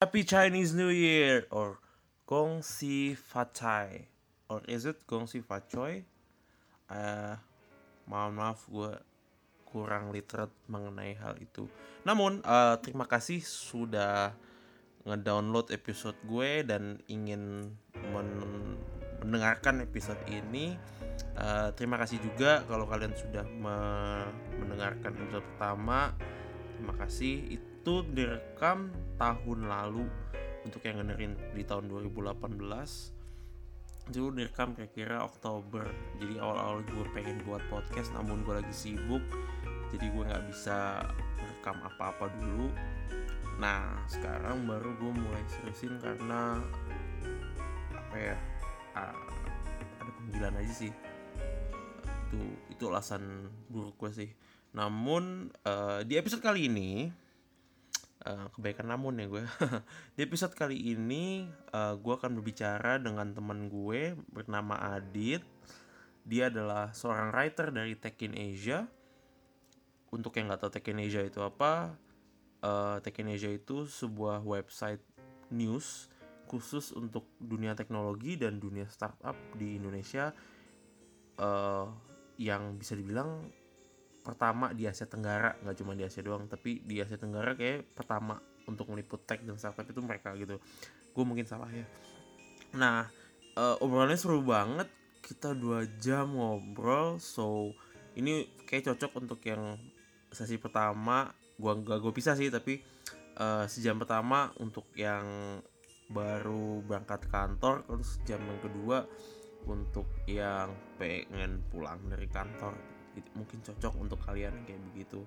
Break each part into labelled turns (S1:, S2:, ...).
S1: Happy Chinese New Year or Gong Si Fa Chai or is it Gong Si Fa Choi? Uh, mohon maaf gue kurang literat mengenai hal itu. Namun uh, terima kasih sudah ngedownload episode gue dan ingin men mendengarkan episode ini. Uh, terima kasih juga kalau kalian sudah me mendengarkan episode pertama. Terima kasih itu direkam tahun lalu. Untuk yang dengerin di tahun 2018 itu direkam kira-kira Oktober. Jadi awal-awal gue pengen buat podcast namun gue lagi sibuk jadi gue nggak bisa rekam apa-apa dulu. Nah sekarang baru gue mulai seriusin karena apa ya ada panggilan aja sih. Itu itu alasan buruk gue sih. Namun uh, di episode kali ini Uh, kebaikan namun ya gue. Di episode kali ini uh, gue akan berbicara dengan teman gue bernama Adit. Dia adalah seorang writer dari Tech in Asia. Untuk yang nggak tahu Tech in Asia itu apa uh, Tech in Asia itu sebuah website news khusus untuk dunia teknologi dan dunia startup di Indonesia uh, yang bisa dibilang pertama di Asia Tenggara nggak cuma di Asia doang tapi di Asia Tenggara kayak pertama untuk meliput tech dan startup itu mereka gitu. Gue mungkin salah ya. Nah uh, obrolannya seru banget. Kita dua jam ngobrol so ini kayak cocok untuk yang sesi pertama. Gue nggak gue pisah sih tapi uh, sejam pertama untuk yang baru berangkat kantor terus jam yang kedua untuk yang pengen pulang dari kantor mungkin cocok untuk kalian kayak begitu.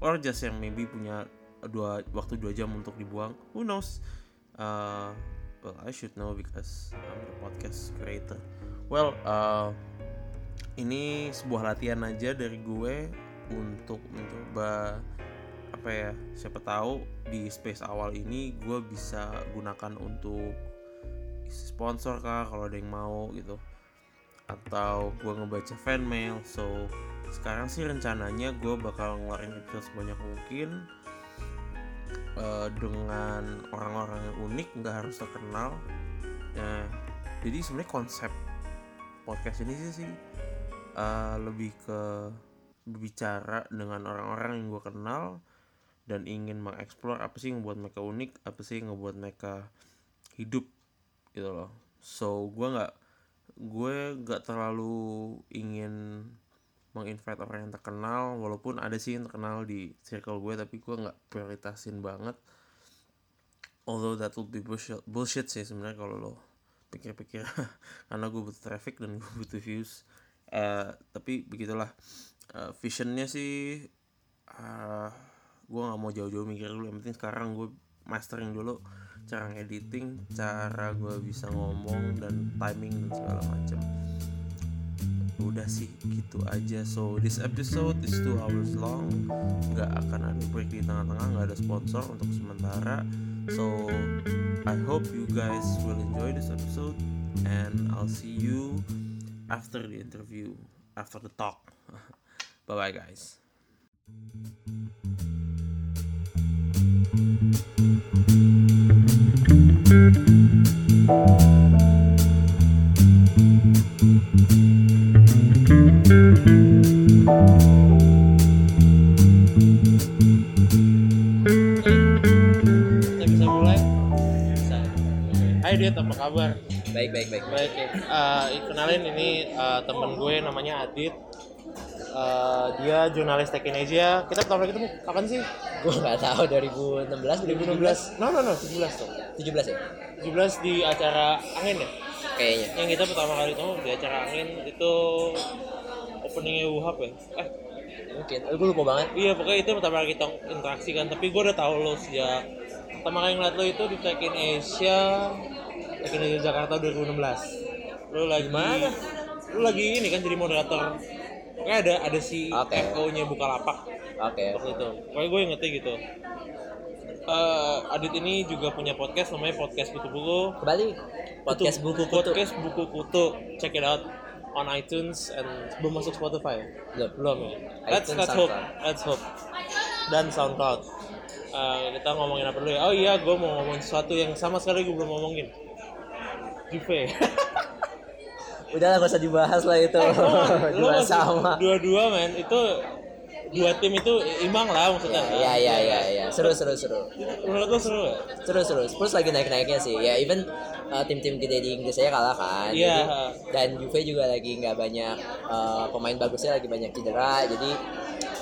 S1: Or just yang maybe punya dua waktu dua jam untuk dibuang. Who knows? Uh, well I should know because I'm the podcast creator. Well uh, ini sebuah latihan aja dari gue untuk mencoba apa ya siapa tahu di space awal ini gue bisa gunakan untuk sponsor kah kalau ada yang mau gitu. Atau gue ngebaca fan mail so sekarang sih rencananya gue bakal ngeluarin episode sebanyak mungkin uh, dengan orang-orang yang unik nggak harus terkenal. Ya jadi sebenarnya konsep podcast ini sih, sih uh, lebih ke berbicara dengan orang-orang yang gue kenal dan ingin mengeksplor apa sih yang buat mereka unik apa sih yang ngebuat mereka hidup gitu loh. So gue nggak gue nggak terlalu ingin menginvite orang yang terkenal walaupun ada sih yang terkenal di circle gue tapi gue nggak prioritasin banget. Although that would be bullshit, bullshit sih sebenarnya kalau lo pikir-pikir. Karena gue butuh traffic dan gue butuh views. Uh, tapi begitulah. Uh, visionnya sih uh, gue nggak mau jauh-jauh mikir dulu. Yang penting sekarang gue mastering dulu cara editing cara gue bisa ngomong dan timing dan segala macam udah sih gitu aja. So this episode is two hours long. Nggak akan ada break di tengah-tengah nggak ada sponsor untuk sementara. So I hope you guys will enjoy this episode and I'll see you after the interview after the talk. Bye bye guys Dit, apa kabar?
S2: Baik, baik, baik.
S1: Baik, ya. Uh, kenalin ini uh, temen gue namanya Adit. Uh, dia jurnalis Tech Asia. Kita pertama ketemu kapan sih?
S2: Gue nggak tahu 2016
S1: 2016. No no no 17 tuh.
S2: 17 ya?
S1: 17 di acara angin ya?
S2: Kayaknya.
S1: Yang kita pertama kali ketemu di acara angin itu openingnya Wuhab ya? Eh
S2: mungkin. Gue lupa banget.
S1: Iya pokoknya itu pertama kali kita interaksi kan. Tapi gue udah tahu lo sejak pertama kali ngeliat lo itu di Tech in Asia Tekken di Jakarta 2016 lu lagi mana lu lagi ini kan jadi moderator kayak ada ada si
S2: okay.
S1: FO nya Bukalapak
S2: oke okay.
S1: waktu itu kayak gue ingetnya gitu uh, Adit ini juga punya podcast namanya podcast buku buku
S2: kembali podcast buku kutu
S1: podcast buku kutu check it out on iTunes and belum masuk Spotify
S2: belum
S1: belum ya let's let's hope let's hope dan SoundCloud eh, kita ngomongin apa dulu ya? Oh iya, gue mau ngomongin sesuatu yang sama sekali gue belum ngomongin. Juve.
S2: Udahlah gak usah dibahas lah itu. Dua
S1: masih
S2: sama.
S1: Dua-dua men, itu dua tim itu imbang lah maksudnya.
S2: Iya iya iya iya. Seru seru seru.
S1: Menurut lo seru ya?
S2: Seru seru. Spurs lagi naik-naiknya sih. Ya even uh, tim-tim gede di Inggris aja kalah kan.
S1: Iya.
S2: Jadi- Dan Juve juga lagi nggak banyak uh, pemain bagusnya lagi banyak cedera. Jadi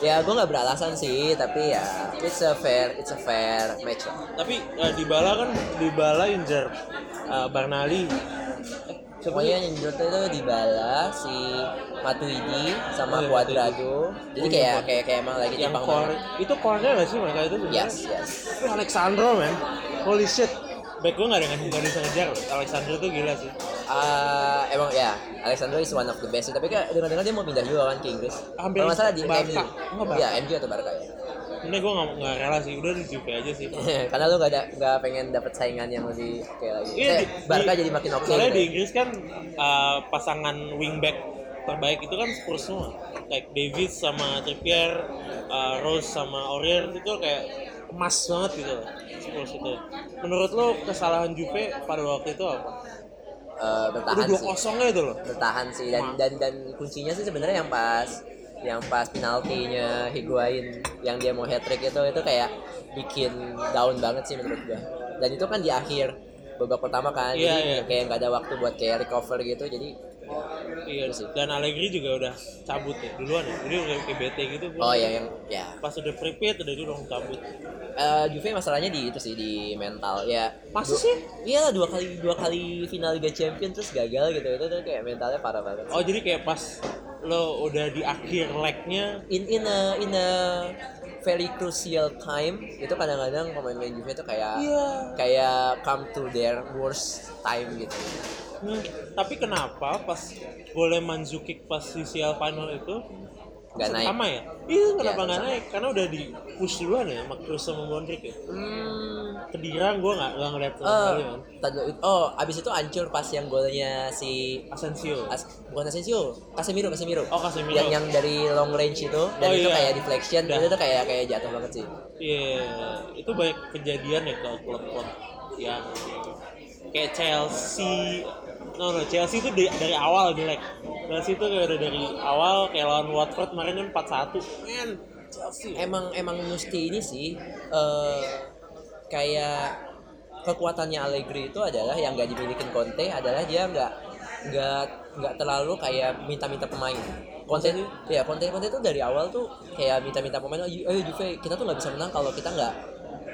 S2: ya gue nggak beralasan sih. Tapi ya it's a fair it's a fair match lah.
S1: Tapi uh, Dybala kan Dybala injer uh, Barnali. Eh, sih?
S2: yang menurut itu Dybala, si Matuidi sama
S1: Oh, iya,
S2: Cuadrado. Jadi
S1: Oh,
S2: kayak
S1: iya,
S2: kayak kayak emang lagi
S1: yang core
S2: banget.
S1: itu core-nya sih mereka itu? sebenarnya?
S2: Yes yes.
S1: Tapi Alexandro man, holy shit. Back gue nggak ada nggak bisa ngejar. Alexandro tuh gila sih.
S2: Ah, emang ya Alexandro is one of the best tapi kan dengar-dengar dia mau pindah juga kan ke Inggris
S1: Hampir
S2: kalau nggak salah di
S1: Barca.
S2: MU
S1: Enggak, Barca.
S2: ya MU atau Barca ya
S1: Ini gue nggak nggak rela sih, udah di Juve aja sih.
S2: karena lu nggak ada nggak pengen dapet saingan yang lebih oke lagi
S1: Iya,
S2: Eh,
S1: di-
S2: Barca
S1: di-
S2: jadi makin oke
S1: Soalnya
S2: gitu
S1: di. Inggris kan uh, pasangan wingback terbaik itu kan Spurs semua. Kayak Davis sama Trippier, uh, Rose sama Aurier itu kayak emas banget gitu Spurs itu. Menurut lo kesalahan Juve pada waktu itu apa?
S2: Eh, bertahan
S1: Udah dua
S2: sih
S1: kosongnya itu loh.
S2: bertahan sih dan dan dan kuncinya sih sebenarnya yang pas yang pas penaltinya Higuain yang dia mau hat trick itu itu kayak bikin down banget sih menurut gua dan itu kan di akhir babak pertama kan
S1: Iya,
S2: jadi
S1: iya.
S2: kayak nggak ada waktu buat kayak recover gitu jadi
S1: Iya.
S2: Sih.
S1: Dan Allegri juga udah cabut ya duluan ya. Jadi udah kayak bete gitu.
S2: oh ya yang ya
S1: Pas udah prepaid udah dia langsung cabut.
S2: Eh, Juve masalahnya di itu sih di mental ya du-
S1: sih?
S2: iya dua kali dua kali final Liga Champions terus gagal gitu itu tuh kayak mentalnya parah banget
S1: Oh jadi kayak pas lo udah di akhir legnya
S2: in in a in a very crucial time itu kadang-kadang pemain-pemain Juve itu kayak
S1: Iya.
S2: kayak come to their worst time gitu
S1: Hmm, tapi kenapa pas golnya Mandzukic pas di CL final itu
S2: Nggak naik.
S1: sama ya? Iya kenapa
S2: Iya,
S1: nggak
S2: sama.
S1: naik? Karena udah di push duluan ya sama Kroos sama Modric ya.
S2: hmm,
S1: Kedira gue nggak nggak ngeliat sama
S2: eh,
S1: sekali
S2: oh abis itu hancur pas yang golnya si
S1: Asensio.
S2: As, bukan Asensio Casemiro Casemiro
S1: Oh Casemiro.
S2: yang yang dari long range itu dan
S1: Oh,
S2: itu
S1: iya.
S2: kayak deflection
S1: Dah.
S2: itu tuh kayak kayak jatuh banget sih
S1: Iya, itu banyak kejadian ya ke klub-klub yang kayak Chelsea. No, no, Chelsea itu dari, dari awal jelek. Chelsea itu kayak udah dari awal kayak lawan Watford kemarin kan 4-1. Men, Chelsea.
S2: emang emang mesti ini sih eh kayak kekuatannya Allegri itu adalah yang nggak dimiliki Conte adalah dia nggak nggak nggak terlalu kayak minta-minta pemain. Conte ya Conte Conte itu dari awal tuh kayak minta-minta pemain. Oh, Ju- ayo Juve kita tuh nggak bisa menang kalau kita nggak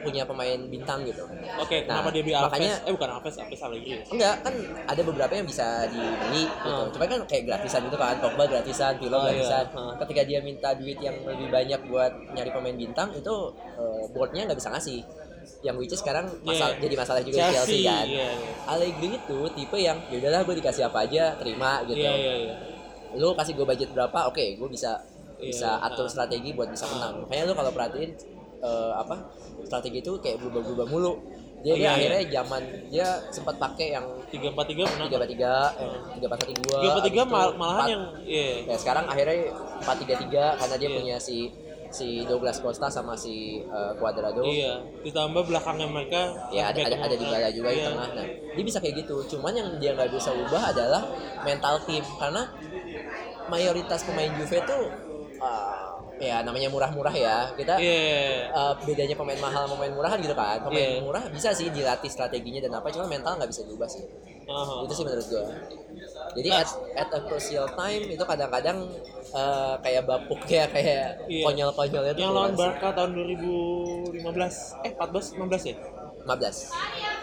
S2: punya pemain bintang gitu.
S1: Oke,
S2: Nah,
S1: kenapa dia beli Alves?
S2: makanya-
S1: eh bukan Alves, Alves Allegri ya?
S2: Enggak, kan ada beberapa yang bisa dibeli gitu.
S1: Hmm.
S2: Cuma kan kayak gratisan gitu kan, Pogba gratisan, Pirlo
S1: Oh, iya.
S2: gratisan.
S1: Hmm.
S2: Ketika dia minta duit yang lebih banyak buat nyari pemain bintang itu eh, boardnya nggak bisa ngasih. Yang which is sekarang masalah
S1: Iya.
S2: jadi masalah juga di Chelsea kan.
S1: iya, iya.
S2: Allegri itu tipe yang ya udahlah gue dikasih apa aja terima gitu.
S1: Iya, iya, iya.
S2: Lu kasih gue budget berapa, oke gue bisa
S1: Iya,
S2: bisa atur
S1: ah.
S2: strategi buat bisa menang. Makanya lu kalau perhatiin eh, apa strategi itu kayak berubah-ubah mulu. Dia, dia
S1: Iya, iya.
S2: akhirnya zaman dia sempat pakai yang
S1: 3-4-3 menang.
S2: tiga empat tiga
S1: Hmm.
S2: tiga empat satu dua
S1: 3-4-3 mal- malahan yang iya.
S2: ya sekarang akhirnya empat tiga tiga karena dia
S1: Iya.
S2: punya si si Douglas Costa sama si uh, Cuadrado
S1: Iya, ditambah belakangnya mereka
S2: ya ada ada ada di bala juga di
S1: Iya.
S2: tengah nah dia bisa kayak gitu cuman yang dia nggak bisa ubah adalah mental tim karena mayoritas pemain Juve tuh uh, ya namanya murah-murah ya kita
S1: Iya.
S2: uh, bedanya pemain mahal sama pemain murah kan gitu kan pemain
S1: Iya.
S2: murah bisa sih dilatih strateginya dan apa cuma mental nggak bisa diubah sih
S1: Aha.
S2: itu sih menurut gua jadi
S1: Nah.
S2: at, at a crucial time itu kadang-kadang eh, kayak bapuk ya kayak
S1: Iya.
S2: konyol-konyolnya
S1: Yang lawan. Barca tahun 2015 eh 14 16 ya?
S2: 15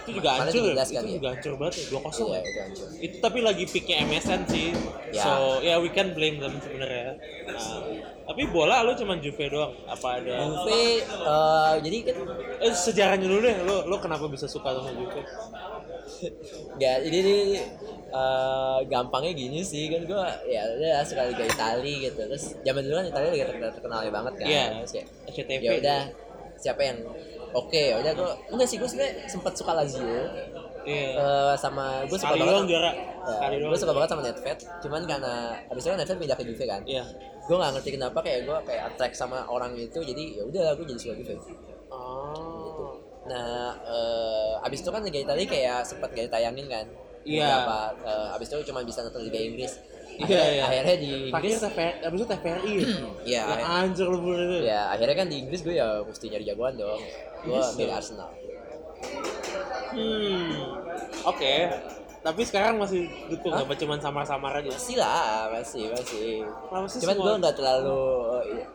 S1: Itu juga hancur?
S2: 17
S1: Itu
S2: kan ya?
S1: juga hancur banget ya, 2-0
S2: iya
S1: ya?
S2: itu hancur
S1: Itu tapi lagi peaknya MSN sih
S2: Ya.
S1: So, ya we can blame them sebenarnya nah, Tapi bola lu cuma Juve doang? Apa ada
S2: Juve eh, jadi kan
S1: Eh sejarahnya dulu deh, lu, lu kenapa bisa suka sama Juve?
S2: nggak ini nih eh, gampangnya gini sih kan gua ya udah suka Liga Itali gitu. Terus zaman dulu kan Italia lagi terkenal terkenalnya banget kan.
S1: Iya,
S2: Terus kayak,
S1: SCTV
S2: ya udah siapa yang oke ya udah gua enggak sih gua sebenarnya sempat suka Lazio.
S1: Iya.
S2: Eh, sama gue suka
S1: Sekali
S2: banget
S1: juara.
S2: Ya, gue suka banget sama Netfed, cuman karena abis itu kan Netfed pindah ke Juve kan.
S1: Iya.
S2: Gue nggak ngerti kenapa kayak gue kayak attract sama orang itu, jadi ya udah gue jadi suka Juve.
S1: Oh.
S2: Nah, eh, abis itu kan Liga Italia kayak sempat gak ditayangin kan.
S1: Iya.
S2: Beberapa, eh, abis itu cuma bisa nonton Liga Inggris.
S1: Iya,
S2: Akhirnya,
S1: iya.
S2: akhirnya di Inggris,
S1: TVRI, abis itu TVRI.
S2: ya,
S1: Ya anjir lu itu.
S2: ya akhirnya kan di Inggris gue ya mesti nyari jagoan dong. Gue
S1: Bisa.
S2: milih Arsenal.
S1: Hmm. Oke. Tapi sekarang masih dukung apa cuman samar-samar aja?
S2: Masih lah, masih, masih. Cuman gue nggak terlalu, iya,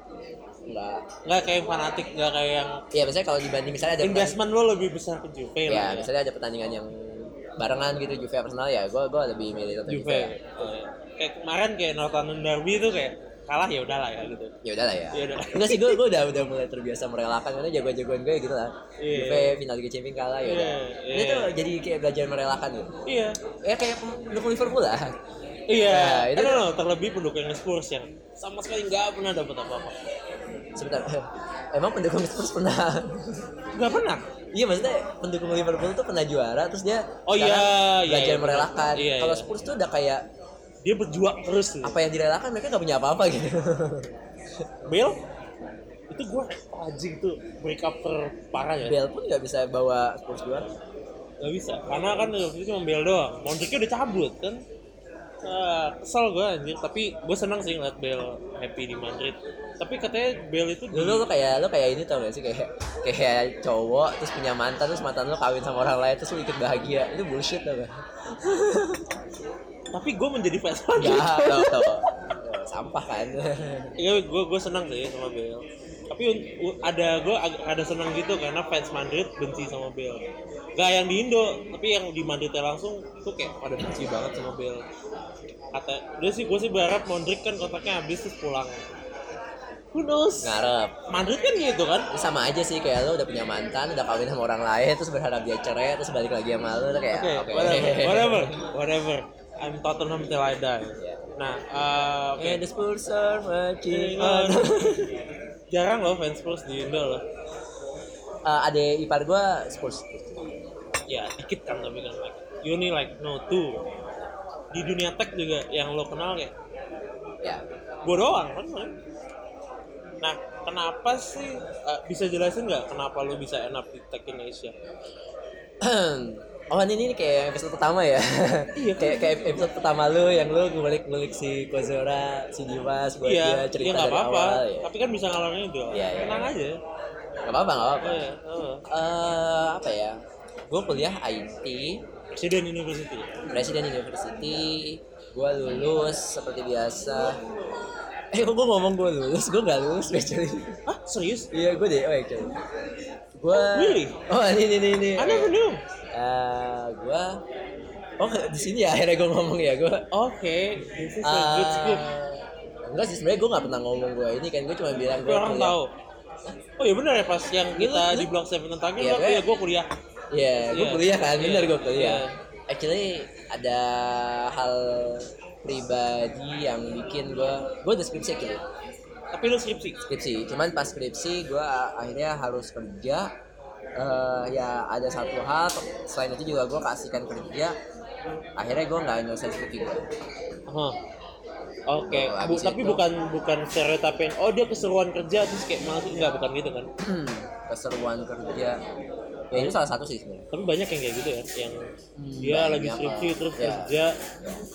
S2: nggak.
S1: nggak kayak yang fanatik, nggak kayak yang
S2: Ya misalnya kalau dibanding misalnya ada
S1: investment lo lebih besar ke Juve
S2: ya,
S1: lah ya.
S2: misalnya ada pertandingan yang barengan gitu Juve Arsenal ya, gue gue lebih milih nonton
S1: Juve.
S2: Juve.
S1: Eh, Kayak kemarin kayak Northern Derby itu kayak kalah ya udahlah ya gitu.
S2: Ya udahlah ya.
S1: Ya udah.
S2: Enggak sih gue gue udah udah mulai terbiasa merelakan karena jagoan-jagoan gue gitu lah.
S1: Iya.
S2: Juve final Liga Champions kalah ya udah.
S1: Iya,
S2: Ini
S1: iya.
S2: tuh jadi kayak belajar merelakan gitu.
S1: Iya.
S2: Ya kayak pendukung Liverpool lah.
S1: Iya.
S2: Nah, itu
S1: itu loh terlebih pendukung Spurs yang sama sekali nggak pernah dapat apa-apa.
S2: Sebentar. Emang pendukung Spurs pernah
S1: Nggak pernah.
S2: Iya maksudnya pendukung Liverpool tuh pernah juara terus dia
S1: Oh
S2: sekarang
S1: iya, iya,
S2: belajar
S1: iya,
S2: merelakan.
S1: iya,
S2: Kalau
S1: iya.
S2: Spurs tuh udah kayak
S1: Dia berjuang terus. Gitu.
S2: apa yang direlakan mereka nggak punya apa-apa gitu.
S1: Bale itu gue anjing tuh break up terparah ya.
S2: Bell pun nggak bisa bawa Spurs juara.
S1: Gak bisa, karena kan itu cuma Bale doang. Modricnya udah cabut kan. Ah, kesel gue anjir, tapi gue senang sih ngeliat Bale happy di Madrid. Tapi katanya Bale itu di...
S2: Dulu lo kayak lo kayak ini tau gak sih kayak kayak cowok terus punya mantan terus mantan lo kawin sama orang lain terus lo ikut bahagia itu bullshit tau gak?
S1: Tapi gue menjadi fans
S2: Ya
S1: Madrid.
S2: tau tau sampah kan.
S1: Iya, gue gue senang sih sama Bale. Tapi ada gue ada senang gitu karena fans Madrid benci sama Bale. Gak yang di Indo, tapi yang di Madridnya langsung tuh kayak pada benci banget sama Bale. Kata, udah sih gue sih berharap Modric kan kontraknya habis terus pulang. Knows?
S2: Ngarep.
S1: Madrid kan gitu kan?
S2: Sama aja sih kayak lo udah punya mantan, udah kawin sama orang lain terus berharap dia cerai terus balik lagi sama lo kayak
S1: Oke,
S2: oke.
S1: whatever, whatever, whatever. I'm Tottenham till I die. Nah, uh, oke.
S2: And the Spurs are marching
S1: Uh,
S2: on.
S1: jarang loh fans Spurs di Indo loh.
S2: Eh, ada ipar gua Spurs.
S1: Ya, dikit kan tapi kan like you only like no two. Di dunia tech juga yang lo kenal kayak
S2: Ya.
S1: gue doang kan. Nah, kenapa sih uh, bisa jelasin nggak kenapa lo bisa up di Tech in Asia?
S2: oh ini, ini kayak episode pertama ya
S1: Iya,
S2: kayak kayak episode pertama lu yang lu ngulik-ngulik si Kozora si Dimas buat
S1: Iya,
S2: dia cerita
S1: ya nggak
S2: dari
S1: apa-apa.
S2: awal ya
S1: Tapi kan bisa ngalangin itu.
S2: Iya, iya.
S1: Tenang aja.
S2: nggak apa-apa nggak apa-apa
S1: Iya.
S2: Eh, apa ya gue kuliah IT
S1: Presiden University.
S2: Presiden University gue lulus seperti biasa eh kok gue ngomong gue lulus gue nggak lulus actually
S1: Hah, serius?
S2: iya gue deh oh actually gue
S1: Really?
S2: oh ini ini ini
S1: I never knew.
S2: Eh, gue oh di sini ya akhirnya gue ngomong ya gue
S1: Oke, this is a good
S2: Ah,
S1: scoop.
S2: enggak sih sebenarnya gue nggak pernah ngomong gue ini kan gue cuma bilang gue
S1: orang tahu. Oh iya benar ya pas yang kita di blog Seven tentang
S2: Iya, gue-
S1: ya gue kuliah.
S2: Iya, gue
S1: Iya.
S2: kuliah kan,
S1: Iya.
S2: bener gue kuliah.
S1: Iya.
S2: Actually ada hal pribadi yang bikin gue, gue udah skripsi gitu,
S1: Tapi lu skripsi.
S2: skripsi. Cuman pas skripsi gue akhirnya harus kerja. Eh, ya ada satu hal selain itu juga gue kasihkan kerja. Akhirnya gue nggak nyelesain skripsi gue.
S1: Hah. Oke,
S2: Oh,
S1: Bu-
S2: abis
S1: tapi
S2: itu-
S1: bukan bukan stereotip yang oh dia keseruan kerja terus kayak malas enggak bukan gitu kan.
S2: Keseruan kerja. Ya itu salah satu sih sebenarnya.
S1: Tapi banyak yang kayak gitu ya, yang
S2: Hmm,
S1: dia lagi skripsi terus
S2: Ya.
S1: kerja.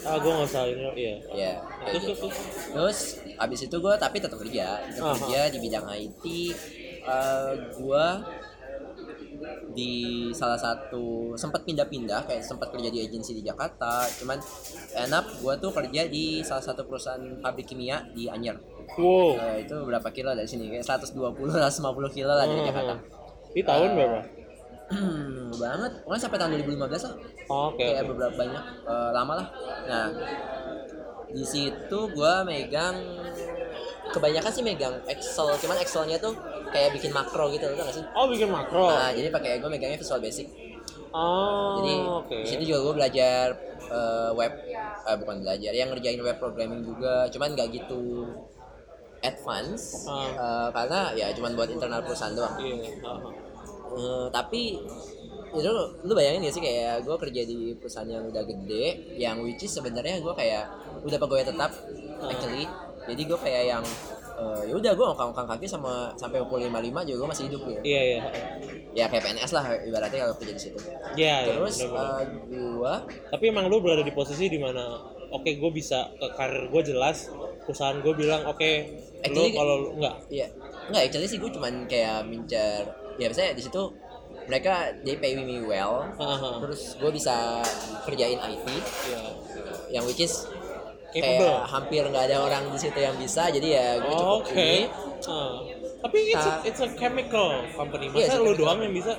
S1: Ah, gue nggak usah ini, iya.
S2: Ya, kayak
S1: Terus,
S2: gitu.
S1: terus, terus.
S2: Terus abis itu gue tapi tetap kerja, tetap
S1: Aha.
S2: kerja di bidang IT. Eh gue di salah satu sempat pindah-pindah kayak sempat kerja di agensi di Jakarta. Cuman enak gue tuh kerja di salah satu perusahaan pabrik kimia di Anyer.
S1: Wow.
S2: Eh, itu berapa kilo dari sini? Kayak 120 150 kilo lah dari. Jakarta.
S1: Di tahun
S2: Eh,
S1: berapa?
S2: Banget. Pokoknya sampai tahun 2015 lah
S1: Oke.
S2: kayak
S1: oke.
S2: beberapa banyak eh, lama lah nah di situ gua megang kebanyakan sih megang Excel cuman Excelnya tuh kayak bikin makro gitu loh gak sih
S1: Oh bikin makro.
S2: nah jadi pakai gue megangnya Visual Basic
S1: Oh.
S2: jadi
S1: oke.
S2: di situ juga gue belajar eh, web eh, bukan belajar yang ngerjain web programming juga cuman nggak gitu advance
S1: Ah.
S2: eh, karena ya cuman buat internal perusahaan doang
S1: Iya. ah, ah.
S2: Eh, tapi itu lu bayangin gak sih kayak gue kerja di perusahaan yang udah gede yang which is sebenarnya gue kayak udah pegawai tetap actually jadi gue kayak yang eh, ya udah gue ngangkang kaki sama sampai pukul lima lima juga gue masih hidup ya
S1: Iya iya.
S2: ya kayak PNS lah ibaratnya kalau kerja di situ
S1: Iya. iya,
S2: terus
S1: bener-bener.
S2: eh, gue
S1: Tapi emang lu berada di posisi di mana oke gue bisa ke karir gue jelas perusahaan gue bilang oke lu
S2: Actually,
S1: kalau lu enggak
S2: Iya, enggak actually sih gue cuman kayak mincar ya biasanya di situ mereka they pay me well
S1: Aha.
S2: terus gue bisa kerjain IT
S1: Iya.
S2: yang which is
S1: Capable.
S2: kayak hampir nggak ada orang di situ yang bisa jadi ya gue cukup
S1: Oke.
S2: ini
S1: Ah. Tapi it's a,
S2: Nah.
S1: it's a chemical company.
S2: Iya,
S1: Masa
S2: a
S1: lu doang yang bisa?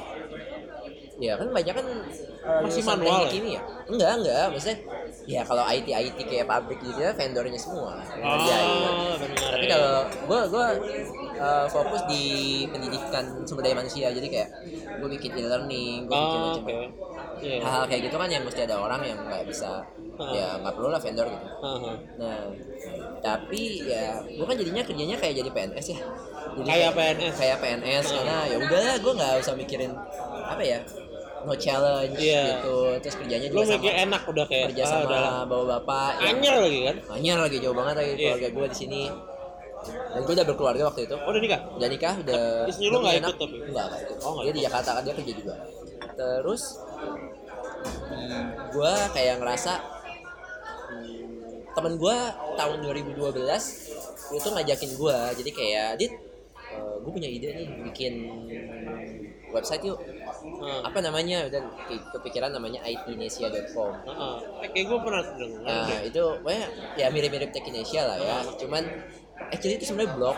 S2: ya kan banyak kan uh,
S1: Masih manual
S2: teknik
S1: ya?
S2: ini ya enggak enggak maksudnya ya kalau IT IT kayak pabrik gitu ya vendornya semua.
S1: Oh, benar.
S2: tapi
S1: ya.
S2: kalau gue gue uh, fokus di pendidikan sumber daya manusia jadi kayak gue bikin e-learning gue bikin
S1: Oh, oke. Iya.
S2: hal-hal kayak gitu kan yang mesti ada orang yang nggak bisa
S1: Ah.
S2: ya nggak perlu lah vendor gitu
S1: Aha.
S2: nah tapi ya gue kan jadinya kerjanya kayak jadi PNS ya jadi
S1: Kayak PNS.
S2: kayak PNS karena ya udahlah gue nggak usah mikirin apa ya no challenge
S1: Iya.
S2: gitu terus kerjanya
S1: Lu
S2: juga
S1: mikir
S2: sama
S1: enak udah kayak
S2: kerja
S1: ah,
S2: sama
S1: lah.
S2: bawa bapak yang-
S1: Anyar lagi kan?
S2: Anyar lagi jauh banget lagi
S1: Iya.
S2: keluarga gue di sini dan gue udah berkeluarga waktu itu
S1: Oh, udah nikah?
S2: udah nikah udah
S1: Istri lu nggak ikut tapi?
S2: enggak ikut.
S1: Oh, nggak
S2: dia di. Jakarta kan dia kerja juga terus hmm, gue kayak ngerasa hmm, temen gue tahun 2012 itu ngajakin gue jadi kayak dit gue punya ide nih bikin website yuk
S1: Ah.
S2: apa namanya ke- kepikiran namanya itnesia.com
S1: Heeh. Eh, kayak gue pernah dengar
S2: Nah itu pokoknya ya mirip-mirip Tekinesia lah ya. Cuman actually itu sebenarnya blog.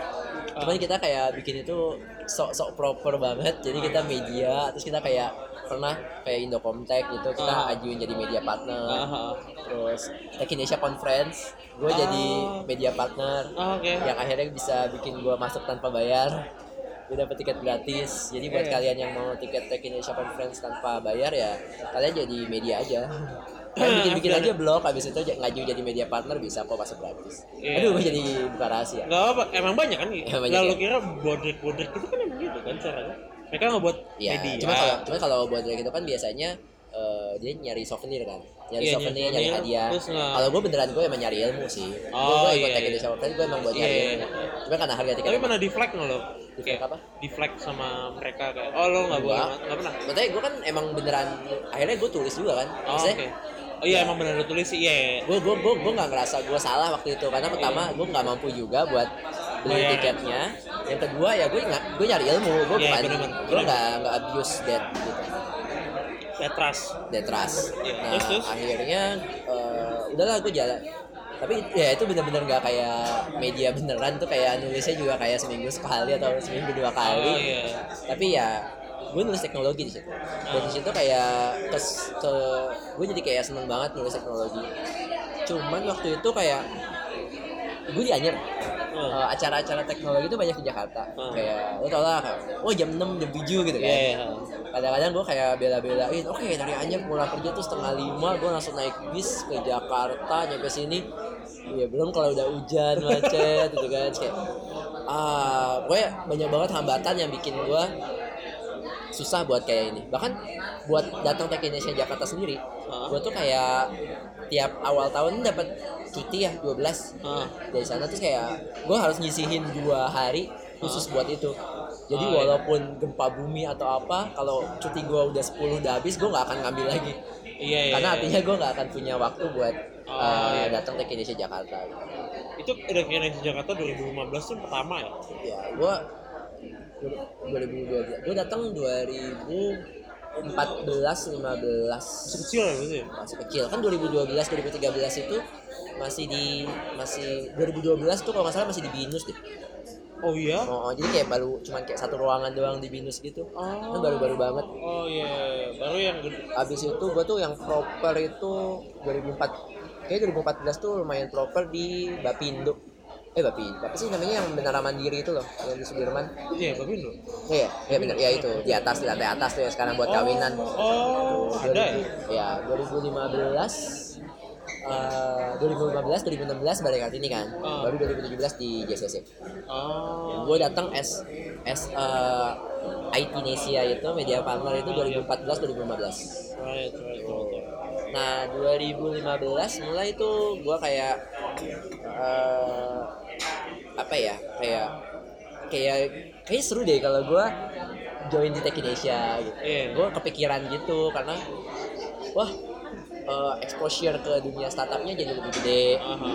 S2: Cuman kita kayak bikin itu sok-sok proper banget. Jadi kita media, terus kita kayak pernah kayak Indocomtek gitu kita
S1: Ah.
S2: ajuin jadi media partner.
S1: Aha.
S2: Terus Tekinesia Conference, gue
S1: Ah.
S2: jadi media partner.
S1: Ah, Oke.
S2: Yang akhirnya bisa bikin gue masuk tanpa bayar. Gue dapet tiket gratis. Jadi buat
S1: Iya.
S2: kalian yang mau tiket Tekinesia Conference tanpa bayar ya kalian jadi media aja. Kalian bikin-bikin aja blog, habis itu ngaju jadi media partner bisa kok masuk gratis.
S1: Iya.
S2: Aduh, jadi buka rahasia.
S1: Gak apa, emang banyak kan?
S2: Emang banyak,
S1: Lalu
S2: ya.
S1: kira bodrek-bodrek itu kan emang gitu kan caranya. Mereka nggak buat
S2: Ya,
S1: media.
S2: cuma kalau cuma kalau buat dari itu kan biasanya eh, dia nyari souvenir kan, nyari
S1: Iya,
S2: souvenir,
S1: nyari
S2: nyari hadiah.
S1: nggak-
S2: Kalau gue beneran gue emang nyari ilmu sih.
S1: Oh,
S2: gue ikut
S1: iya,
S2: Tekinesia
S1: iya.
S2: Conference gue emang buat
S1: Iya,
S2: nyari
S1: iya,
S2: ilmu.
S1: iya.
S2: Cuma karena harga tiket
S1: Tapi mana di flag nggak lo?
S2: Di
S1: Kayak
S2: flag apa?
S1: Di flag sama mereka kayak, oh lo nggak boleh, nggak pernah.
S2: Maksudnya gue kan emang beneran akhirnya gue tulis juga kan.
S1: Oh,
S2: Maksudnya.
S1: Oh iya emang benar tulis sih, iya. iya.
S2: gue gue gue gue nggak ngerasa gue salah waktu itu karena pertama gue nggak mampu juga buat beli
S1: Bayar.
S2: tiketnya yang kedua ya gue nggak gue nyari ilmu gue
S1: Iya,
S2: bukan gue nggak nggak abuse that gitu That trust
S1: Iya,
S2: nah
S1: terus, terus?
S2: akhirnya eh, udahlah gue jalan. Tapi ya itu bener-bener nggak kayak media beneran tuh kayak nulisnya juga kayak seminggu sekali atau seminggu dua kali.
S1: Oh iya.
S2: tapi ya gue nulis teknologi di situ. Dan di situ kayak ke, ke gue jadi kayak seneng banget nulis teknologi. Cuman waktu itu kayak gue di Eh, acara-acara teknologi itu banyak di Jakarta
S1: Hmm.
S2: kayak lo tau lah oh jam 6 jam 7 gitu kan
S1: Iya, iya.
S2: kadang-kadang gue kayak bela-belain oke dari Anyer pulang kerja tuh setengah lima gue langsung naik bis ke Jakarta nyampe sini ya belum kalau udah hujan macet gitu kan kayak ah gue banyak banget hambatan yang bikin gue susah buat kayak ini bahkan buat datang Tech Indonesia Jakarta sendiri
S1: Hah?
S2: gue tuh kayak tiap awal tahun dapat cuti ya 12
S1: Ah.
S2: dari sana terus kayak gue harus nyisihin dua hari khusus buat itu jadi
S1: Oh, iya.
S2: walaupun gempa bumi atau apa kalau cuti gue udah 10 udah habis gue nggak akan ngambil lagi
S1: Iya, iya.
S2: karena
S1: iya.
S2: artinya gue nggak akan punya waktu buat
S1: Oh,
S2: uh,
S1: iya.
S2: datang Tech Indonesia Jakarta
S1: itu udah kira di Jakarta 2015 tuh pertama ya.
S2: ya gue 2012 gue datang 2014 15
S1: Masih kecil ya berarti. ya?
S2: masih kecil kan 2012 2013 itu masih di masih 2012 tuh kalau nggak salah masih di binus deh
S1: Oh iya.
S2: oh, oh, jadi kayak baru cuman kayak satu ruangan doang di binus gitu
S1: Oh.
S2: kan baru-baru banget
S1: Oh iya, baru yang
S2: abis itu gue tuh yang proper itu 2004 kayak 2014 tuh lumayan proper di Bapindo eh Bapindo apa sih namanya yang beneran mandiri itu loh yang di Sudirman
S1: Iya, tapi lu.
S2: iya iya bener ya itu di atas di lantai atas tuh ya sekarang buat kawinan
S1: Oh, ada ya?
S2: ya 2015 eh 2015 2016 balik kali ini kan
S1: Ah.
S2: baru 2017 di JCC
S1: Oh.
S2: gue datang as as eh, IT Nesia itu media partner itu 2014 2015
S1: Right, right, right.
S2: nah 2015 mulai itu gue kayak eh apa ya kayak kayak kayak seru deh kalau gue join di Tech Indonesia gitu
S1: Iya.
S2: gue kepikiran gitu karena wah eh, exposure ke dunia startupnya jadi lebih gede
S1: Aha.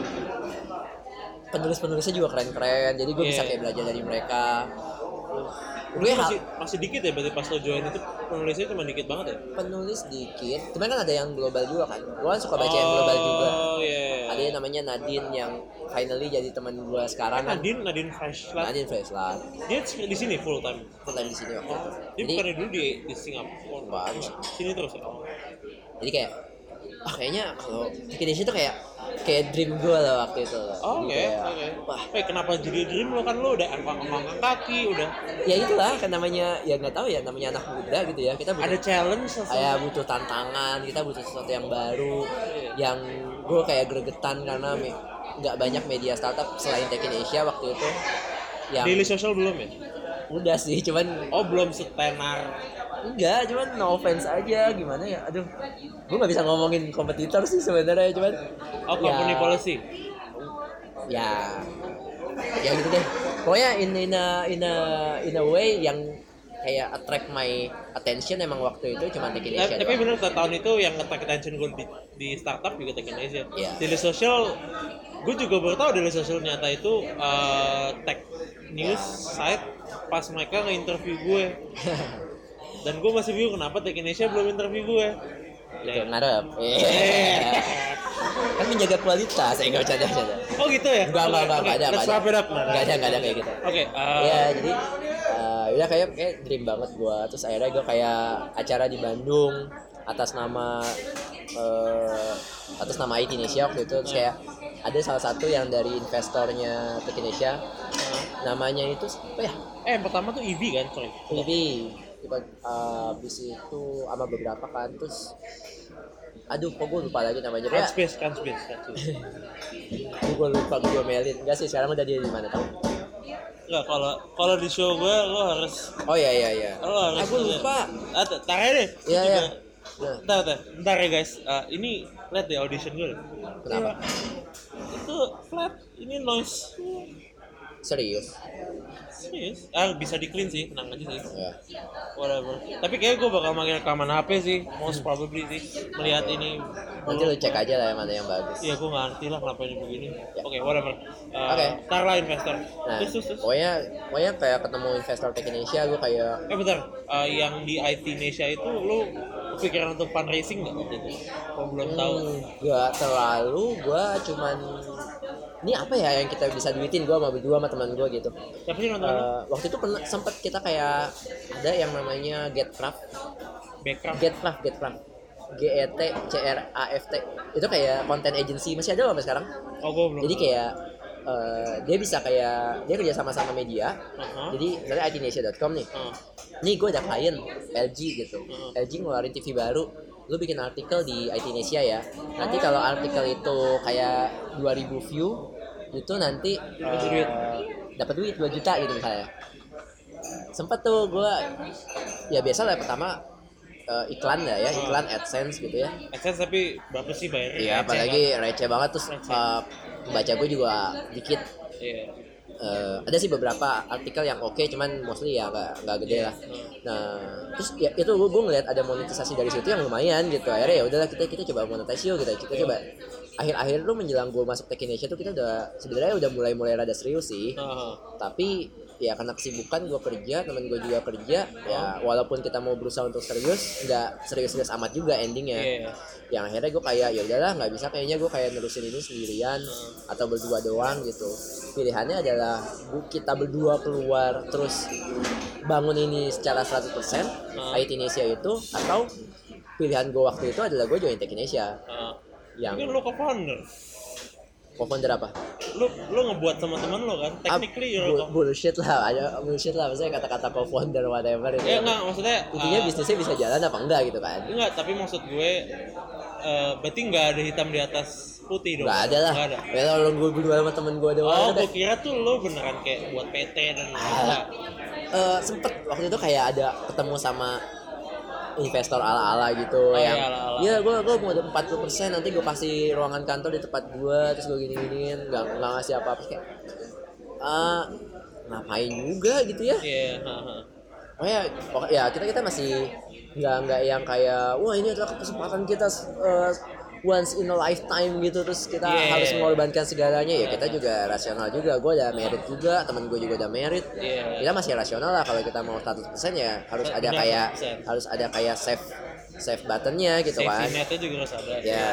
S2: penulis-penulisnya juga keren-keren jadi gue bisa
S1: Iya.
S2: kayak belajar dari mereka
S1: Berarti
S2: hal
S1: masih masih dikit ya berarti pas lo join itu penulisnya cuma dikit banget ya?
S2: penulis dikit cuman kan ada yang global juga kan gue kan suka baca yang global juga
S1: Oh iya.
S2: ada yang namanya Nadine yang finally jadi teman gue sekarang kan
S1: Nadine Nadine Fresh lah.
S2: Nadine Freslat
S1: Dia di sini full time.
S2: full time di sini waktu itu
S1: Dia
S2: jadi
S1: bukannya dulu di di Singapura.
S2: Bukan.
S1: Sini terus ya. Oh.
S2: jadi kayak ah kayaknya kalau Indonesia tuh kayak kayak dream gue lah waktu itu
S1: Oh,
S2: Jadi
S1: Oke,
S2: kayak,
S1: oke.
S2: wah
S1: Eh kenapa jadi dream lo kan lo udah angkat kaki udah
S2: ya itulah kan namanya ya nggak tahu ya namanya anak muda gitu ya kita butuh
S1: ada challenge sesuatu.
S2: kayak butuh tantangan kita butuh sesuatu yang baru
S1: Iya.
S2: yang gue kayak gregetan karena me- nggak banyak media startup selain Tech Indonesia waktu itu yang
S1: Daily social belum ya?
S2: udah sih cuman
S1: Oh belum setenar.
S2: Enggak cuman no offense aja gimana ya aduh gue nggak bisa ngomongin kompetitor sih sebenarnya cuman
S1: Oh company
S2: ya,
S1: policy.
S2: ya ya gitu deh pokoknya in in a, in a in a way yang kayak attract my attention emang waktu itu cuma Tech
S1: Eh,
S2: Indonesia
S1: tapi
S2: doang.
S1: bener tahun itu yang nge attention gue di, di startup juga Tech Indonesia.
S2: Iya.
S1: Daily social, gue juga baru tahu daily social nyata itu eh, tech news site pas mereka nge-interview gue. Dan gue masih bingung kenapa Tech Indonesia belum interview gue.
S2: Itu
S1: Ya. Eh.
S2: kan menjaga kualitas, saya nggak bercanda bercanda.
S1: Oh gitu ya?
S2: Enggak, enggak, enggak,
S1: Oke,
S2: enggak ada,
S1: wrap
S2: ada. Enggak ada, enggak ada kayak gitu.
S1: Oke, eh,
S2: ya jadi eh, ya kayak kayak dream banget gua terus akhirnya gua kayak acara di Bandung atas nama eh, atas nama IT Indonesia waktu itu terus kayak ada salah satu yang dari investornya Tech Indonesia namanya itu apa ya
S1: eh yang pertama tuh EV kan, sorry.
S2: ini kita eh, habis itu sama beberapa kan terus aduh kok gue lupa lagi namanya
S1: Kan space, kan space, kan space.
S2: gue lupa gue melin enggak sih sekarang udah dia di mana tau
S1: Enggak, kalau kalau di show gue lo harus
S2: oh iya iya iya
S1: lo harus
S2: aku lupa
S1: Ah, t- tar deh.
S2: Iya, iya. Nah,
S1: Bentar, bentar, bentar ya guys. Ah, ini lihat deh audition gue.
S2: Kenapa?
S1: Iya. Itu flat, ini noise.
S2: Serius
S1: Serius? Ah, bisa di clean sih, tenang aja sih.
S2: ya.
S1: Whatever. Tapi kayaknya gue bakal makin rekaman HP sih, most probably sih. Melihat ini.
S2: nanti lu cek aja lah yang mana yang bagus
S1: Iya, gue nggak ngerti lah kenapa ini begini.
S2: Ya.
S1: Oke, whatever. Ah,
S2: Oke.
S1: Tar lah investor.
S2: nah
S1: Terus, terus, terus.
S2: pokoknya pokoknya kayak ketemu investor Tech Indonesia gue kayak
S1: Eh bentar, Ah, yang di IT Indonesia itu lu kepikiran untuk fundraising nggak waktu itu? Belum tahu.
S2: hmm, gak terlalu gue cuman ini apa ya yang kita bisa duitin gue sama berdua sama teman gue gitu
S1: Siapa sih nonton?
S2: Eh, waktu itu pernah sempet kita kayak ada yang namanya Getcraft
S1: Backup.
S2: Getcraft Getcraft G E T C R A F T itu kayak content agency masih ada loh sampai sekarang
S1: Oh, gue belum.
S2: jadi kayak eh, dia bisa kayak dia kerja sama sama media
S1: Aha.
S2: jadi misalnya itnesia.com nih
S1: Ah.
S2: nih gue ada klien LG gitu
S1: Hmm.
S2: LG ngeluarin TV baru lu bikin artikel di Indonesia ya nanti kalau artikel itu kayak 2000 view itu nanti
S1: Dapat
S2: eh,
S1: duit.
S2: dapat duit 2 juta gitu misalnya sempet tuh gue ya biasa lah pertama eh, iklan ya ya iklan AdSense gitu ya
S1: AdSense tapi berapa sih bayarnya?
S2: Iya apalagi receh banget terus
S1: Receh.
S2: eh, baca gue juga dikit
S1: kan? Iya.
S2: Eh, ada sih beberapa artikel yang oke cuman mostly ya nggak nggak gede lah nah terus ya, itu gue, gue ngeliat ada monetisasi dari situ yang lumayan gitu akhirnya ya udahlah kita kita coba monetize yuk kita kita coba akhir-akhir lu menjelang gue masuk Tech Indonesia tuh kita udah sebenarnya udah mulai mulai rada serius sih
S1: Ah.
S2: tapi ya karena kesibukan gue kerja temen gue juga kerja ya walaupun kita mau berusaha untuk serius nggak serius-serius amat juga endingnya
S1: Iya.
S2: yang akhirnya gue kayak ya udahlah nggak bisa kayaknya gue kayak nerusin ini sendirian atau berdua doang gitu pilihannya adalah kita berdua keluar terus bangun ini secara 100%
S1: Hmm.
S2: IT Indonesia itu atau pilihan gue waktu itu adalah gue join Tech Indonesia
S1: Ah.
S2: Yang
S1: Mungkin lu co-founder.
S2: co-founder apa?
S1: Lu lu ngebuat sama teman lu kan? Technically you're
S2: bu- bullshit lah ada bullshit lah maksudnya kata-kata co-founder whatever itu
S1: Ya enggak, maksudnya
S2: intinya
S1: ah,
S2: bisnisnya bisa jalan apa enggak gitu kan
S1: Enggak, tapi maksud gue eh, berarti nggak ada hitam di atas putih dong.
S2: Nggak ada lah
S1: Nggak ada.
S2: ya kalau gue berdua sama temen gue doang
S1: Oh, gue kira tuh lo beneran kayak buat PT dan
S2: Ah. Eh, sempet waktu itu kayak ada ketemu sama investor ala-ala gitu
S1: Oh,
S2: yang
S1: iya, ala-ala.
S2: iya gue gue mau ada 40% nanti gue kasih ruangan kantor di tempat gue terus gue gini giniin nggak nggak ngasih apa apa kayak ah ngapain juga gitu ya
S1: ha-ha.
S2: oh ya ya kita kita masih nggak nggak yang kayak wah ini adalah kesempatan kita uh, once in a lifetime gitu terus kita
S1: Yeah.
S2: harus mengorbankan segalanya ya kita juga rasional juga gue udah merit juga temen gue juga udah merit
S1: Iya.
S2: kita masih rasional lah kalau kita mau 100% ya harus ada kayak
S1: 100%.
S2: harus ada kayak save save buttonnya gitu kan
S1: Safety netnya juga harus ada.
S2: ya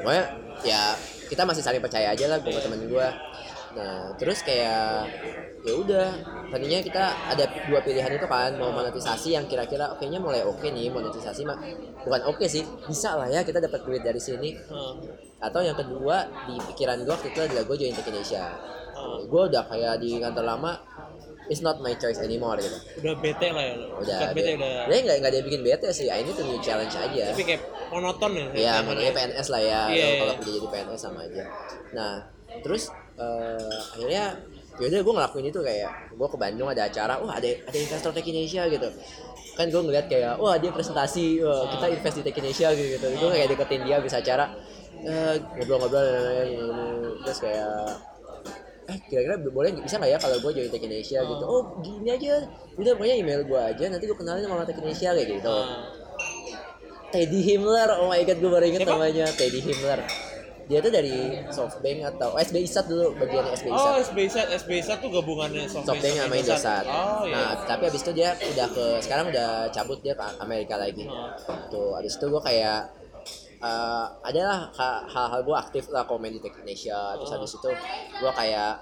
S2: pokoknya ya kita masih saling percaya aja lah gue sama temen gue nah terus kayak ya udah tadinya kita ada dua pilihan itu kan mau monetisasi yang kira-kira oke nya mulai oke nih monetisasi mah bukan oke sih bisa lah ya kita dapat duit dari sini
S1: Heeh.
S2: atau yang kedua di pikiran gue waktu itu adalah gue join Tech Indonesia
S1: Oh.
S2: gue udah kayak di kantor lama it's not my choice anymore gitu
S1: Udah bete lah ya.
S2: udah
S1: Bukan bete udah.
S2: dia nggak nggak ada bikin bete sih I need to new challenge aja
S1: Tapi kayak monoton ya.
S2: Iya, makanya PNS lah ya.
S1: Iya,
S2: Kalau-. Kalau kerja jadi PNS sama aja. Nah, terus eh, akhirnya yaudah gue ngelakuin itu kayak gue ke Bandung ada acara, wah ada ada investor Tech Indonesia gitu. Kan gue ngeliat kayak, wah dia presentasi, wah, kita invest di Tech Indonesia gitu. Gue kayak deketin dia bisa acara eh, ngobrol-ngobrol ini. terus kayak eh kira-kira boleh bisa nggak ya kalau gue join Tech Indonesia gitu oh gini aja udah pokoknya email gue aja nanti gue kenalin sama Tech Indonesia kayak gitu
S1: Nah,
S2: Teddy Himmler, oh my god gue baru inget namanya Teddy Himmler. Dia tuh dari Softbank atau oh, SBI Sat dulu bagiannya SBI
S1: Oh,
S2: Sat.
S1: SBI Sat, SBI Sat tuh gabungannya Softbank,
S2: Softbank sama Indosat.
S1: Oh iya.
S2: Nah, tapi abis itu dia udah ke sekarang udah cabut dia ke Amerika lagi.
S1: Oh.
S2: Tuh, abis itu gue kayak eh adalah ha- hal-hal gue aktif lah komen di Tech Indonesia. Terus
S1: Oh.
S2: habis itu gue kayak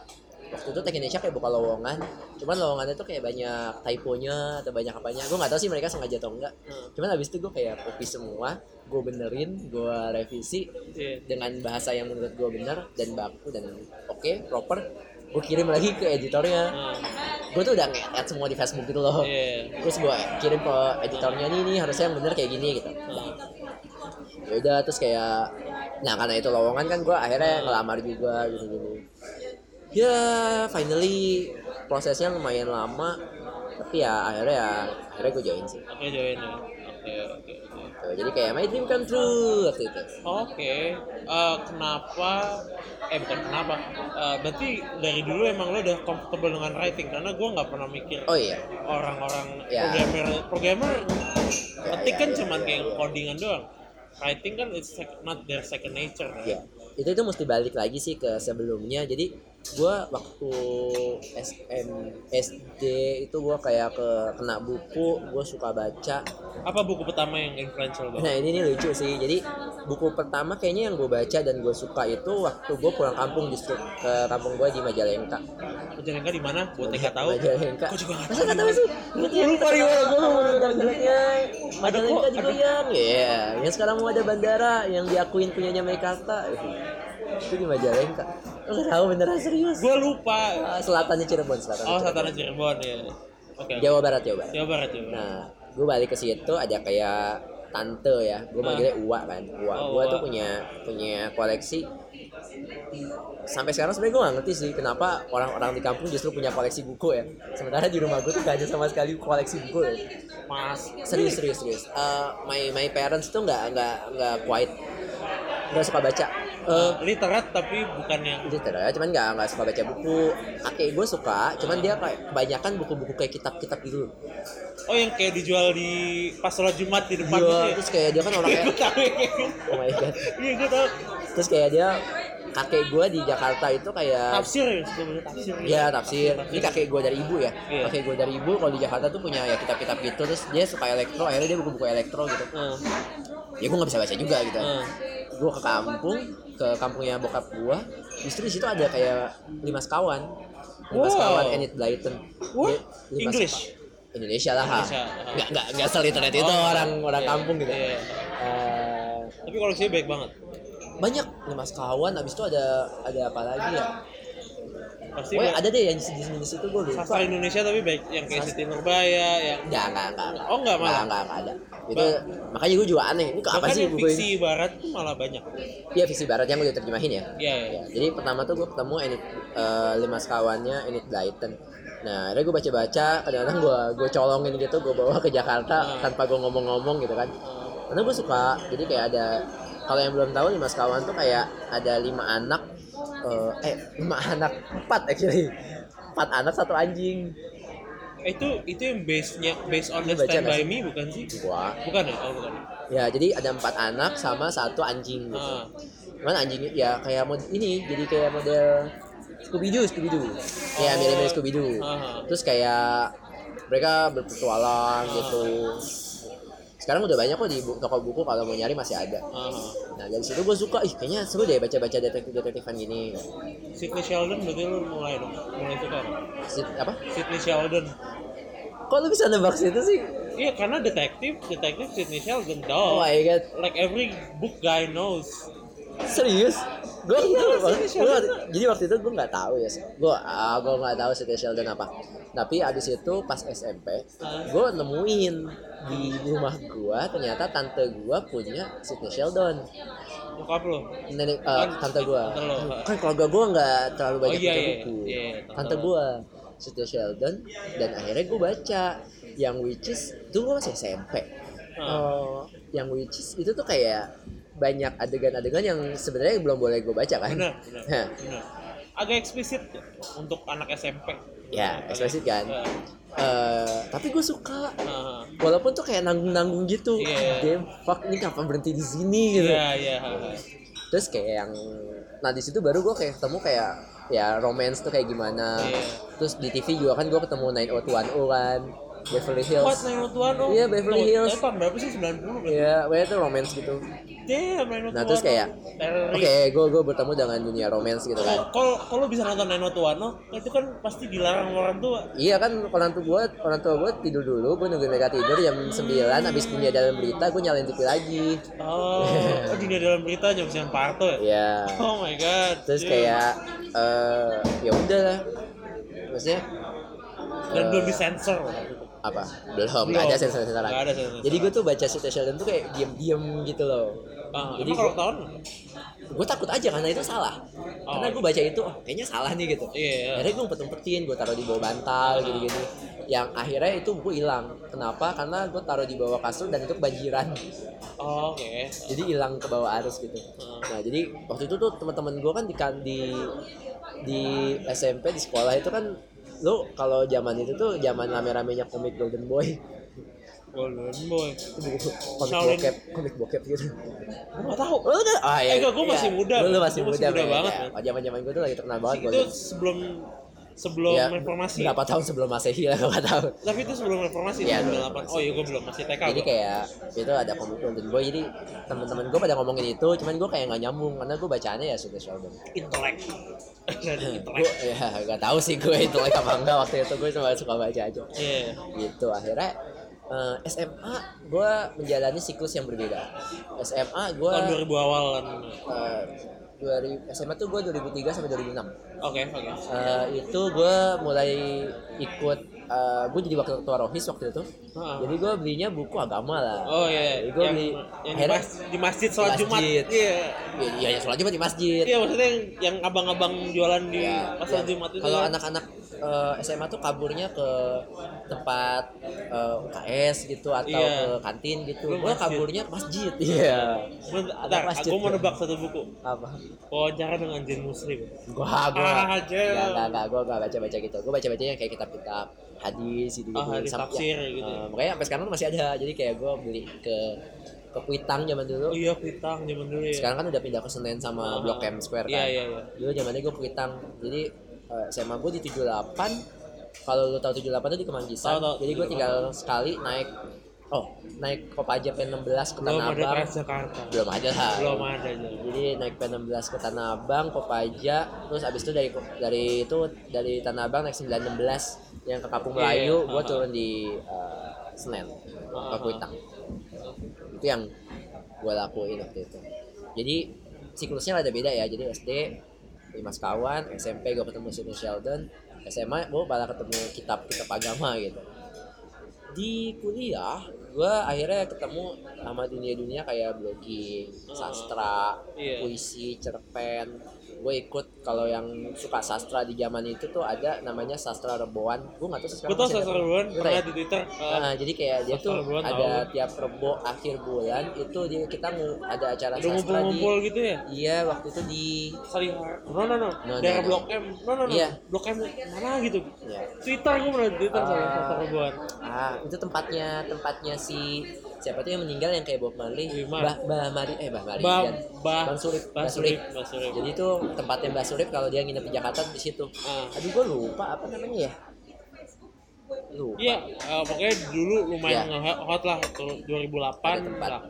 S2: waktu itu Tech Indonesia kayak buka lowongan, cuman lowongannya tuh kayak banyak typonya atau banyak apanya. Gue nggak tahu sih mereka sengaja atau enggak.
S1: Hmm.
S2: Cuman habis itu gue kayak copy semua, gue benerin, gue revisi
S1: Iya.
S2: dengan bahasa yang menurut gue benar dan baku dan oke proper. Gue kirim lagi ke editornya.
S1: Hmm.
S2: Gue tuh udah nge-add semua di Facebook gitu loh.
S1: Iya.
S2: Terus gue kirim ke editornya nih nih harusnya yang bener kayak gini gitu.
S1: Hmm.
S2: Ya udah terus kayak nah karena itu lowongan kan gue akhirnya ngelamar juga gitu gini. Ya finally prosesnya lumayan lama tapi ya akhirnya ya akhirnya gue join sih.
S1: Oke, join ya. Oke, oke.
S2: Tuh, jadi kayak my dream come true waktu itu.
S1: Oke, Eh, kenapa? Eh bukan kenapa? Eh, berarti dari dulu emang lo udah comfortable dengan writing karena gue nggak pernah mikir
S2: Oh iya.
S1: orang-orang
S2: Ya.
S1: programmer programmer ketik
S2: ya,
S1: kan
S2: ya,
S1: cuman
S2: ya,
S1: kayak
S2: ya.
S1: codingan doang. Writing kan it's not their second nature. Kan?
S2: Ya, itu itu mesti balik lagi sih ke sebelumnya. Jadi gua waktu SM SD itu gua kayak ke kena buku, gua suka baca.
S1: Apa buku pertama yang influential
S2: Nah
S1: banget?
S2: ini nih lucu sih. Jadi buku pertama kayaknya yang gue baca dan gue suka itu waktu gue pulang kampung justru ke kampung gue di Majalengka.
S1: Majalengka di mana? Buat yang nggak tahu.
S2: Majalengka.
S1: Gue juga nggak
S2: Masa
S1: tahu.
S2: nggak tahu sih? Ya?
S1: Lupa di mana?
S2: Gue mau Majalengka
S1: kok,
S2: di
S1: ada-
S2: Goyang. Iya. Yang sekarang mau ada bandara yang diakuin punyanya Meikarta. Itu di Majalengka. Tahu beneran serius?
S1: Gue lupa.
S2: Ah, Selatannya Cirebon, selatan.
S1: Oh, Satana Cirebon ya. Oke.
S2: Jawa Barat, Jawa Barat.
S1: Jawa Barat Jawa Barat.
S2: Nah, gue balik ke situ ada kayak tante ya, gue manggilnya Uwa kan. Uwa,
S1: Oh,
S2: gue
S1: Uwa.
S2: tuh punya punya koleksi. Sampai sekarang sebenarnya gue gak ngerti sih kenapa orang-orang di kampung justru punya koleksi buku ya. Sementara di rumah gue tuh gak ada sama sekali koleksi buku. Ya.
S1: Mas.
S2: Serius, serius, serius. Eh, my my parents tuh nggak nggak nggak quite nggak suka baca. Eh,
S1: literat tapi bukan yang
S2: ya, cuman nggak nggak suka baca buku. Kakek gue suka, cuman dia kayak kebanyakan buku-buku kayak kitab-kitab gitu.
S1: Oh yang kayak dijual di pas sholat Jumat di depan
S2: Iya,
S1: gitu ya?
S2: terus kayak dia kan orang kayak, oh my god.
S1: Iya gue tahu.
S2: Terus kayak dia kakek gue di Jakarta itu kayak
S1: Tafsir ya, tafsir.
S2: ya tafsir. Ini kakek gue dari ibu ya.
S1: Iya.
S2: Kakek gue dari ibu kalau di Jakarta tuh punya ya kitab-kitab gitu. Terus dia suka elektro, akhirnya dia buku-buku elektro gitu.
S1: Eh,
S2: Ya gue nggak bisa baca juga gitu.
S1: eh.
S2: Gue ke kampung, ke kampungnya bokap gue. Justru di situ ada kayak lima sekawan. Lima
S1: Wow.
S2: sekawan Enid Blyton.
S1: What?
S2: Dia lima
S1: English?
S2: seka- Indonesia lah.
S1: Indonesia.
S2: Nggak nggak nggak seliterat itu
S1: Oh,
S2: orang orang
S1: iya,
S2: kampung gitu.
S1: iya.
S2: Eh,
S1: Tapi koleksinya baik banget.
S2: Banyak lima sekawan habis itu ada ada apa lagi ya
S1: Pasti baik.
S2: ada deh yang jenis-jenis itu gue lupa
S1: sastra Indonesia tapi baik yang kayak. Siti Nurbaya yang
S2: Enggak, enggak, enggak, enggak.
S1: Oh, enggak malah?
S2: Enggak, enggak, enggak ada. Itu makanya gue juga aneh. Ini kok apa sih buku
S1: fiksi
S2: ini?
S1: barat tuh malah banyak.
S2: Iya, fiksi barat yang gue terjemahin ya.
S1: Iya, iya.
S2: Ya, jadi pertama tuh gue ketemu Enid eh, lima sekawannya Enid Blyton. Nah, akhirnya gue baca-baca, kadang-kadang gue gue colongin gitu, gue bawa ke Jakarta
S1: Hmm.
S2: tanpa gue ngomong-ngomong gitu kan. Karena gue suka, jadi kayak ada kalau yang belum tahu lima sekawan tuh kayak ada lima anak eh eh lima anak empat actually. Empat anak satu anjing.
S1: Eh, itu itu yang base nya based on the stand by me bukan sih?
S2: Gua.
S1: Bukan ya? Oh bukan
S2: ya. Jadi ada empat anak sama satu anjing gitu.
S1: Ah.
S2: cuman anjingnya ya kayak mod ini jadi kayak model Scooby Doo Scooby Doo ya
S1: Oh.
S2: mirip mirip Scooby Doo
S1: Ah.
S2: terus kayak mereka berpetualang gitu sekarang udah banyak kok di bu- toko buku kalau mau nyari masih ada.
S1: Ah.
S2: nah dari situ gue suka ih kayaknya seru deh baca baca detektif detektifan gini
S1: Sidney Sheldon berarti lu mulai dong mulai suka dong?
S2: Sit- apa?
S1: Sidney Sheldon.
S2: Kok lu bisa nebak situ sih?
S1: Iya karena detektif detektif Sidney Sheldon
S2: oh
S1: dong
S2: my god.
S1: Like every book guy knows
S2: serius? Gue
S1: Iya,
S2: Gua jadi waktu itu gue nggak tahu ya gue ah gue nggak tahu Sidney Sheldon apa. Tapi abis itu pas SMP gue nemuin di rumah gue ternyata tante gue punya Sidney Sheldon.
S1: Bokap lo
S2: nenek eh,
S1: Kan,
S2: tante gue
S1: ah.
S2: kan keluarga gue nggak terlalu
S1: Oh,
S2: banyak
S1: iya,
S2: baca
S1: iya,
S2: buku.
S1: Iya, iya, tante
S2: gue Sidney Sheldon dan akhirnya gue baca. Yang which is itu gue masih SMP
S1: Ah.
S2: Oh, yang which is itu tuh kayak banyak adegan-adegan yang sebenarnya belum boleh gue baca kan?
S1: Benar benar agak eksplisit untuk anak SMP
S2: ya eksplisit kan. Eh, tapi gue suka.
S1: Ah.
S2: walaupun tuh kayak nanggung-nanggung gitu.
S1: Iya.
S2: damn fuck ini kapan berhenti di sini? gitu.
S1: Iya iya
S2: terus kayak yang nah di situ baru gue kayak ketemu kayak ya romance tuh kayak gimana.
S1: Iya.
S2: terus di TV juga kan gue ketemu 90210 kan Beverly Hills
S1: Tuan oh
S2: Iya, Beverly Hills.
S1: Eh, tahun berapa sih 90 kan?
S2: Iya, pokoknya itu romance gitu.
S1: Damn, Nine
S2: Nah, terus kayak, Oke, gue gue bertemu dengan dunia romance gitu kan.
S1: Kalau kalau bisa nonton Nine Tuano, itu kan pasti dilarang orang tua.
S2: Iya kan orang tua gue orang tua gue tidur dulu, gue nungguin mereka tidur jam 9 habis dunia dalam berita gue nyalain TV lagi.
S1: Oh, oh dunia dalam berita jam siang Parto ya?
S2: Iya.
S1: Oh my god.
S2: Terus
S1: Damn.
S2: kayak eh ya udah lah. Maksudnya
S1: dan
S2: eh,
S1: belum disensor waktu itu.
S2: Apa? Belum, nggak ada sensor-sensoran.
S1: Nggak ada sensor.
S2: Jadi gue tuh baca City Sheldon tuh kayak diem-diem gitu loh.
S1: Ah,
S2: jadi
S1: kalau tahun?
S2: Gue takut aja karena itu salah.
S1: Oh.
S2: Karena gue baca itu, oh, kayaknya salah nih gitu.
S1: Iya. iya.
S2: akhirnya gue umpet-umpetin gue taruh di bawah bantal
S1: Ah.
S2: gitu-gitu yang akhirnya itu gue hilang kenapa karena gue taruh di bawah kasur dan itu kebanjiran
S1: Oh, Oke.
S2: jadi hilang ke bawah arus gitu
S1: Ah.
S2: nah jadi waktu itu tuh teman-teman gue kan di kan di di SMP di sekolah itu kan lu kalau zaman itu tuh zaman rame-ramenya komik Golden Boy
S1: Golden Boy.
S2: komik
S1: Shaolin.
S2: bokep komik bokep gitu
S1: nggak tahu.
S2: Oh, udah. Ah,
S1: Eh, enggak, gua masih muda,
S2: Lu, lu masih
S1: Gua
S2: muda,
S1: muda
S2: men.
S1: banget,
S2: Ya, oh, zaman-zaman gue tuh lagi terkenal banget
S1: Itu
S2: Golden.
S1: sebelum sebelum
S2: Ya,
S1: reformasi.
S2: berapa tahun sebelum Masehi lah gue gak tahu.
S1: Tapi itu sebelum reformasi
S2: Iya,
S1: 98. Oh iya gue belum masih TK.
S2: jadi
S1: gua.
S2: kayak itu ada Golden Boy jadi teman-teman gue pada ngomongin itu cuman gue kayak nggak nyambung karena gue bacaannya ya Sugar Sheldon
S1: intelek.
S2: Gue
S1: intelek.
S2: ya gak tahu sih gue itu like apa enggak waktu itu gue cuma suka baca aja
S1: Iya.
S2: gitu akhirnya eh, SMA gue menjalani siklus yang berbeda SMA gue
S1: Tahun 2000 awal kan.
S2: eh, 2000 SMA tuh gue 2003 sampai 2006
S1: Oke, oke.
S2: Eh, itu gue mulai ikut eh, gue jadi wakil ketua rohis waktu itu
S1: Ah.
S2: jadi gue belinya buku agama lah
S1: Oh iya,
S2: gua
S1: yang,
S2: beli-
S1: yang di,
S2: akhirnya-
S1: di masjid sholat
S2: Di
S1: Jumat.
S2: masjid.
S1: Iya.
S2: Iya, iya, ya, sholat Jumat di masjid.
S1: Iya, maksudnya yang, yang abang-abang jualan di
S2: Ya,
S1: pas sholat
S2: ya.
S1: Jumat itu.
S2: Kalau
S1: kan.
S2: anak-anak eh, SMA tuh kaburnya ke tempat eh, UKS gitu atau
S1: Iya.
S2: ke kantin gitu.
S1: Masjid.
S2: kaburnya ke masjid. Iya.
S1: Bentar,
S2: masjid
S1: aku mau nebak satu buku.
S2: Apa?
S1: Wawancara dengan jin muslim.
S2: Gua gua
S1: Ah, aja.
S2: Enggak, enggak, enggak, gua enggak baca-baca gitu. Gua baca-baca yang kayak kitab-kitab hadis gitu gitu.
S1: Ah, hadis tafsir gitu.
S2: eh, makanya sampai sekarang masih ada. Jadi kayak gua beli ke ke Kuitang zaman dulu.
S1: Oh iya, Pitang zaman dulu ya.
S2: Sekarang kan udah pindah ke Senen sama
S1: Ah.
S2: Blok M Square kan.
S1: Iya, iya, iya.
S2: Dulu zamannya gue Kuitang. Jadi SMA gue di 78. Kalau lu tahu 78 tuh di Kemanggisan.
S1: Tahu, tahu.
S2: Jadi gue tinggal sekali naik Oh, naik Kopaja P16 ke
S1: Belum
S2: Tanah
S1: ada
S2: Abang.
S1: Transjakarta.
S2: Belum ada lah.
S1: Belum ada.
S2: Jadi naik P16 ke Tanah Abang, Kopaja, terus abis itu dari dari itu dari Tanah Abang naik 916 yang ke Kampung
S1: Iya,
S2: Melayu,
S1: iya.
S2: gue
S1: Ah.
S2: turun di eh, Senen,
S1: Ah,
S2: ke. Kuitang. Itu yang gue lakuin waktu itu. Jadi siklusnya ada beda ya. Jadi SD lima sekawan, SMP gue ketemu Sidney Sheldon, SMA gue malah ketemu kitab-kitab agama gitu. Di kuliah gue akhirnya ketemu sama dunia-dunia kayak blogging,
S1: Ah.
S2: sastra,
S1: Iya.
S2: puisi, cerpen, gue ikut kalau yang suka sastra di zaman itu tuh ada namanya sastra reboan gue nggak tahu sekarang
S1: Gue tau
S2: masih ada
S1: sastra. Rebuan
S2: tahu
S1: pernah
S2: ya?
S1: di Twitter. Uh,
S2: Nah, jadi kayak dia tuh
S1: Reboan
S2: ada
S1: tahu.
S2: tiap rebo akhir bulan itu dia kita ada acara
S1: Udah
S2: sastra di
S1: ngumpul-ngumpul gitu ya?
S2: iya waktu itu di
S1: Salihar. No, no, no.
S2: No,
S1: Daerah
S2: no, no.
S1: Blok M. No, no, no.
S2: Iya.
S1: Blok M mana gitu.
S2: ya
S1: Twitter gue pernah di Twitter sama
S2: Ah.
S1: sastra Rebuan.
S2: ah itu tempatnya tempatnya si siapa tuh yang meninggal yang kayak Bob Marley
S1: Wimar.
S2: Bah Bah Mari eh Bah Mari
S1: Bah,
S2: kan.
S1: bah,
S2: Bang Surip
S1: Bah
S2: Surip
S1: Surip,
S2: jadi itu tempatnya Mbak Surip kalau dia nginep di Jakarta di situ
S1: Ah.
S2: aduh gue lupa apa namanya ya lupa
S1: Iya, eh, pokoknya dulu lumayan
S2: Iya.
S1: nge-hot lah tuh 2008
S2: ada tempat
S1: lah.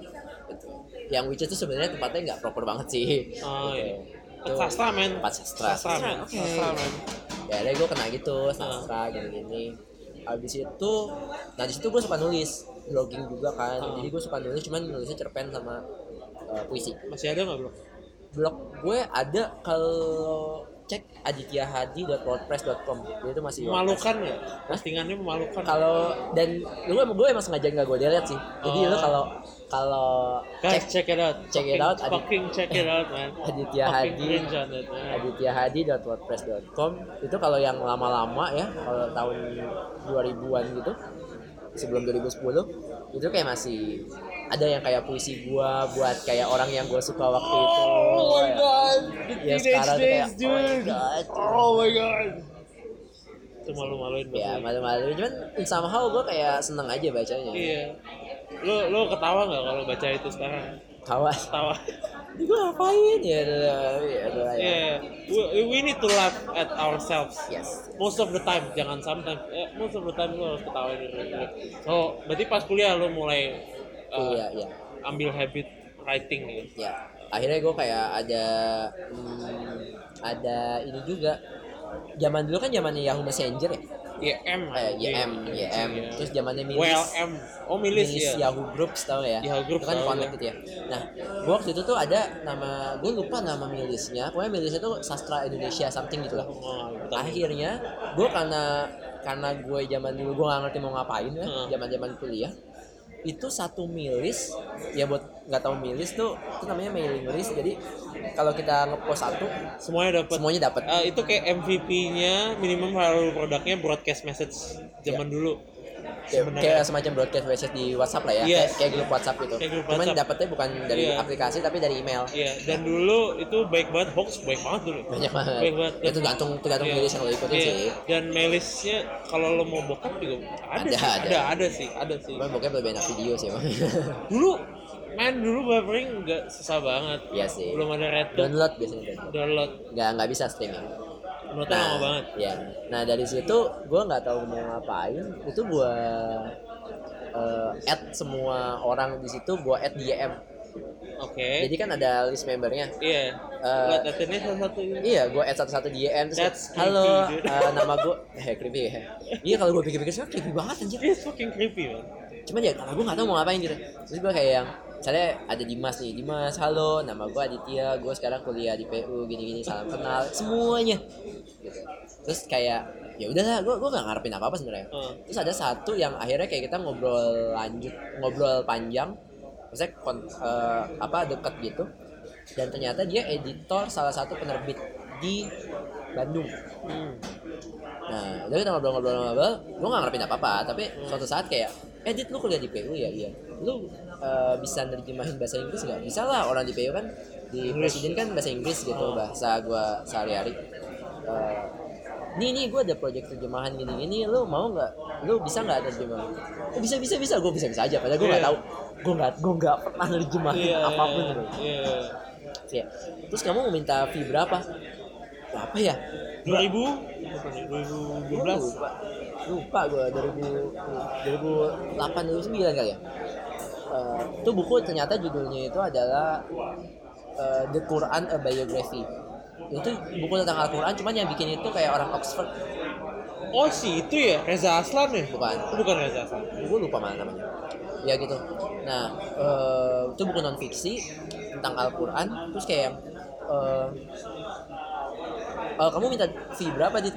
S2: Betul. yang which itu sebenarnya tempatnya nggak proper banget sih
S1: Oh,
S2: Gitu.
S1: iya.
S2: Itu
S1: Sastra men.
S2: tempat sastra
S1: Sastra men.
S2: Oke.
S1: Sastra men.
S2: ya ada gue kena gitu sastra gini-gini habis itu nah di situ gue suka nulis blogging juga kan
S1: Ah.
S2: jadi gue suka nulis cuman nulisnya cerpen sama uh, puisi
S1: Masih ada nggak bro?
S2: blog gue ada kalau cek adityahadi.wordpress.com dia itu masih.
S1: Memalukan ya? Postingannya memalukan.
S2: kalau dan lu emang gue emang sengaja nggak gue delete sih jadi
S1: Oh.
S2: lu kalau kalau cek
S1: check it out.
S2: check it out, Adi-
S1: Fucking check it out, man.
S2: Aditya Hadi. itu kalau yang lama-lama ya kalau tahun 2000-an gitu sebelum 2010 itu kayak masih ada yang kayak puisi gua buat kayak orang yang gue suka waktu itu
S1: Oh my god, the
S2: Ya, sekarang
S1: days,
S2: kayak, oh my. God.
S1: Oh my god. Itu malu-maluin
S2: ya
S1: banget.
S2: malu-malu cuman somehow gue kayak seneng aja bacanya
S1: Iya. Lo lo ketawa nggak kalau baca itu sekarang?
S2: Tawa
S1: Ketawa.
S2: gue ngapain ya udah ya udah ya
S1: Yeah. We, we need to laugh at ourselves.
S2: yes
S1: Most of the time, jangan sometimes. Eh, most of the time lo harus ketawain diri lo. So, berarti pas kuliah lo mulai uh,
S2: iya iya
S1: ambil habit writing gitu.
S2: ya akhirnya gue kayak ada hmm, ada ini juga zaman dulu kan zamannya Yahoo Messenger ya
S1: YM. anjing.
S2: YM YM
S1: Iya.
S2: terus zamannya milis
S1: WLM. Oh, milis,
S2: milis
S1: ya.
S2: Yahoo Groups tau ya
S1: Yahoo Groups,
S2: itu kan connect
S1: gua.
S2: gitu ya nah gue waktu itu tuh ada nama gue lupa nama milisnya pokoknya milisnya tuh sastra Indonesia something gitu lah
S1: Oh, betul.
S2: akhirnya gue karena karena gue zaman dulu gue gak ngerti mau ngapain ya zaman zaman kuliah itu satu milis ya buat nggak tahu milis tuh itu namanya mailing list jadi kalau kita ngepost satu
S1: Semuanya dapat.
S2: semuanya dapat
S1: Eh, itu kayak MVP-nya minimum viral produknya broadcast message zaman dulu.
S2: Kayak,
S1: sebenarnya.
S2: kayak semacam broadcast message di WhatsApp lah ya
S1: Yes.
S2: kayak, kayak grup WhatsApp gitu
S1: Kayak grup
S2: cuman
S1: WhatsApp.
S2: dapetnya bukan dari
S1: Iya.
S2: aplikasi tapi dari email
S1: Iya, dan dulu itu baik banget hoax baik banget dulu.
S2: banyak banget
S1: Baik banget.
S2: itu tergantung tergantung
S1: Iya.
S2: milis yang lo ikutin
S1: Iya.
S2: sih
S1: Dan mailisnya kalau lo mau bokap juga ada,
S2: Ada,
S1: sih.
S2: ada.
S1: ada, ada sih, ada sih.
S2: cuman pokoknya lebih enak video sih emang
S1: Dulu main dulu buffering nggak susah banget.
S2: iya sih
S1: Belum ada red
S2: download biasanya download.
S1: download.
S2: nggak nggak bisa streaming
S1: Downloadnya lama banget.
S2: ya nah dari situ gue nggak tahu mau ngapain itu gue eh, add semua orang di situ gue add DM
S1: Oke.
S2: jadi kan ada list membernya
S1: Iya.
S2: Eh,
S1: Lihat ini salah satu ini.
S2: Iya, gue add satu-satu di DM terus
S1: That's
S2: halo,
S1: creepy, dude."
S2: eh, nama gue, eh creepy ya. Iya kalau gue pikir-pikir sekarang creepy banget anjir.
S1: It's fucking creepy man.
S2: Cuman ya karena gue gak tahu mau ngapain gitu. Terus gue kayak yang, misalnya ada Dimas nih, Dimas, halo, nama gue Aditya, gue sekarang kuliah di PU, gini-gini, salam kenal, semuanya. Gitu. Terus kayak, ya udahlah, gue gue gak ngarepin apa-apa sebenarnya.
S1: Heeh.
S2: Terus ada satu yang akhirnya kayak kita ngobrol lanjut, ngobrol panjang, maksudnya kon, eh, apa deket gitu. Dan ternyata dia editor salah satu penerbit di Bandung.
S1: Hmm.
S2: Nah, udah kita ngobrol-ngobrol-ngobrol, gue gak ngarepin apa-apa, tapi suatu saat kayak, edit lu kuliah di PU ya, iya. Lu eh, bisa nerjemahin bahasa Inggris nggak? Bisa lah, orang di PU kan, di presiden kan bahasa Inggris gitu, bahasa gue sehari-hari. Eh, nih nih gue ada proyek terjemahan gini-gini, lu mau nggak? Lu bisa nggak terjemahin? Oh, bisa bisa bisa, gue bisa bisa aja, padahal gue nggak
S1: Iya.
S2: tahu, gue nggak gue nggak pernah nerjemahin
S1: Iya.
S2: apa pun gitu.
S1: Iya.
S2: Ya. Terus kamu mau minta fee berapa? Berapa ya?
S1: 2000 apa nih? 2012
S2: lupa lupa gue 2000 2008 2009 kali ya Eh, itu buku ternyata judulnya itu adalah eh, The Quran a Biography. Itu buku tentang Al-Quran cuman yang bikin itu kayak orang Oxford.
S1: Oh si itu ya? Reza Aslan ya?
S2: bukan.
S1: Oh, bukan Reza Aslan.
S2: gue lupa mana namanya. Ya gitu. Nah eh, itu buku non fiksi tentang Al-Quran terus kayak eh, eh, kamu minta fee berapa dit?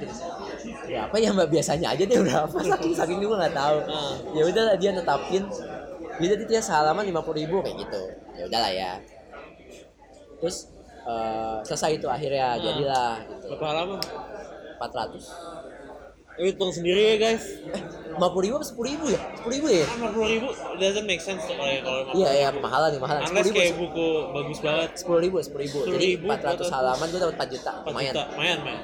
S2: Berapa ya mbak? Biasanya aja deh berapa. Saking saking gue nggak tahu.
S1: Hmm.
S2: ya udahlah dia netapin dia dit ya salaman lima puluh ribu kayak gitu. Ya udahlah ya. Terus eh, selesai itu akhirnya
S1: Hmm.
S2: jadilah gitu.
S1: berapa halaman?
S2: 400
S1: Eh, hitung sendiri ya guys.
S2: Eh 50 ribu apa 10 ribu ya? 10 ribu ya?
S1: Lima puluh ribu doesn't make sense tuh kalau kalau
S2: iya iya mahalan nih mahalan 10
S1: unless
S2: ribu
S1: kayak buku bagus banget.
S2: 10 ribu 10 ribu.
S1: 10
S2: jadi
S1: ribu,
S2: 400 halaman gue dapat 4 juta.
S1: 4
S2: lumayan.
S1: Lumayan
S2: lumayan.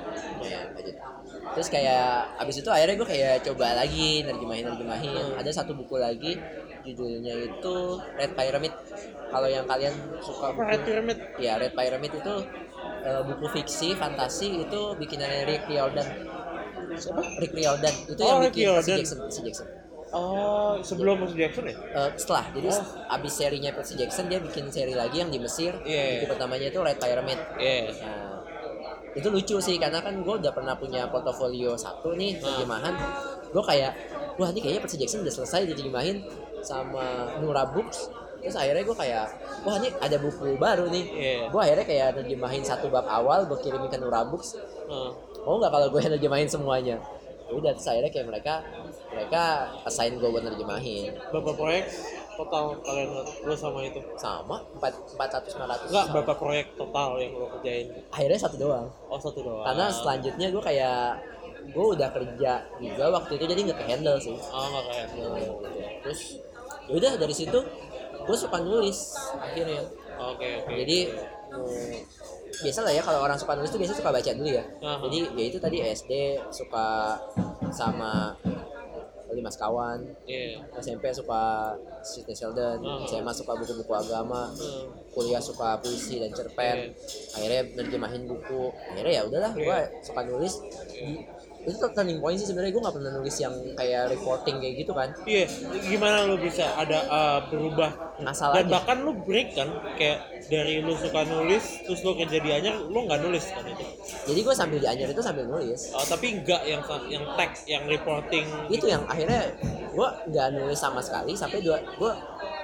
S2: 4 juta. Terus kayak abis itu akhirnya gue kayak coba lagi nerjemahin nerjemahin
S1: Hmm.
S2: ada satu buku lagi judulnya itu Red Pyramid. Kalau yang kalian suka
S1: apa Red
S2: buku
S1: Pyramid.
S2: Ya Red Pyramid itu eh, buku fiksi fantasi itu bikinannya Rick Riordan.
S1: Siapa?
S2: Rick Riordan. Itu
S1: Oh,
S2: yang
S1: Rick
S2: bikin Percy
S1: Riordan.
S2: Jackson Percy Jackson.
S1: Oh sebelum Percy Jackson ya?
S2: Eh, setelah. Jadi
S1: Oh.
S2: abis serinya Percy Jackson dia bikin seri lagi yang di Mesir.
S1: Iya.
S2: buku pertamanya itu Red Pyramid.
S1: Iya.
S2: Nah, itu lucu sih karena kan gue udah pernah punya portofolio satu nih
S1: Ah.
S2: terjemahan gue kayak wah ini kayaknya Percy Jackson udah selesai diterjemahin sama Nura Books terus akhirnya gue kayak wah ini ada buku baru nih.
S1: Iya.
S2: gue akhirnya kayak nerjemahin satu bab awal gue kirimin ke Nura Books.
S1: Heeh.
S2: mau nggak kalau gue yang nerjemahin semuanya? Ya udah terus akhirnya kayak mereka mereka assign gue buat nerjemahin.
S1: Berapa proyek total kalian lo sama itu?
S2: Sama empat empat ratus lima ratus.
S1: Enggak berapa proyek total yang lo kerjain?
S2: Akhirnya satu doang.
S1: Oh satu doang.
S2: Karena selanjutnya gue kayak gue udah kerja juga waktu itu jadi nggak ke handle sih.
S1: Oh nggak kayak
S2: terus yaudah dari situ gue suka nulis akhirnya.
S1: Oke oke.
S2: Jadi eh, biasa lah ya kalau orang suka nulis tuh biasanya suka baca dulu ya.
S1: Aha.
S2: jadi ya itu tadi SD suka sama lima sekawan
S1: iya.
S2: SMP suka Sidney Sheldon
S1: Aha.
S2: SMA suka buku-buku agama
S1: Hmm.
S2: kuliah suka puisi dan cerpen. Akhirnya nerjemahin buku. Akhirnya ya udahlah gue
S1: Iya.
S2: suka nulis. Di- itu turning point sih sebenarnya. Gue nggak pernah nulis yang kayak reporting kayak gitu kan.
S1: Iya gimana lo bisa ada uh, berubah?
S2: Ngasal
S1: dan
S2: aja
S1: bahkan lu break kan kayak dari lu suka nulis terus lu kerja di Anyer lu nggak nulis kan itu?
S2: Jadi gue sambil di Anyer itu sambil nulis.
S1: Oh, tapi enggak yang yang tag yang reporting?
S2: Itu yang akhirnya gue nggak nulis sama sekali sampai dua gue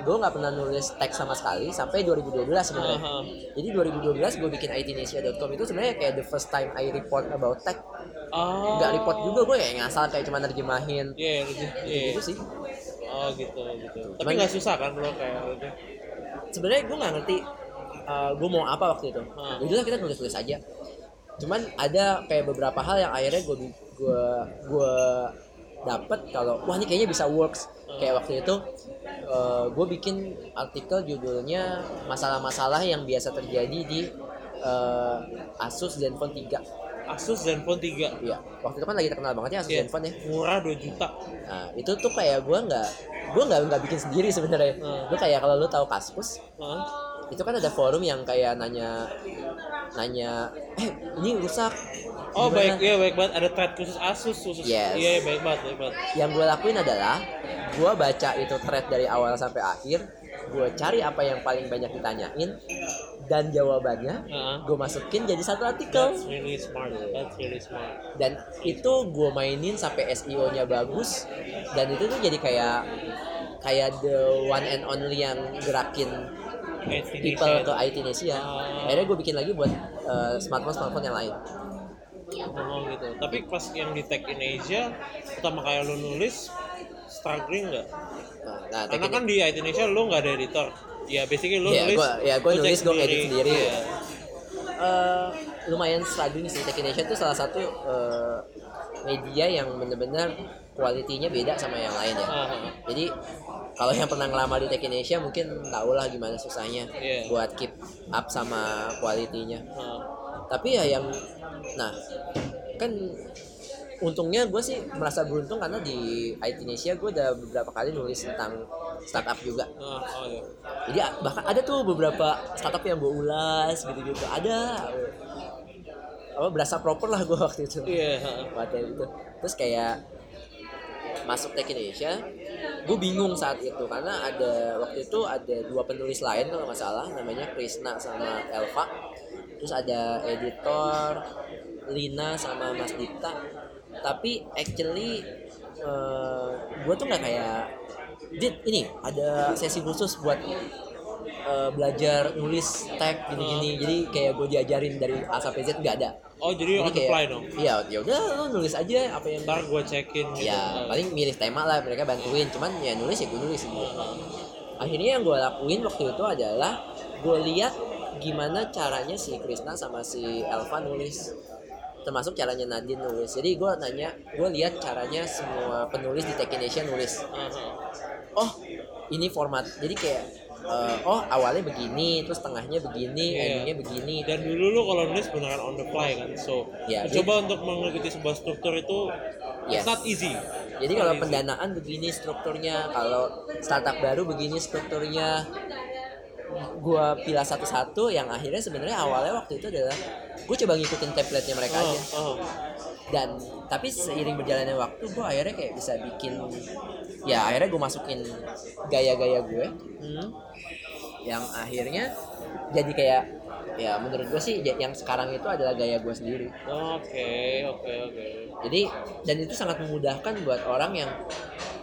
S2: gue nggak pernah nulis teks sama sekali sampai 2012 sebenarnya.
S1: Aha.
S2: jadi 2012 gue bikin itnesia.com itu sebenarnya kayak the first time I report about tech
S1: oh.
S2: Nggak report juga gue kayak ngasal kayak cuma nerjemahin.
S1: Iya iya iya.
S2: gitu sih.
S1: Oh gitu gitu. Tapi
S2: Cuman-
S1: nggak susah kan lo kayak gitu
S2: sebenarnya gue nggak ngerti gue mau apa waktu itu.
S1: Hmm.
S2: Jadi kita tulis tulis aja. Cuman ada kayak beberapa hal yang akhirnya gue gue gue dapet kalau wah ini kayaknya bisa works. Kayak waktu itu gue bikin artikel judulnya masalah-masalah yang biasa terjadi di eh, Asus Zenfone 3
S1: Asus Zenfone 3
S2: Iya, waktu itu kan lagi terkenal banget ya Asus
S1: Iya.
S2: Zenfone ya.
S1: murah 2 juta
S2: Nah, itu tuh kayak gue nggak gue nggak nggak bikin sendiri sebenarnya.
S1: Hmm.
S2: Lu kayak kalau lu tahu Kaskus,
S1: Hah?
S2: itu kan ada forum yang kayak nanya nanya eh ini rusak
S1: Oh
S2: Gimana?
S1: baik, iya baik banget. Ada thread khusus Asus khusus.
S2: Yes.
S1: Iya baik banget, baik banget.
S2: yang gue lakuin adalah gue baca itu thread dari awal sampai akhir gue cari apa yang paling banyak ditanyain dan jawabannya
S1: Heeh.
S2: gue masukin jadi satu artikel
S1: That's really smart. That's really smart.
S2: dan itu gue mainin sampai SEO nya bagus dan itu tuh jadi kayak kayak the one and only yang gerakin people ke IT Indonesia
S1: Ah.
S2: akhirnya gue bikin lagi buat uh, smartphone smartphone yang lain
S1: Oh gitu. Tapi pas yang di tag in Asia, pertama kali lu nulis struggling nggak?
S2: Nah, nah
S1: Karena kan di IT Indonesia lu nggak ada editor. Ya basically lu
S2: Iya,
S1: nulis.
S2: gua- ya, gua nulis, gua edit sendiri.
S1: Iya.
S2: Eh, lumayan struggling sih Indonesia itu salah satu eh, media yang bener-bener kualitinya beda sama yang lain ya.
S1: Ah, ah.
S2: Jadi kalau yang pernah ngelamar di Tech Indonesia mungkin tahu lah gimana susahnya
S1: Iya.
S2: buat keep up sama kualitinya.
S1: Ah.
S2: Tapi ya yang nah kan untungnya gue sih merasa beruntung karena di IT Indonesia gue udah beberapa kali nulis tentang startup juga.
S1: Ah, oh iya.
S2: Jadi bahkan ada tuh beberapa startup yang gue ulas gitu-gitu. Ada. Apa berasa proper lah gue waktu itu.
S1: Iya. ah.
S2: Waktu itu. Terus kayak masuk Tech Indonesia, gue bingung saat itu karena ada waktu itu ada dua penulis lain kalau nggak salah, namanya Krisna sama Elva. Terus ada editor Lina sama Mas Dita. Tapi actually gue tuh nggak kayak Dit, ini ada sesi khusus buat eh, belajar nulis tag gini-gini. Jadi kayak gue diajarin dari A sampai Z nggak ada.
S1: Oh jadi on the fly dong.
S2: Iya, ya udah lu nulis aja apa yang
S1: Ntar gue cekin gitu.
S2: ya paling milih tema lah mereka bantuin cuman ya nulis ya gue nulis gitu.
S1: Ah,
S2: akhirnya yang gue lakuin waktu itu adalah gue lihat gimana caranya si Krisna sama si Elva nulis termasuk caranya Nadine nulis jadi gue nanya gue lihat caranya semua penulis di Techinesia nulis oh ini format jadi kayak eh, oh awalnya begini terus tengahnya begini
S1: Iya.
S2: endingnya begini
S1: dan dulu lu kalau nulis beneran on the fly kan so
S2: Ya,
S1: coba untuk mengikuti sebuah struktur itu
S2: Yes.
S1: not easy
S2: Jadi kalau pendanaan begini strukturnya, kalau startup baru begini strukturnya. Gua pilih satu-satu yang akhirnya sebenarnya awalnya waktu itu adalah gue coba ngikutin template-nya mereka
S1: oh,
S2: aja.
S1: oh.
S2: Dan tapi seiring berjalannya waktu gue akhirnya kayak bisa bikin ya akhirnya gue masukin gaya-gaya gue
S1: Hmm.
S2: yang akhirnya jadi kayak ya menurut gue sih yang sekarang itu adalah gaya gue sendiri.
S1: oke oke oke
S2: Jadi dan itu sangat memudahkan buat orang yang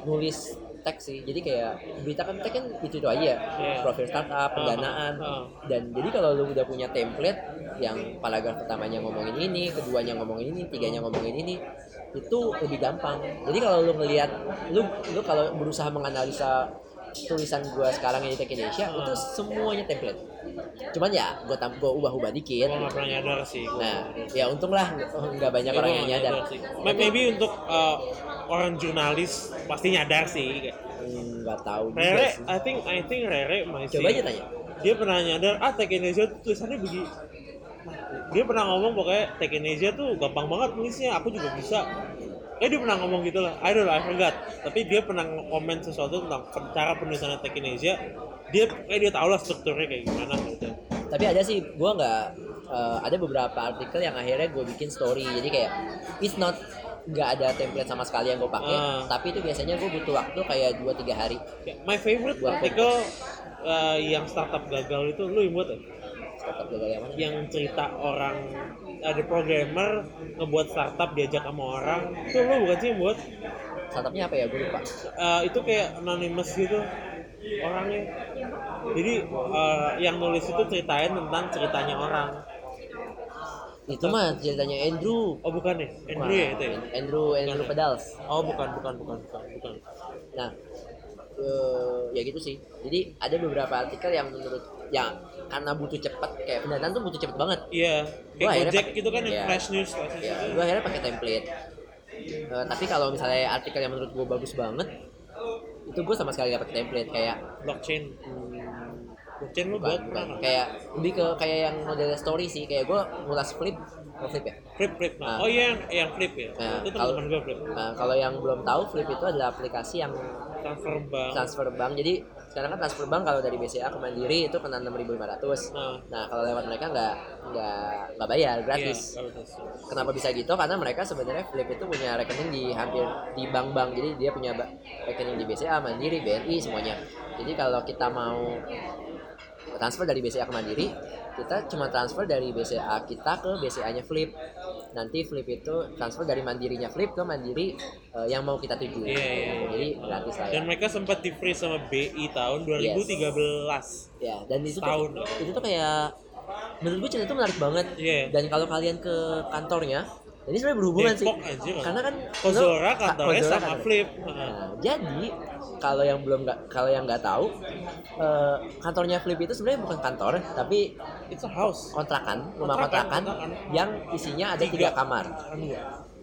S2: nulis teks sih. Jadi kayak berita kan teks kan itu itu aja.
S1: Iya.
S2: Profil startup, pendanaan.
S1: Ah, ah.
S2: Dan jadi kalau lu udah punya template yang paragraf pertamanya ngomongin ini, keduanya ngomongin ini, tiganya ngomongin ini, itu lebih gampang. Jadi kalau lu ngelihat lu lu kalau berusaha menganalisa tulisan gua sekarang yang di Tech Indonesia
S1: Ah.
S2: itu semuanya template. Cuman ya gua tam gua ubah-ubah dikit.
S1: gue nggak pernah nyadar sih gua.
S2: Nah, ya untung lah nggak banyak
S1: Ya,
S2: orang yang
S1: nggak
S2: nyadar.
S1: sih. Ma- maybe untuk uh, orang jurnalis pasti nyadar sih kayak,
S2: Hmm, nggak tahu juga
S1: Rere
S2: sih.
S1: I think I think Rere masih
S2: Coba aja tanya.
S1: dia pernah nyadar ah Tech Indonesia tuh tulisannya begini dia pernah ngomong pokoknya Tech Indonesia tuh gampang banget nulisnya aku juga bisa eh dia pernah ngomong gitu lah I don't know I forgot tapi dia pernah komen sesuatu tentang cara penulisannya Tech Indonesia dia kayak dia tahu lah strukturnya kayak gimana gitu
S2: Tapi ada sih, gua nggak eh, ada beberapa artikel yang akhirnya gue bikin story. Jadi kayak it's not nggak ada template sama sekali yang gue pakai.
S1: Ah.
S2: Tapi itu biasanya gue butuh waktu kayak 2-3 hari.
S1: Ya, my favorite artikel uh, yang startup gagal itu lu yang buat ya?
S2: Startup gagal yang mana?
S1: yang cerita orang ada programmer ngebuat startup diajak sama orang itu lu bukan sih yang buat
S2: Startupnya apa ya? Gue lupa.
S1: Eh, itu kayak anonymous gitu orangnya jadi eh, yang nulis itu ceritain tentang ceritanya orang
S2: Itu mah ceritanya Andrew.
S1: oh bukan ya Andrew ya itu ya
S2: Andrew Andrew
S1: Bukan ya?
S2: Pedals.
S1: oh bukan bukan bukan bukan bukan
S2: Nah, eh, ya gitu sih. Jadi ada beberapa artikel yang menurut yang karena butuh cepet kayak pendanaan tuh butuh cepet banget.
S1: iya
S2: Wah,
S1: kayak Gojek gitu kan yang
S2: iya.
S1: flash news
S2: ya
S1: itu.
S2: gue akhirnya pakai template Eh, tapi kalau misalnya artikel yang menurut gue bagus banget itu gue sama sekali pakai template kayak
S1: blockchain
S2: hmm,
S1: blockchain lu buat mana
S2: kayak lebih ke kayak yang model story sih kayak gue ngulas flip oh, flip ya?
S1: Flip flip. Nah.
S2: Ah.
S1: oh iya yang, yang flip ya?
S2: Nah,
S1: itu
S2: kalau-
S1: teman-teman gue flip.
S2: Nah, kalau yang belum tahu flip itu adalah aplikasi yang
S1: transfer bank.
S2: transfer bank. Jadi sekarang kan transfer bank kalau dari BCA ke Mandiri itu kena 6.500
S1: nah
S2: nah kalau lewat mereka nggak nggak nggak bayar gratis
S1: iya, gratis.
S2: Kenapa bisa gitu? Karena mereka sebenarnya Flip itu punya rekening di hampir di bank-bank. Jadi dia punya rekening di BCA, Mandiri, BNI semuanya. Jadi kalau kita mau transfer dari BCA ke Mandiri, kita cuma transfer dari BCA kita ke BCA-nya Flip. Nanti Flip itu transfer dari Mandirinya Flip ke Mandiri eh, yang mau kita tuju.
S1: Iya, iya, iya.
S2: Jadi gratis lah ya.
S1: Dan mereka sempat di freeze sama BI tahun 2013.
S2: Ya, dan itu
S1: Setahun.
S2: tuh, itu tuh kayak menurut gue cerita itu menarik banget.
S1: Iya.
S2: Dan kalau kalian ke kantornya, ini sebenarnya berhubungan
S1: Depok
S2: sih.
S1: anjir.
S2: Karena kan
S1: Kozora kantornya
S2: Kozora
S1: sama
S2: kantor-
S1: Flip.
S2: Nah, jadi kalau yang belum nggak kalau yang nggak tahu eh, kantornya Flip itu sebenarnya bukan kantor tapi
S1: It's a house.
S2: kontrakan rumah
S1: Kontrakan,
S2: kontrakan,
S1: kontrakan.
S2: yang isinya ada tiga, kamar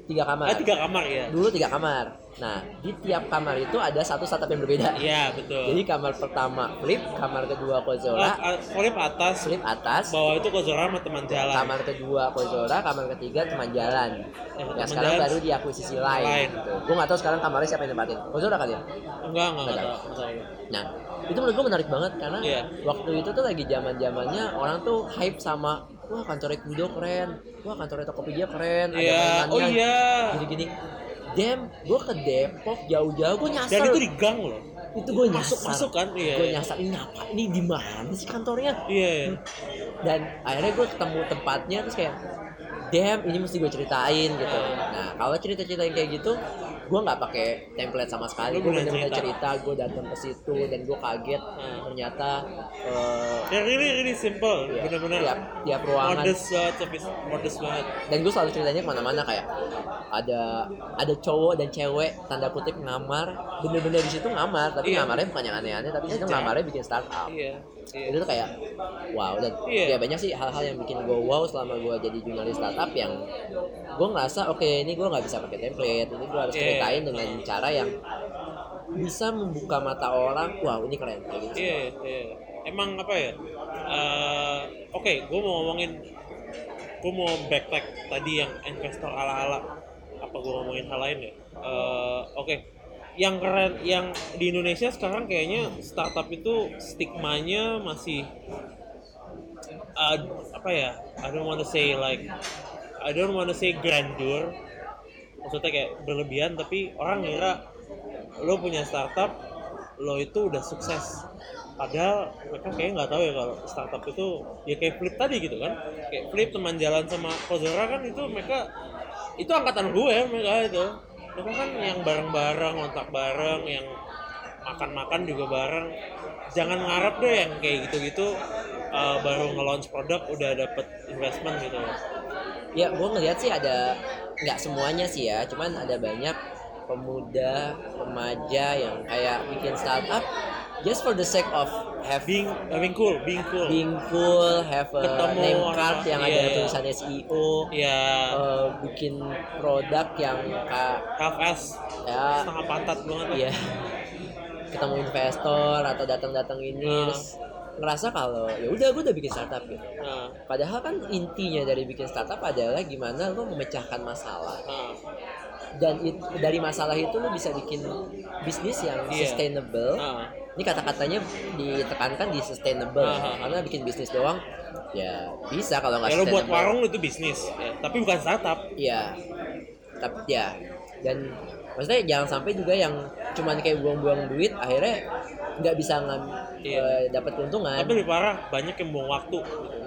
S2: tiga kamar
S1: Ah, tiga kamar ya.
S2: dulu tiga kamar nah di tiap kamar itu ada satu startup yang berbeda
S1: Iya, betul.
S2: jadi kamar pertama Flip kamar kedua Kozora
S1: Ah, ah, Flip atas,
S2: Flip atas
S1: bawah itu Kozora sama teman jalan.
S2: kamar kedua Kozora, kamar ketiga teman jalan.
S1: Eh,
S2: Ya sekarang
S1: jalan.
S2: baru diakuisisi lain.
S1: Lain.
S2: Gitu. Gue nggak tahu sekarang kamarnya siapa yang nempatin. Kozora kali ya.
S1: Enggak, enggak, enggak tahu.
S2: Nah itu menurut gue menarik banget karena
S1: Iya.
S2: waktu itu tuh lagi zaman zamannya orang tuh hype sama wah kantornya Kudo keren, wah kantornya Tokopedia keren, ada mainannya,
S1: oh iya.
S2: gini-gini. Dem, gue ke Depok jauh-jauh gue nyasar.
S1: Dan itu di gang loh.
S2: itu gue nyasar.
S1: Masuk-masuk kan? Iya.
S2: Gue
S1: iya.
S2: nyasar ini apa? Ini di mana sih kantornya?
S1: Iya, iya.
S2: dan akhirnya gue ketemu tempatnya terus kayak damn ini mesti gue ceritain gitu nah kalau cerita-cerita yang kayak gitu gue nggak pakai template sama sekali gue bener-bener
S1: cerita.
S2: cerita gue datang ke situ dan gue kaget
S1: Hmm.
S2: ternyata eh,
S1: Ya really really simple,
S2: ya,
S1: bener-bener.
S2: tiap tiap ruangan
S1: Modest banget, tapi modest banget.
S2: dan gue selalu ceritanya ke mana-mana kayak ada ada cowok dan cewek tanda kutip ngamar bener-bener di situ ngamar tapi
S1: Iya.
S2: ngamarnya bukan yang aneh-aneh tapi situ
S1: Aja.
S2: ngamarnya bikin startup
S1: Iya. Iya.
S2: itu tuh kayak wow dan
S1: Iya.
S2: ya banyak sih hal-hal yang bikin gue wow selama gue jadi jurnalis startup yang gue ngerasa oke ini gue nggak bisa pakai template ini gue harus
S1: Iya.
S2: Ceritain dengan cara yang bisa membuka mata orang wow ini keren gitu
S1: Iya, iya. Emang apa ya? eh, Oke, gue mau ngomongin, gue mau backtrack tadi yang investor ala-ala. Apa gue ngomongin hal lain ya? Eh, Oke, yang keren, yang di Indonesia sekarang kayaknya startup itu stigmanya masih uh, apa ya? I don't wanna say like, I don't wanna say grandeur. Maksudnya kayak berlebihan, tapi orang ngira lo punya startup lo itu udah sukses. Padahal mereka kayak nggak tahu ya kalau startup itu ya kayak flip tadi gitu kan. Kayak flip teman jalan sama Kozora kan itu mereka itu angkatan gue mereka itu. Mereka kan yang bareng-bareng kontak bareng yang makan-makan juga bareng. Jangan ngarep deh yang kayak gitu-gitu uh, baru nge-launch produk udah dapet investment gitu.
S2: Ya gue ngeliat sih ada nggak semuanya sih ya cuman ada banyak pemuda remaja yang kayak bikin startup just for the sake of having
S1: having cool being cool.
S2: being cool have a
S1: Ketemu
S2: name
S1: orang,
S2: card yang
S1: iya,
S2: ada tulisannya CEO
S1: ya
S2: eh, bikin produk yang kayak
S1: half ass
S2: ya.
S1: Setengah pantat banget.
S2: Iya. Ketemu investor atau datang-datang ini terus ngerasa kalau ya udah gue udah bikin startup gitu.
S1: nah,
S2: Padahal kan intinya dari bikin startup adalah gimana lo memecahkan masalah
S1: nah,
S2: dan it- dari masalah itu lo bisa bikin bisnis yang
S1: Iya.
S2: sustainable.
S1: nah.
S2: Ini kata-katanya ditekankan di sustainable
S1: ah.
S2: karena bikin bisnis doang ya bisa kalau nggak
S1: ya lo buat warung itu bisnis ya, tapi bukan startup
S2: Iya. Tapi ya dan maksudnya jangan sampai juga yang cuman kayak buang-buang duit akhirnya nggak bisa ngam, eh, dapat keuntungan.
S1: tapi lebih parah banyak yang buang waktu.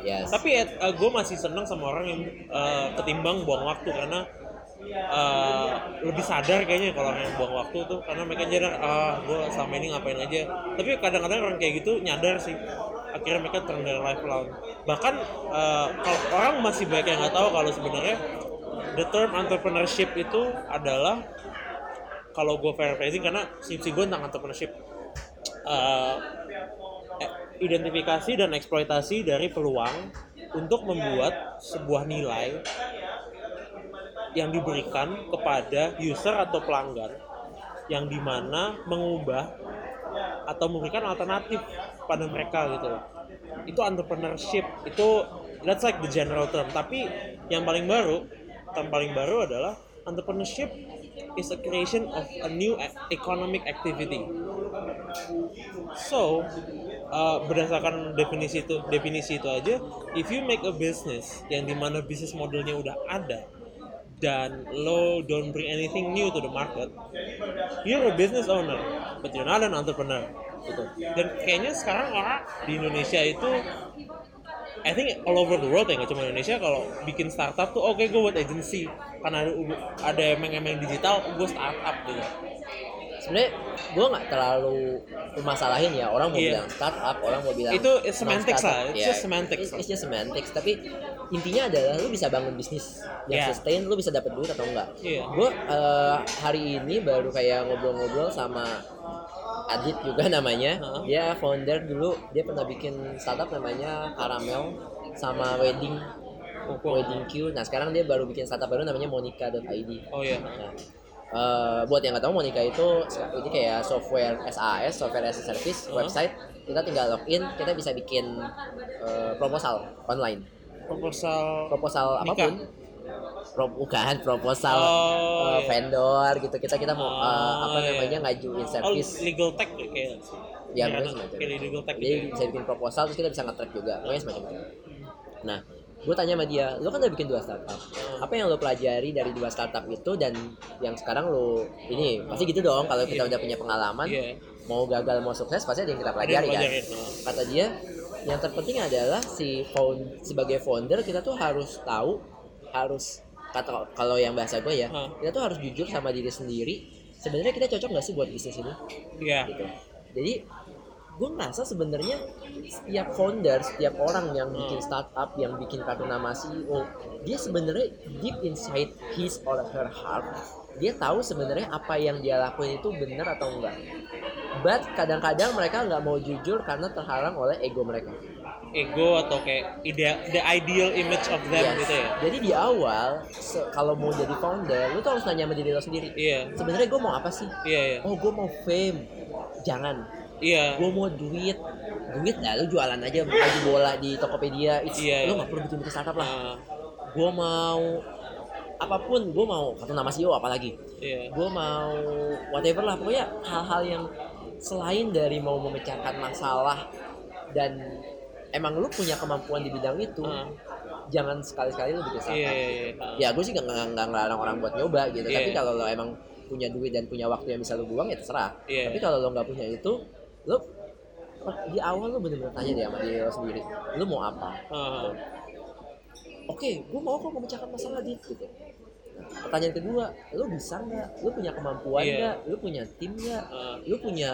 S2: Yes.
S1: tapi gue masih seneng sama orang yang eh, ketimbang buang waktu karena eh, lebih sadar kayaknya kalau orang yang buang waktu tuh karena mereka nyadar ah gue selama ini ngapain aja tapi kadang-kadang orang kayak gitu nyadar sih akhirnya mereka turn their life around bahkan eh, kalau orang masih banyak yang nggak tahu kalau sebenarnya the term entrepreneurship itu adalah kalau gue paraphrasing karena skripsi gue tentang entrepreneurship eh, identifikasi dan eksploitasi dari peluang untuk membuat sebuah nilai yang diberikan kepada user atau pelanggan yang di mana mengubah atau memberikan alternatif pada mereka gitu itu entrepreneurship. Itu that's like the general term. Tapi yang paling baru term paling baru adalah entrepreneurship is a creation of a new e- economic activity So, uh, berdasarkan definisi itu definisi itu aja, if you make a business yang di mana bisnis modelnya udah ada dan lo don't bring anything new to the market, you're a business owner, but you're not an entrepreneur. Gitu. Dan kayaknya sekarang orang di Indonesia itu I think all over the world ya nggak cuma Indonesia kalau bikin startup tuh oke gue buat agency karena ada ada emang-emang digital gue startup gitu
S2: Sebenarnya gue nggak terlalu masalahin ya orang mau
S1: Iya.
S2: bilang startup, orang mau bilang
S1: Itu semantics lah, it's
S2: Ya,
S1: just semantics
S2: It's, just semantics. Tapi intinya adalah lu bisa bangun bisnis yang
S1: Iya.
S2: sustain, lu bisa dapat duit atau enggak.
S1: Iya.
S2: Gue eh, hari ini baru kayak ngobrol-ngobrol sama Adit juga namanya.
S1: Hah?
S2: Dia founder dulu, dia pernah bikin startup namanya Caramel sama wedding wedding Q. Nah sekarang dia baru bikin startup baru namanya Monica.id.
S1: oh iya
S2: Nah, eh, buat yang nggak tahu Monica itu ini kayak software SAS, software as a service
S1: Huh?
S2: website. Kita tinggal login, kita bisa bikin eh, proposal online.
S1: proposal
S2: Proposal
S1: Nikah?
S2: apa pun. Pro, bukan proposal
S1: Oh,
S2: eh,
S1: iya.
S2: vendor gitu. Kita kita mau
S1: Oh,
S2: apa
S1: iya.
S2: namanya ngajuin
S1: Oh,
S2: service.
S1: legal tech ya, kayak
S2: Ya, mungkin semacam.
S1: kayak legal tech gitu
S2: Jadi
S1: ya.
S2: bisa bikin proposal terus kita bisa nge-track juga. Pokoknya semacam itu. Nah, gue tanya sama dia, lo kan udah bikin dua startup. Apa yang lo pelajari dari dua startup itu dan yang sekarang lo ini pasti gitu dong kalau kita
S1: Iya.
S2: udah punya pengalaman
S1: Iya.
S2: mau gagal mau sukses pasti ada yang kita pelajari kan.
S1: pelajarin, oh.
S2: Kata dia yang terpenting adalah si found, sebagai founder kita tuh harus tahu harus kata kalau yang bahasa gue ya kita tuh harus jujur sama diri sendiri sebenarnya kita cocok nggak sih buat bisnis ini
S1: Iya.
S2: gitu jadi gue ngerasa sebenarnya setiap founder setiap orang yang bikin
S1: Hmm.
S2: startup yang bikin kartu nama CEO dia sebenarnya deep inside his or her heart dia tahu sebenarnya apa yang dia lakuin itu benar atau enggak but kadang-kadang mereka nggak mau jujur karena terhalang oleh ego mereka
S1: Ego atau kayak ide the ideal image of them
S2: Yes.
S1: gitu ya.
S2: jadi di awal kalau mau jadi founder lu tuh harus nanya sama diri lo sendiri
S1: Iya.
S2: sebenarnya gue mau apa sih
S1: Iya, iya.
S2: oh gue mau fame jangan
S1: Iya.
S2: gue mau duit duit lah lu jualan aja baju bola di Tokopedia It's,
S1: Iya,
S2: lu
S1: iya.
S2: nggak perlu bikin bikin startup lah
S1: Ah,
S2: gue mau apa pun gue mau kartu nama CEO apalagi
S1: iya.
S2: gue mau whatever lah pokoknya hal-hal yang selain dari mau memecahkan masalah dan emang lu punya kemampuan di bidang itu
S1: Ah,
S2: jangan sekali-sekali lu bikin
S1: Iya,
S2: startup
S1: iya, iya. Ah.
S2: ya gue sih nggak nggak nggak ngelarang orang buat nyoba gitu
S1: Iya.
S2: tapi kalau lo emang punya duit dan punya waktu yang bisa lu buang ya terserah
S1: Iya.
S2: tapi kalau lo nggak punya itu lo di awal lo bener-bener tanya deh sama diri lo sendiri lo mau apa
S1: Ah,
S2: oke gue mau kok memecahkan masalah dit gitu Nah, pertanyaan kedua lo bisa nggak lo punya kemampuan
S1: Iya.
S2: nggak lo punya tim nggak
S1: ah.
S2: lo punya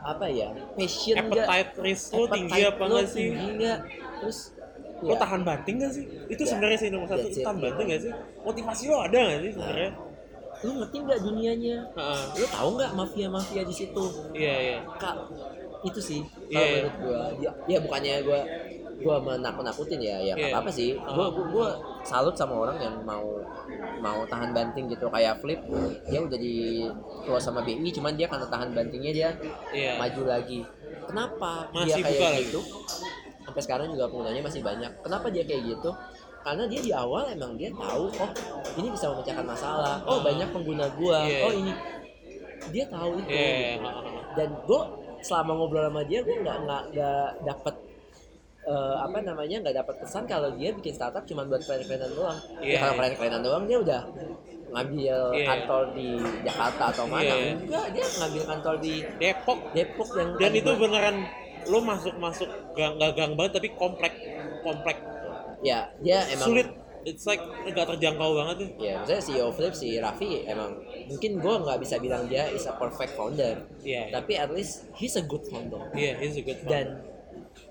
S2: apa ya passion nggak
S1: Appetite risk lu tinggi apa
S2: lo
S1: enggak sih?
S2: tinggi nggak terus
S1: Lo
S2: ya,
S1: tahan banting gak sih? Itu
S2: Ya.
S1: sebenarnya sih nomor satu. Lu tahan banting gak sih? Motivasi lo ada gak sih sebenarnya?
S2: Lo ngerti nggak dunianya
S1: Heeh.
S2: lo tahu nggak mafia mafia di situ
S1: Iya, iya.
S2: kak itu sih
S1: Iya,
S2: kalau
S1: iya.
S2: menurut gua ya, ya bukannya gua gua menakut-nakutin ya ya nggak
S1: Iya.
S2: apa-apa sih gua, gua gua salut sama orang yang mau mau tahan banting gitu kayak flip dia udah di keluar sama BI cuman dia karena tahan bantingnya dia
S1: Iya.
S2: maju lagi kenapa dia
S1: Masih buka
S2: kayak
S1: lagi.
S2: gitu sampai sekarang juga penggunanya masih banyak kenapa dia kayak gitu karena dia di awal emang dia tahu oh ini bisa memecahkan masalah oh banyak pengguna gua
S1: Iya.
S2: oh ini dia tahu itu gitu.
S1: Heeh.
S2: dan gue selama ngobrol sama dia gue nggak nggak nggak dapet eh, apa namanya nggak dapat pesan kalau dia bikin startup cuma buat keren-kerenan doang
S1: Iya,
S2: ya kalau keren-kerenan doang dia udah ngambil
S1: Iya.
S2: kantor di Jakarta atau mana
S1: Iya.
S2: enggak dia ngambil kantor di
S1: Depok
S2: Depok yang
S1: dan itu
S2: gua-
S1: beneran lo masuk masuk gang nggak gang banget tapi komplek komplek
S2: ya dia emang
S1: sulit. It's like nggak terjangkau banget tuh
S2: ya misalnya CEO Flip si Raffi emang mungkin gue nggak bisa bilang dia is a perfect founder.
S1: Iya.
S2: tapi at least he's a good founder.
S1: Iya he's a good founder.
S2: dan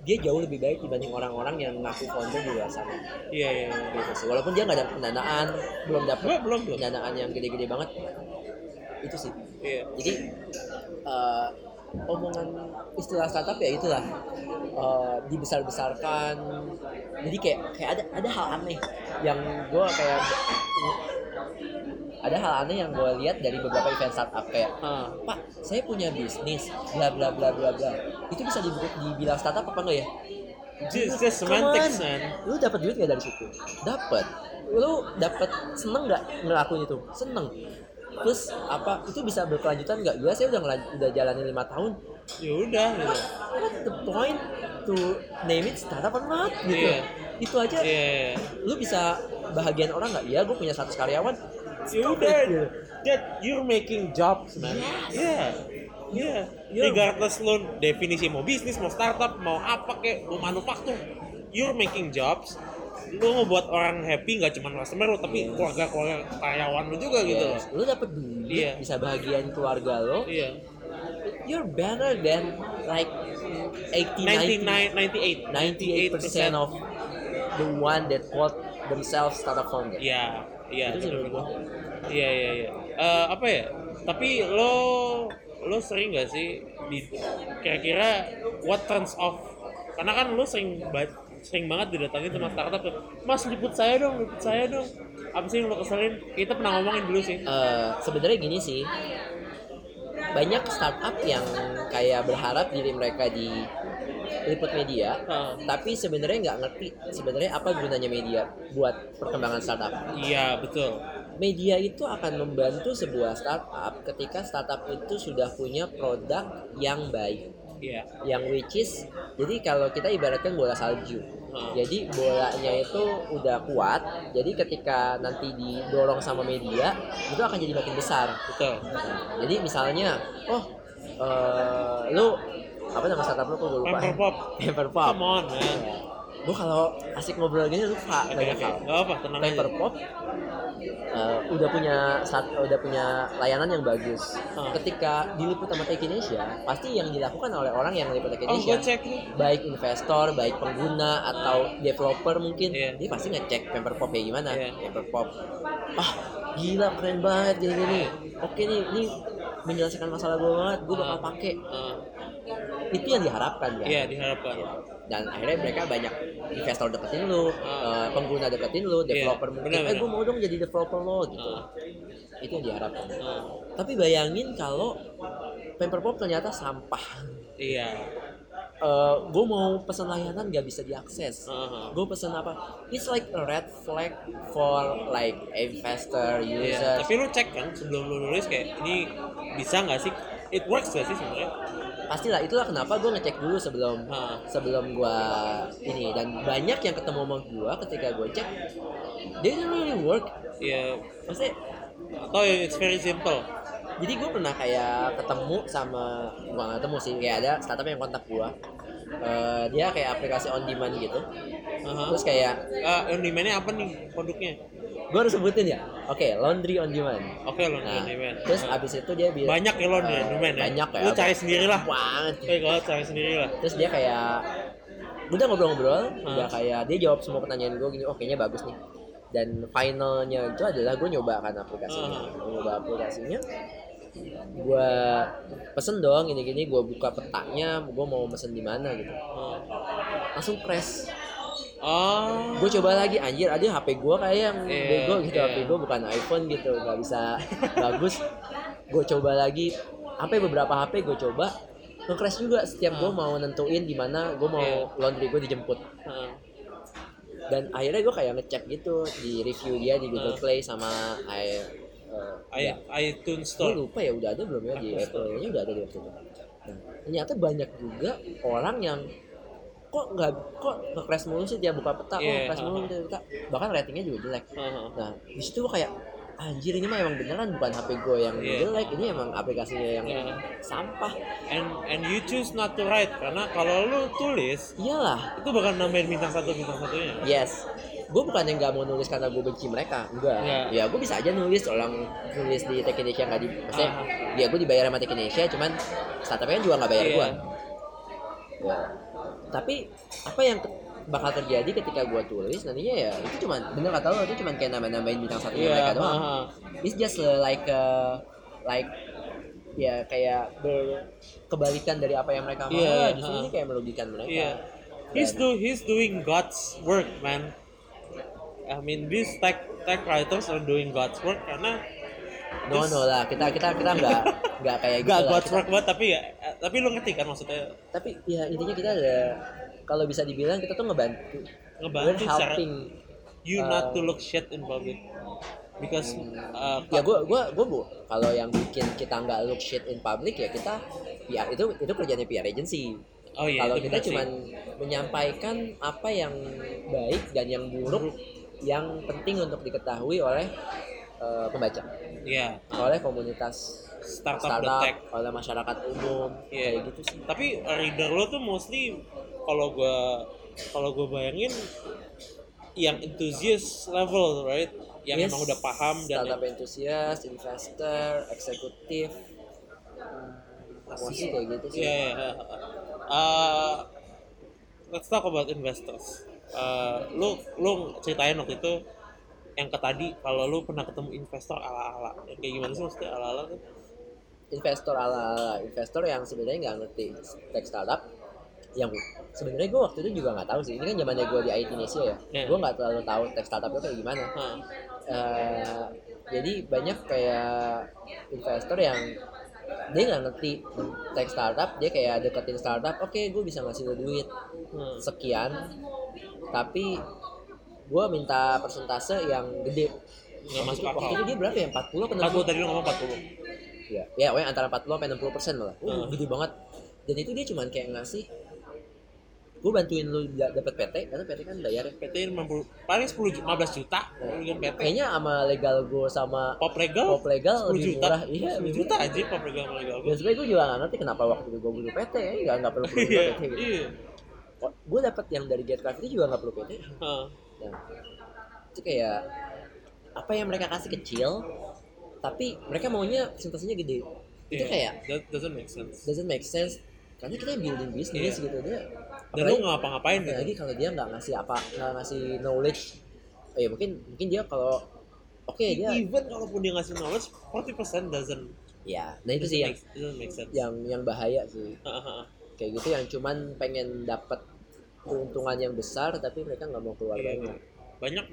S2: dia jauh lebih baik dibanding orang-orang yang ngaku founder di luar sana.
S1: Iya iya iya.
S2: gitu sih. Walaupun dia nggak dapat pendanaan belum dapat
S1: Belum, belum,
S2: pendanaan yang gede-gede banget. Itu sih.
S1: Iya.
S2: Jadi eh, omongan istilah startup ya itulah eh, dibesar-besarkan jadi kayak kayak ada ada hal aneh yang gue kayak ada hal aneh yang gue lihat dari beberapa event startup kayak
S1: Ah,
S2: Pak, saya punya bisnis, bla bla bla bla bla. Itu bisa dibilang, startup apa enggak ya?
S1: just, just semantics man
S2: Lu dapat duit gak dari situ? Dapat. Lu dapat seneng nggak ngelakuin itu? Seneng. Terus apa? Itu bisa berkelanjutan nggak? Gue saya udah ngelan- udah jalanin lima tahun.
S1: ya udah gitu
S2: What's the point to name it startup or not? Gitu.
S1: Iya.
S2: Itu aja.
S1: iya iya.
S2: Lu bisa bahagian orang nggak? Ya, gue punya 100 karyawan.
S1: ya udah that you're making jobs man yeah yeah
S2: You're-
S1: regardless lo definisi mau bisnis mau startup mau apa kayak mau manufaktur you're making jobs lo ngebuat orang happy nggak cuma customer lo tapi keluarga keluarga karyawan lo juga gitu loh
S2: Yes. Lu dapat duit,
S1: Iya.
S2: bisa bahagian keluarga lo.
S1: iya
S2: you're better than like 80
S1: 99 98
S2: 98% of the one that called themselves startup founder.
S1: iya iya
S2: Itu menurut
S1: betul. iya iya iya Eh, apa ya tapi lo lo sering gak sih di kira-kira what turns off karena kan lo sering ba- sering banget didatangin sama startup tuh mas liput saya dong liput saya dong apa sih yang lo keselin kita pernah ngomongin dulu sih
S2: Eh, sebenarnya gini sih. Banyak startup yang kayak berharap diri mereka di liput media,
S1: Ah.
S2: tapi sebenarnya nggak ngerti sebenarnya apa gunanya media buat perkembangan startup.
S1: iya betul
S2: Media itu akan membantu sebuah startup ketika startup itu sudah punya produk yang baik.
S1: Iya.
S2: Yang which is jadi kalau kita ibaratkan bola salju.
S1: Hmm.
S2: jadi bolanya itu udah kuat jadi ketika nanti didorong sama media itu akan jadi makin besar.
S1: Betul.
S2: Nah, jadi misalnya oh eh, lu apa nama startup lu kok gue lupa
S1: Pop
S2: Pamper Pop
S1: come on man.
S2: Gue kalau asik ngobrol gini lupa.
S1: Oke,
S2: banyak
S1: oke.
S2: hal.
S1: Gak apa, tenang aja.
S2: Paper Pop uh, udah punya saat udah punya layanan yang bagus.
S1: Ah.
S2: Ketika diliput sama Tech Indonesia, pasti yang dilakukan oleh orang yang meliput Tech
S1: Oh,
S2: Indonesia,
S1: cek nih.
S2: baik investor, baik pengguna atau developer mungkin,
S1: Iya.
S2: dia pasti ngecek Paper Pop kayak gimana.
S1: Iya.
S2: Paper Pop, ah gila keren banget gini-gini. Oke nih, ini menyelesaikan masalah gue banget, gue bakal
S1: Ah.
S2: pakai.
S1: Ah,
S2: Itu yang diharapkan kan.
S1: Iya, diharapkan.
S2: dan akhirnya mereka banyak investor deketin lu, eh, pengguna deketin lu,
S1: Iya,
S2: developer mungkin,
S1: benar,
S2: eh gue mau dong jadi developer lo gitu.
S1: Ah.
S2: Itu yang diharapkan.
S1: Ah,
S2: Tapi bayangin kalau Paperpop ternyata sampah.
S1: Iya.
S2: gue mau pesan layanan gak bisa diakses.
S1: Ah, ah.
S2: Gue pesan apa? It's like a red flag for like investor,
S1: Iya,
S2: user.
S1: tapi lu cek kan sebelum lu nulis kayak ini bisa nggak sih? It works gak sih sebenarnya?
S2: Pastilah itulah kenapa gue ngecek dulu sebelum
S1: Ah.
S2: sebelum gue ini dan banyak yang ketemu sama gue ketika gue cek, they don't really work.
S1: Iya.
S2: Maksudnya
S1: Atau ya it's very simple.
S2: jadi gue pernah kayak ketemu sama gua nggak ketemu sih kayak ada startup yang kontak gue Eh, dia kayak aplikasi on demand gitu
S1: Aha.
S2: terus kayak
S1: Ah, on demand-nya apa nih produknya?
S2: gue harus sebutin ya oke laundry on demand
S1: Oke, lo
S2: nah
S1: on demand.
S2: terus
S1: Ah.
S2: abis itu dia bilang
S1: banyak ya lo on
S2: Eh,
S1: demand ya?
S2: banyak ya
S1: Lu cari sendiri lah.
S2: banget
S1: Oke, kalau cari sendiri lah.
S2: terus dia kayak udah ngobrol-ngobrol
S1: Hmm.
S2: udah kayak dia jawab semua pertanyaan gue gini oh kayaknya bagus nih dan finalnya itu adalah gue nyoba kan aplikasinya gue nyoba aplikasinya gue pesen dong gini gini gue buka petanya gue mau pesen di mana gitu langsung crash
S1: Oh.
S2: gue coba lagi anjir ada HP gue kayak yang
S1: Iya,
S2: bego gitu
S1: iya.
S2: HP gue bukan iPhone gitu nggak bisa bagus gue coba lagi sampai beberapa HP gue coba nge-crash juga setiap gue mau nentuin di mana gue mau
S1: Iya.
S2: laundry gue dijemput
S1: Ah.
S2: dan akhirnya gue kayak ngecek gitu di review dia di Google. Play sama i eh,
S1: I,
S2: ya,
S1: iTunes
S2: gue
S1: Store.
S2: lupa ya udah ada belum ya di
S1: Apple
S2: nya udah ada di waktu itu nah, ternyata banyak juga orang yang kok nggak kok nge-crash mulu sih dia buka peta kok
S1: Iya,
S2: nge-crash mulu
S1: ha-ha.
S2: dia peta bahkan ratingnya juga jelek
S1: Ah,
S2: Nah, di situ gue kayak anjir ini mah emang beneran bukan HP gue yang
S1: Iya.
S2: jelek, ini emang aplikasinya yang
S1: Iya.
S2: sampah.
S1: And and you choose not to write karena kalau lu tulis
S2: Iyalah,
S1: itu bakal nambahin bintang satu bintang satunya.
S2: yes. Gue bukan yang nggak mau nulis karena gue benci mereka, enggak.
S1: Iya.
S2: Ya gue bisa aja nulis orang nulis di Tech Indonesia nggak di, maksudnya
S1: Ah.
S2: ya gue dibayar sama Tech Indonesia, cuman startupnya juga nggak bayar
S1: Iya.
S2: gue. Ya. Tapi apa yang bakal terjadi ketika gue tulis nantinya ya itu cuman bener kata lo itu cuman kayak nambah-nambahin bintang satu
S1: Iya.
S2: mereka doang.
S1: ah.
S2: It's just uh, like uh, like ya kayak ber- kebalikan dari apa yang mereka mau.
S1: Iya,
S2: lah. Justru
S1: ha.
S2: ini kayak merugikan mereka.
S1: Iya. He's do he's doing God's work, man. I mean, these tech tech writers are doing God's work karena
S2: No
S1: this-
S2: no lah kita kita kita nggak nggak kayak gitu
S1: gak
S2: lah.
S1: God's work banget tapi ya tapi lu ngerti kan maksudnya
S2: Tapi ya intinya kita ada kalau bisa dibilang kita tuh ngebantu. We're
S1: ngebantu secara
S2: helping.
S1: you
S2: uh,
S1: not to look shit in public because uh,
S2: Ya gue gua gua bu kalau yang bikin kita nggak look shit in public ya kita PR itu itu kerjanya PR agency.
S1: oh iya
S2: kalau kita cuman menyampaikan apa yang baik dan yang buruk yang penting untuk diketahui oleh eh, pembaca,
S1: Iya,
S2: oleh komunitas
S1: startup,
S2: startup,
S1: the tech
S2: oleh masyarakat umum,
S1: Iya.
S2: kayak gitu sih.
S1: tapi reader lo tuh mostly kalau gua kalau gua bayangin yang enthusiast level right yang
S2: Yes,
S1: emang udah paham dan
S2: startup enthusiast, investor, eksekutif, hmm, mostly kayak gitu sih.
S1: Iya, iya, iya. Uh, let's talk about investors. Uh, lu lu ceritain waktu itu yang ke tadi kalau lu pernah ketemu investor ala-ala. Yang kayak gimana sih maksudnya ala-ala tuh?
S2: investor ala investor yang sebenarnya nggak ngerti tech startup yang sebenarnya gue waktu itu juga nggak tahu sih ini kan zamannya gue di IT Indonesia ya
S1: Iya.
S2: gue nggak terlalu tahu tech startup itu kayak gimana
S1: Hah.
S2: Eh, jadi banyak kayak investor yang dia nggak ngerti tech startup dia kayak deketin startup oke gue bisa ngasih lo duit
S1: Hmm.
S2: sekian tapi gue minta persentase yang gede
S1: Nggak masuk
S2: Waktu
S1: akal.
S2: itu dia berapa ya 40 apa
S1: 40
S2: 60
S1: tadi lu ngomong 40.
S2: ya ya pokoknya antara 40 sampai 60 persen malah uh,
S1: Hmm.
S2: gede banget dan itu dia cuman kayak ngasih gue bantuin lu da- dapet PT karena PT kan bayar ya.
S1: PT 50 paling 10 ju- 15 juta kan PT.
S2: kayaknya sama legal gue sama
S1: Pop legal
S2: pop legal
S1: 10
S2: lebih
S1: juta.
S2: murah iya
S1: 10
S2: lebih
S1: juta
S2: murah.
S1: aja pop legal sama legal
S2: dan sebenernya gue juga gak ngerti kenapa waktu itu gue butuh PT ya nggak nggak perlu perlu
S1: Iya,
S2: PT gitu
S1: iya.
S2: gue dapat yang dari Get Five itu juga nggak perlu PT
S1: Heeh.
S2: Nah, itu kayak apa yang mereka kasih kecil tapi mereka maunya presentasinya gede itu
S1: Iya,
S2: kayak
S1: that doesn't make sense
S2: doesn't make sense karena kita building bisnis
S1: Iya.
S2: gitu dia
S1: dan lu nggak ngapa-ngapain gitu.
S2: lagi kalau dia nggak ngasih apa nggak ngasih knowledge. Eh mungkin mungkin dia kalau oke dia
S1: even kalaupun dia ngasih knowledge 40% doesn't
S2: ya nah itu sih yang
S1: make, sense.
S2: yang yang bahaya sih.
S1: Heeh.
S2: kayak gitu yang cuman pengen dapat keuntungan yang besar tapi mereka nggak mau keluar
S1: Iya,
S2: banyak.
S1: banyak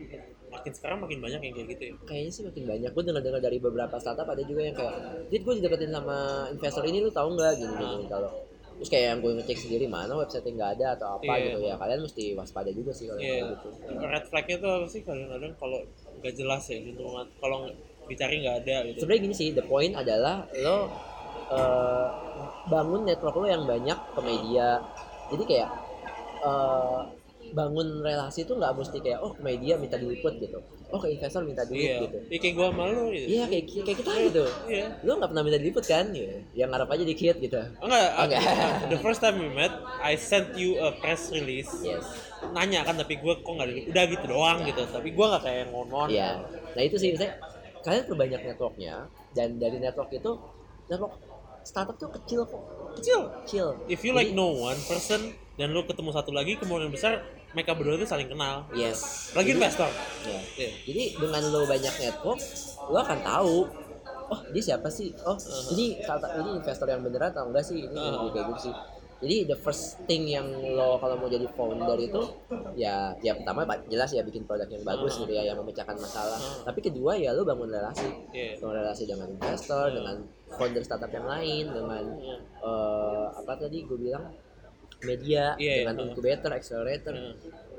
S1: makin sekarang makin banyak yang kayak gitu ya.
S2: Kayaknya sih makin banyak. Gue dengar dengar dari beberapa startup ada juga yang kayak dit gue dideketin sama investor ini lu tahu nggak? Gini gini kalau terus kayak yang gue ngecek sendiri mana website yang nggak ada atau apa?
S1: Iya.
S2: gitu ya. Kalian mesti waspada juga sih kalau kayak gitu.
S1: Red flagnya tuh apa sih kadang-kadang kalau nggak jelas ya lingkungan kalau dicari nggak ada gitu.
S2: Sebenarnya gini sih the point adalah lo eh, bangun network lo yang banyak ke media. Jadi kayak eh, bangun relasi itu nggak mesti kayak oh media minta diliput gitu oh ke investor minta duit
S1: iya.
S2: gitu.
S1: Iya, kayak gua malu gitu.
S2: Iya kayak kayak kita gitu
S1: iya.
S2: lo nggak pernah minta diliput kan? Ya yang ngarep aja dikit gitu.
S1: Enggak
S2: Enggak.
S1: the first time we met I sent you a press release.
S2: Yes.
S1: Nanya kan tapi gue kok nggak udah gitu doang gitu. Tapi gue nggak kayak ngomong.
S2: Iya. Nah itu sih saya kalian perbanyak networknya. Dan dari network itu network startup tuh kecil kok.
S1: Kecil.
S2: Kecil.
S1: if you like
S2: Jadi-
S1: know one person dan lu ketemu satu lagi kemungkinan besar mereka berdua itu saling kenal
S2: Yes.
S1: lagi
S2: Jadi-
S1: investor
S2: Ya.
S1: Iya.
S2: Jadi dengan lo banyak network, lo akan tahu oh dia siapa sih? Oh
S1: Uh-huh.
S2: ini ini investor yang beneran atau enggak sih? Ini
S1: Uh-huh.
S2: kayak gitu sih. Jadi the first thing yang lo kalau mau jadi founder itu ya ya pertama jelas ya bikin produk yang bagus
S1: Uh-huh.
S2: gitu ya yang memecahkan masalah.
S1: Uh-huh.
S2: Tapi kedua ya lo bangun relasi.
S1: Iya.
S2: Bangun relasi dengan investor,
S1: Uh-huh.
S2: dengan founder startup yang lain, dengan eh, apa tadi gue bilang media,
S1: Iya,
S2: dengan
S1: iya.
S2: incubator, accelerator
S1: Iya.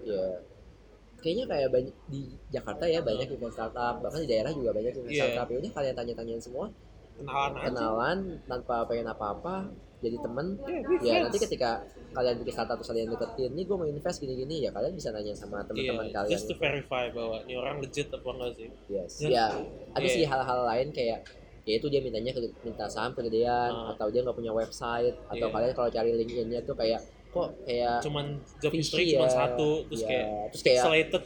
S2: ya kayaknya kayak banyak di Jakarta ya banyak event startup bahkan di daerah juga banyak event
S1: Iya.
S2: startup ya udah kalian tanya-tanyain semua
S1: kenalan aja
S2: kenalan tanpa pengen apa-apa jadi temen
S1: Iya, be
S2: ya nanti ketika kalian bikin startup terus kalian deketin nih gue mau invest gini-gini ya kalian bisa nanya sama teman-teman
S1: Iya,
S2: kalian
S1: just to verify bahwa ini orang legit apa enggak sih
S2: yes. Ya ada
S1: Iya.
S2: sih hal-hal lain kayak ya itu dia mintanya ke, minta saham kegedean
S1: Ah.
S2: atau dia nggak punya website atau
S1: Iya.
S2: kalian kalau cari LinkedIn-nya tuh kayak kok kayak
S1: cuman job history cuma
S2: ya.
S1: satu terus
S2: Iya,
S1: kayak
S2: terus kayak-
S1: isolated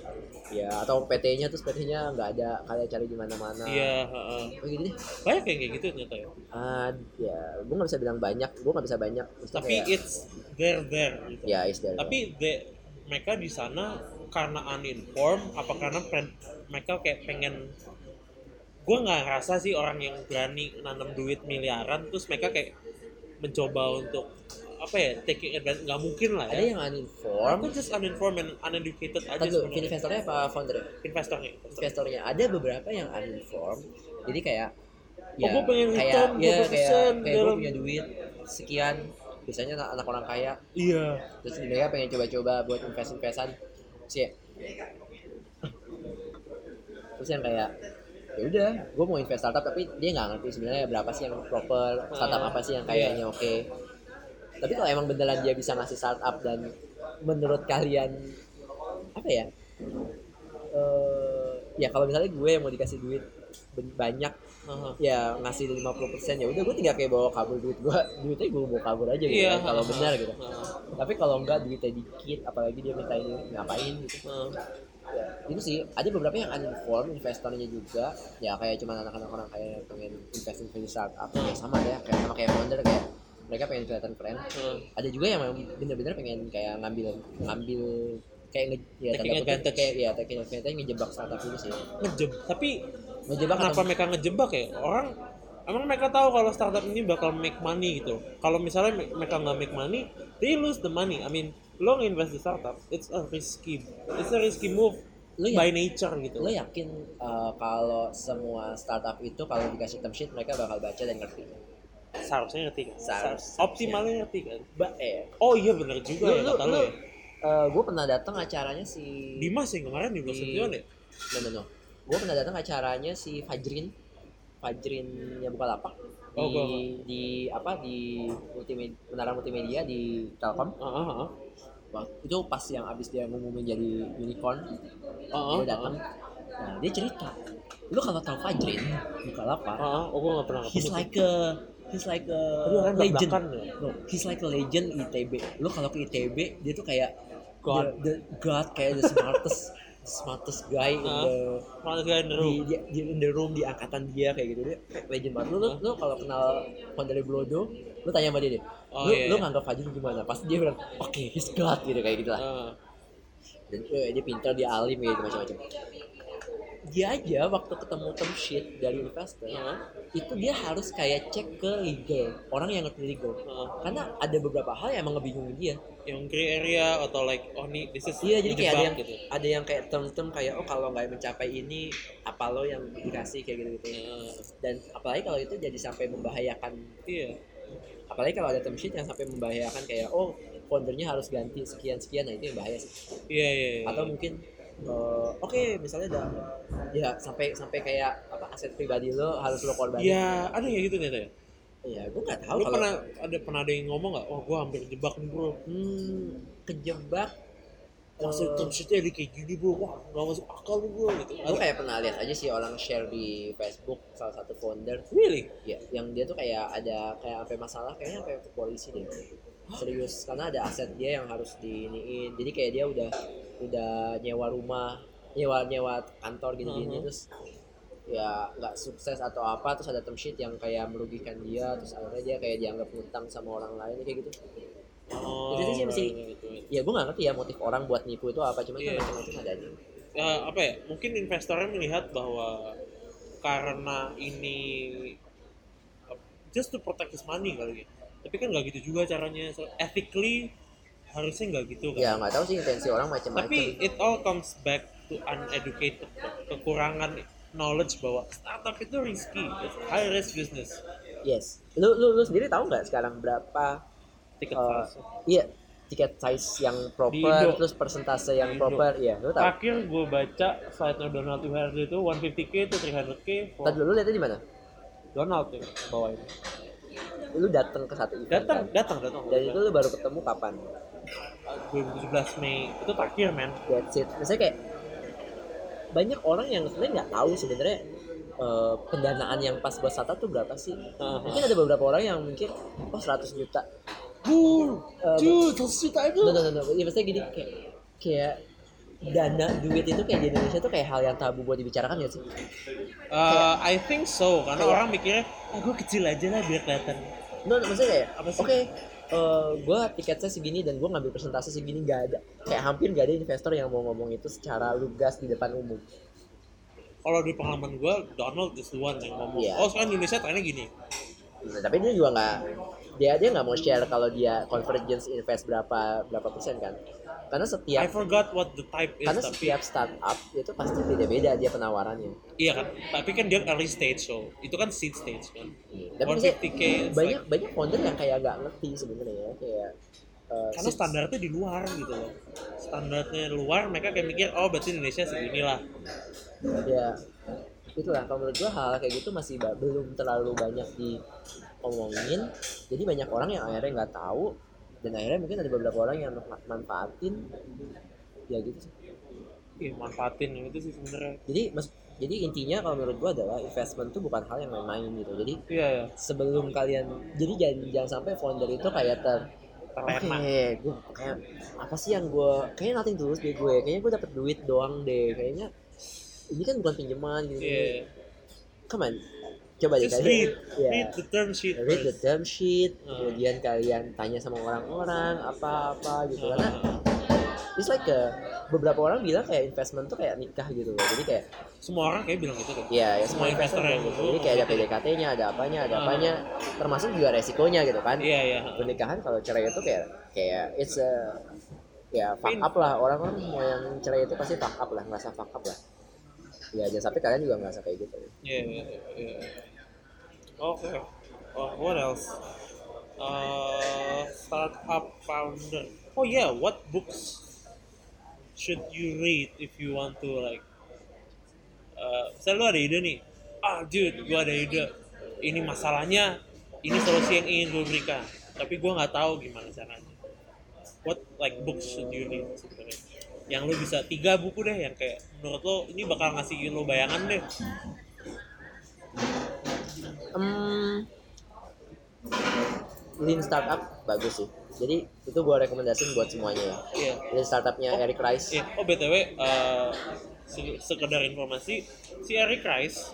S2: ya atau PT-nya terus PT-nya nggak ada kalian cari di mana-mana
S1: iya
S2: oh gitu deh
S1: banyak yang kayak gitu ternyata ya
S2: Ah, ya, gue nggak bisa bilang banyak, gue nggak bisa banyak. Maksudnya
S1: tapi
S2: kayak,
S1: it's there there gitu.
S2: ya is there.
S1: tapi the- mereka di sana karena uninformed apa karena mereka kayak pengen gue nggak ngerasa sih orang yang berani nanam duit miliaran terus mereka kayak mencoba untuk apa ya taking advantage nggak mungkin lah
S2: ada
S1: ya
S2: yang uninformed.
S1: Aku just uninformed and uneducated aja sebenarnya
S2: investornya apa foundernya?
S1: investornya investor.
S2: Investornya ada beberapa yang uninformed. Jadi kayak
S1: Oh, gua pengen
S2: kayak
S1: return
S2: ya
S1: 20%
S2: kayak kayak gue punya duit sekian biasanya anak, anak orang kaya
S1: iya
S2: terus mereka pengen coba-coba buat invest-investan sih terus yang kayak ya udah gue mau invest startup tapi dia nggak ngerti sebenarnya berapa sih yang proper startup apa sih yang
S1: iya.
S2: kayaknya oke. Tapi kalau emang beneran dia bisa ngasih startup dan menurut kalian apa ya? Eh ya kalau misalnya gue yang mau dikasih duit banyak ya ngasih 50% ya udah gue tinggal kayak bawa kabur duit gue duitnya gue bawa kabur aja gitu
S1: iya.
S2: kan, kalau benar gitu. Tapi kalau enggak duitnya dikit apalagi dia minta ini ngapain gitu.
S1: Aha.
S2: Itu sih ada beberapa yang uninformed investornya juga. Ya kayak cuma anak-anak orang kaya yang pengen invest di startup ya sama deh kayak sama kayak founder kayak mereka pengen kelihatan keren.
S1: Aha.
S2: ada juga yang bener-bener pengen kayak ngambil ngambil kayak nge, ya
S1: Taking
S2: tanda kutip kayak ya taking advantage ngejebak startup ini sih.
S1: Ngejeb tapi
S2: ngejebak
S1: kenapa
S2: atau
S1: mereka ngejebak ya? Orang emang mereka tahu kalau startup ini bakal make money gitu. Kalau misalnya me- mereka nggak make money they lose the money. I mean lo invest di startup it's a risky it's a risky move
S2: Lo ya-
S1: by nature gitu.
S2: lo yakin uh, kalau semua startup itu kalau dikasih term sheet mereka bakal baca dan ngerti?
S1: Seharusnya ngerti kan?
S2: Seharusnya.
S1: optimalnya ngerti kan?
S2: Ba eh.
S1: Oh iya bener juga
S2: lu
S1: ya
S2: lu,
S1: kata
S2: lu
S1: lo ya.
S2: gue pernah datang acaranya si
S1: Dimas yang kemarin di Boston ya?
S2: No no no. Gue pernah datang acaranya si Fajrin. Fajrin yang buka lapak di,
S1: Oh,
S2: di apa di multimedia menara multimedia di Telkom.
S1: Ah, ah.
S2: Itu pas yang abis dia ngumumin jadi unicorn
S1: Ah,
S2: dia datang. Nah dia cerita lu kalau tahu Fajrin buka lapak
S1: ah. oh gue gak pernah
S2: he's like a he's like a
S1: Aduh,
S2: legend.
S1: ya.
S2: no he's like a legend ITB lo kalau ke ITB dia tuh kayak
S1: God.
S2: the, the god kayak the smartest smartest guy in the
S1: Malah gak
S2: di,
S1: room.
S2: di, di in the room di angkatan dia kayak gitu. Dia legend banget. Lu lu, lu kalau kenal Fondale Blodo lu tanya sama dia deh.
S1: Oh,
S2: lu
S1: iya,
S2: lu
S1: iya.
S2: nganggap Fajri gimana? Pasti dia bilang oke he's god gitu kayak gitu lah.
S1: Ah.
S2: dan eh, dia pintar dia alim gitu macam-macam. Dia aja waktu ketemu term sheet dari investor
S1: Hah?
S2: itu dia harus kayak cek ke legal orang yang ngerti legal.
S1: Hah?
S2: karena ada beberapa hal yang emang ngebingungin dia.
S1: Yang gray area atau like oh nih this is
S2: iya jadi kayak ada yang
S1: gitu.
S2: ada yang kayak term-term kayak oh kalau nggak mencapai ini apa lo yang dikasih? kayak gitu gitu
S1: Ah,
S2: dan apalagi kalau itu jadi sampai membahayakan
S1: iya
S2: apalagi kalau ada term sheet yang sampai membahayakan kayak oh foundernya harus ganti sekian sekian nah itu yang bahaya sih
S1: iya iya, iya.
S2: atau mungkin eh, oke misalnya ada ya sampai sampai kayak apa aset pribadi lo harus lo korbanin
S1: Iya, ada ya gitu ternyata ya.
S2: ya gue nggak tahu
S1: Lu
S2: kalau
S1: pernah ada pernah ada yang ngomong nggak? Wah, gua hampir jebak nih bro.
S2: hmm, kejebak
S1: Maksud
S2: eh,
S1: term sheetnya di kayak gini bro. Wah, nggak masuk akal nih bro gitu.
S2: gue kayak pernah lihat aja sih orang share di Facebook salah satu founder
S1: Really?
S2: ya yang dia tuh kayak ada kayak sampai masalah kayaknya sampai ke polisi deh serius karena ada aset dia yang harus diiniin jadi kayak dia udah udah nyewa rumah nyewa nyewa kantor gini-gini
S1: Mhm.
S2: terus ya nggak sukses atau apa terus ada term sheet yang kayak merugikan dia terus akhirnya dia kayak dianggap ngutang sama orang lain kayak gitu
S1: Oh,
S2: Itu sih masih- ya gue nggak ngerti ya motif orang buat nipu itu apa cuma
S1: Iya.
S2: kan macam-macam ada aja
S1: Ya, apa ya? Mungkin investornya melihat bahwa karena ini uh, just to protect his money kali ya. Tapi kan nggak gitu juga caranya. So, ethically harusnya nggak gitu kan.
S2: ya nggak tahu sih intensi orang macam-macam
S1: Tapi it all comes back to uneducated kekurangan knowledge bahwa startup itu risky, it's high risk business.
S2: yes lu lu lu sendiri tahu nggak sekarang berapa
S1: Ticket
S2: Eh,
S1: price.
S2: Iya, tiket size yang proper, terus persentase yang
S1: Di Indo.
S2: proper, iya, lu tahu.
S1: Terakhir gue baca slide-nya Donald Tuhardo itu 150k to 300k for
S2: Tadi dulu lihatnya di mana?
S1: Donald ya bawain.
S2: Lu datang ke satu event
S1: Datang,
S2: kan?
S1: datang, datang.
S2: Dan itu lu baru ketemu kapan?
S1: 2017 Mei itu terakhir men.
S2: That's it. Misalnya kayak banyak orang yang sebenarnya nggak tahu sebenarnya eh, pendanaan yang pas buat startup tuh berapa sih?
S1: Aha.
S2: Mungkin ada beberapa orang yang mikir, oh 100 juta.
S1: Bull,
S2: Eh,
S1: dude, 100 juta itu.
S2: No, no, no. Ya, maksudnya gini, kayak, kayak dana duit itu kayak di Indonesia tuh kayak hal yang tabu buat dibicarakan ya sih?
S1: Uh, I think so, karena
S2: Kayak-
S1: orang mikirnya, ah gue kecil aja lah biar kelihatan.
S2: No, no, maksudnya kayak,
S1: Apa
S2: oke,
S1: sih?
S2: eh, gue tiketnya segini dan gue ngambil presentasi segini gak ada. Kayak hampir gak ada investor yang mau ngomong itu secara lugas di depan umum.
S1: Kalau di pengalaman gue, Donald is the one yang ngomong,
S2: Iya.
S1: oh sekarang Indonesia trennya gini.
S2: Nah, tapi dia juga nggak, dia dia nggak mau share kalau dia convergence invest berapa berapa persen kan? Karena
S1: I
S2: setiap
S1: forgot what the type is,
S2: karena
S1: tapi
S2: setiap startup itu pasti beda-beda dia penawarannya.
S1: iya kan. Tapi kan dia early stage, so itu kan seed stage kan.
S2: Tapi maksudnya
S1: 150k, it's
S2: banyak
S1: like-
S2: banyak founder yang kayak nggak ngerti sebenarnya ya kayak eh,
S1: karena standarnya di luar gitu loh. Standarnya luar, mereka kayak mikir, oh berarti Indonesia segini lah.
S2: ya itulah kalau menurut gua hal kayak gitu masih belum terlalu banyak diomongin jadi banyak orang yang akhirnya nggak tahu dan akhirnya mungkin ada beberapa orang yang ma- manfaatin ya gitu sih
S1: Ih, manfaatin itu sih sebenarnya.
S2: jadi mas jadi intinya kalau menurut gua adalah investment tuh bukan hal yang main-main gitu jadi
S1: Iya ya.
S2: sebelum kalian jadi jangan, jangan sampai founder itu kayak ter Oke,
S1: Terlena.
S2: gue kayak apa sih yang gue kayaknya nothing tulus deh gue, kayaknya gue dapet duit doang deh, kayaknya ini kan bukan pinjaman gitu.
S1: Iya.
S2: Come on, coba deh kalian.
S1: read,
S2: ya,
S1: read the term sheet
S2: read the term sheet,
S1: Hmm.
S2: kemudian kalian tanya sama orang-orang apa-apa gitu karena
S1: Uh,
S2: it's like a, beberapa orang bilang kayak investment tuh kayak nikah gitu loh, jadi kayak
S1: semua orang kayak bilang gitu deh.
S2: ya, ya
S1: Semua
S2: semua investor
S1: yang
S2: kayak gitu, jadi kayak ada
S1: gitu ya.
S2: PDKT-nya, ada apanya, ada
S1: Hmm.
S2: apanya, termasuk juga resikonya gitu kan.
S1: Iya iya.
S2: pernikahan kalau cerai itu kayak kayak it's a ya fuck up lah orang-orang mau yang cerai itu pasti fuck up lah ngerasa fuck up lah ya jangan sampai kalian juga ngerasa kayak gitu
S1: Iya iya iya. Oke. Oh, what else? Uh, startup founder. Oh yeah, what books should you read if you want to like? Uh, lu ada ide nih, ah dude, gua ada ide. Ini masalahnya, ini solusi yang ingin gue berikan. Tapi gua nggak tahu gimana caranya. What like books should you read sebenarnya? Yang lu bisa tiga buku deh yang kayak menurut lo ini bakal ngasih lo bayangan deh.
S2: Hmm, lean startup bagus sih jadi itu gue rekomendasiin buat semuanya ya
S1: Iya.
S2: lean startupnya Eric Rice
S1: Iya. Oh btw, eh, se- sekedar informasi, si Eric Rice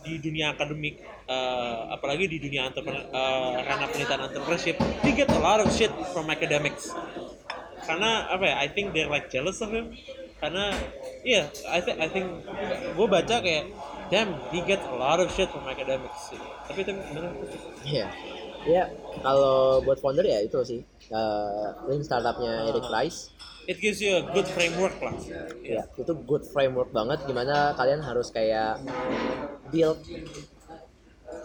S1: di dunia akademik, eh, apalagi di dunia entrepreneur, eh, ranah penelitian entrepreneurship, he get a lot of shit from academics. Karena apa ya? I think they're like jealous of him. Karena iya, I think I think gue baca kayak, damn, he get a lot of shit from academics. Tapi itu bener.
S2: Iya. Ya, kalau buat founder ya itu sih. Eh, lean startupnya Eric Rice.
S1: It gives you a good framework lah.
S2: Ya, itu good framework banget gimana kalian harus kayak build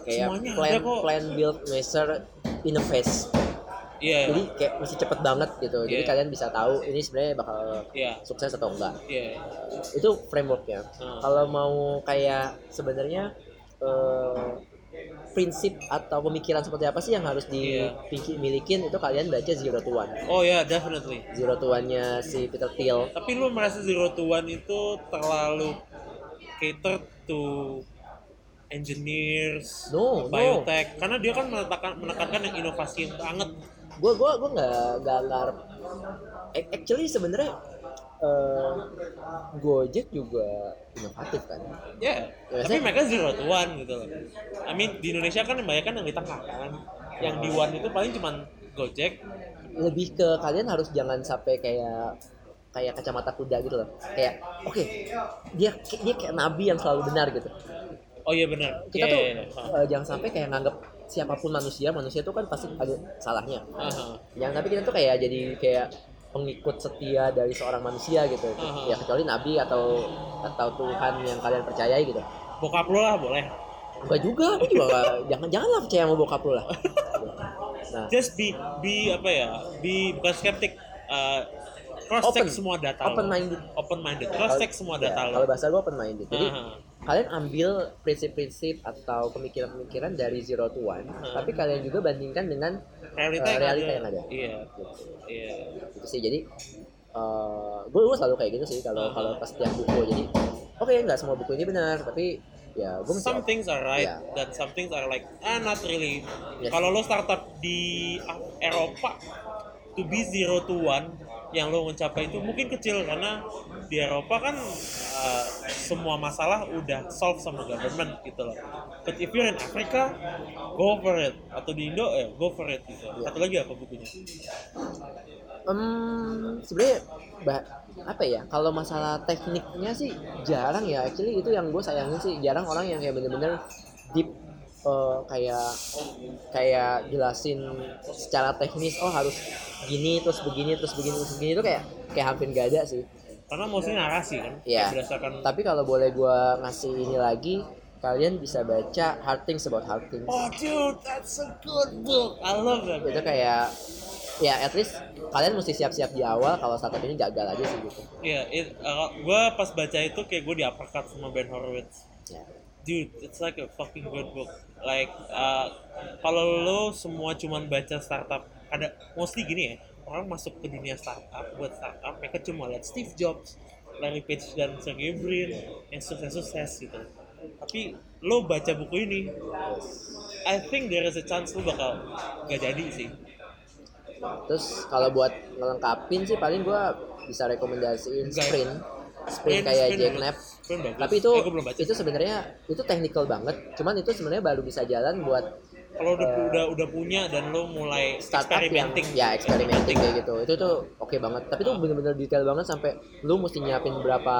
S2: kayak
S1: Semuanya
S2: plan plan build measure in phase.
S1: Iya.
S2: Jadi kayak mesti cepet banget gitu. Jadi
S1: Iya.
S2: kalian bisa tahu ini sebenarnya bakal
S1: Iya.
S2: sukses atau enggak.
S1: Iya.
S2: Itu frameworknya.
S1: Hmm.
S2: Kalau mau kayak sebenarnya eh, prinsip atau pemikiran seperti apa sih yang harus
S1: Iya.
S2: dimilikin itu kalian baca Zero to One.
S1: Oh ya, definitely.
S2: Zero to One-nya si Peter Thiel.
S1: Tapi lu merasa zero to one itu terlalu cater to engineers,
S2: No, no.
S1: biotech, karena dia kan menekankan, menekankan yang inovasi yang banget.
S2: Gue gue gue nggak nggak nggak ac- actually sebenarnya eh, Gojek juga inovatif kan
S1: Ya,
S2: Ya,
S1: tapi mereka zero to one gitu loh. I mean di Indonesia kan kebanyakan yang di tengah kan, yang di one itu paling cuman Gojek.
S2: lebih ke kalian harus jangan sampai kayak kayak kacamata kuda gitu loh kayak oke dia dia kayak nabi yang selalu benar gitu
S1: Oh iya benar.
S2: kita
S1: Iya,
S2: tuh
S1: iya, iya.
S2: eh, jangan sampai kayak nganggap siapa pun manusia manusia itu kan pasti ada salahnya
S1: Aha.
S2: yang tapi kita tuh kayak jadi kayak pengikut setia dari seorang manusia gitu
S1: Aha.
S2: ya kecuali nabi atau atau Tuhan yang kalian percayai gitu
S1: Bokap lu lah boleh.
S2: Enggak juga, aku juga nggak jangan janganlah percaya sama bokap lu lah. Nah,
S1: Just be be apa ya? Be bukan skeptik. Uh, cross check
S2: Open.
S1: semua data
S2: Open minded.
S1: Open minded. Cross check semua data
S2: ya,
S1: lo.
S2: kalau bahasa gue open minded. Jadi
S1: Aha.
S2: Kalian ambil prinsip-prinsip atau pemikiran-pemikiran dari zero to one, tapi kalian juga bandingkan dengan
S1: realita,
S2: eh,
S1: yang,
S2: realita yang ada.
S1: Iya,
S2: gitu.
S1: iya.
S2: Gitu sih. Jadi gue gue selalu kayak gitu sih kalau
S1: Uh-huh.
S2: kalau pas tiap buku. Jadi oke nggak semua buku ini benar, tapi ya gue mesti
S1: Some things are right
S2: Iya.
S1: dan some things are like ah not really.
S2: Yes.
S1: Kalau lo startup di Eropa to be zero to one yang lo mencapai itu mungkin kecil karena di Eropa kan uh, semua masalah udah solve sama government gitu loh. But if you're in Africa, go for it. Atau di Indo, ya go for it gitu. Satu lagi apa bukunya?
S2: Em, sebenarnya apa ya kalau masalah tekniknya sih jarang ya actually itu yang gue sayangin sih jarang orang yang kayak bener-bener deep eh, kayak kayak jelasin secara teknis oh harus gini terus begini terus begini terus begini itu kayak kayak hampir gak ada sih
S1: Karena mostly narasi kan. Kayak berdasarkan
S2: tapi kalau boleh gue ngasih ini lagi kalian bisa baca Hard Things About Hard Things
S1: Oh dude, that's a good book. I love that.
S2: itu kayak ya at least kalian mesti siap-siap di awal kalau startup ini gagal aja sih gitu
S1: Iya, it- uh, gue pas baca itu kayak gue diuppercut sama Ben Horowitz.
S2: ya.
S1: Dude, it's like a fucking good book. Like, uh, kalau lo semua cuman baca startup, ada mostly gini ya, orang masuk ke dunia startup buat startup, mereka cuma lihat Steve Jobs, Larry Page dan Sergey Brin yang sukses-sukses gitu. Tapi lo baca buku ini, I think there is a chance lo bakal gak jadi sih.
S2: Terus kalau buat ngelengkapin sih paling gua bisa rekomendasiin
S1: Enggak.
S2: sprint. Sprint
S1: Sprint-
S2: kayak
S1: Sprint
S2: Jack
S1: bagus.
S2: Knapp.
S1: Sprint bagus.
S2: Tapi itu
S1: Eh,
S2: itu sebenarnya itu technical banget. Cuman itu sebenarnya baru bisa jalan buat
S1: Kalau udah udah udah punya dan lo mulai
S2: startup yang
S1: experimenting,
S2: ya experimenting kayak gitu. Itu tuh oke banget. Tapi itu bener-bener detail banget sampai lu mesti nyiapin berapa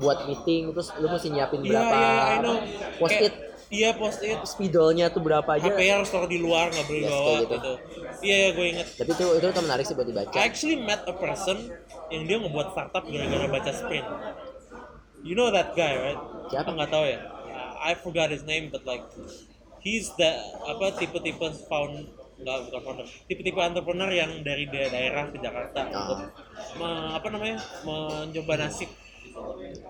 S2: buat meeting, terus lu mesti nyiapin
S1: Iya,
S2: berapa
S1: iya, I
S2: apa,
S1: know.
S2: post it,
S1: Iya post it.
S2: spidolnya tuh berapa aja.
S1: HP harus taruh di luar nggak boleh
S2: Yes,
S1: bawa gitu.
S2: gitu.
S1: Iya, iya gue inget.
S2: Tapi itu itu tuh menarik sih buat dibaca.
S1: I actually met a person yang dia ngebuat startup gara-gara baca sprint. You know that guy, right?
S2: Siapa?
S1: Nggak tahu ya. I forgot his name, but like he's the apa tipe-tipe found nggak bukan founder, tipe-tipe entrepreneur yang dari da- daerah ke Jakarta
S2: Ah.
S1: untuk me- apa namanya mencoba nasib.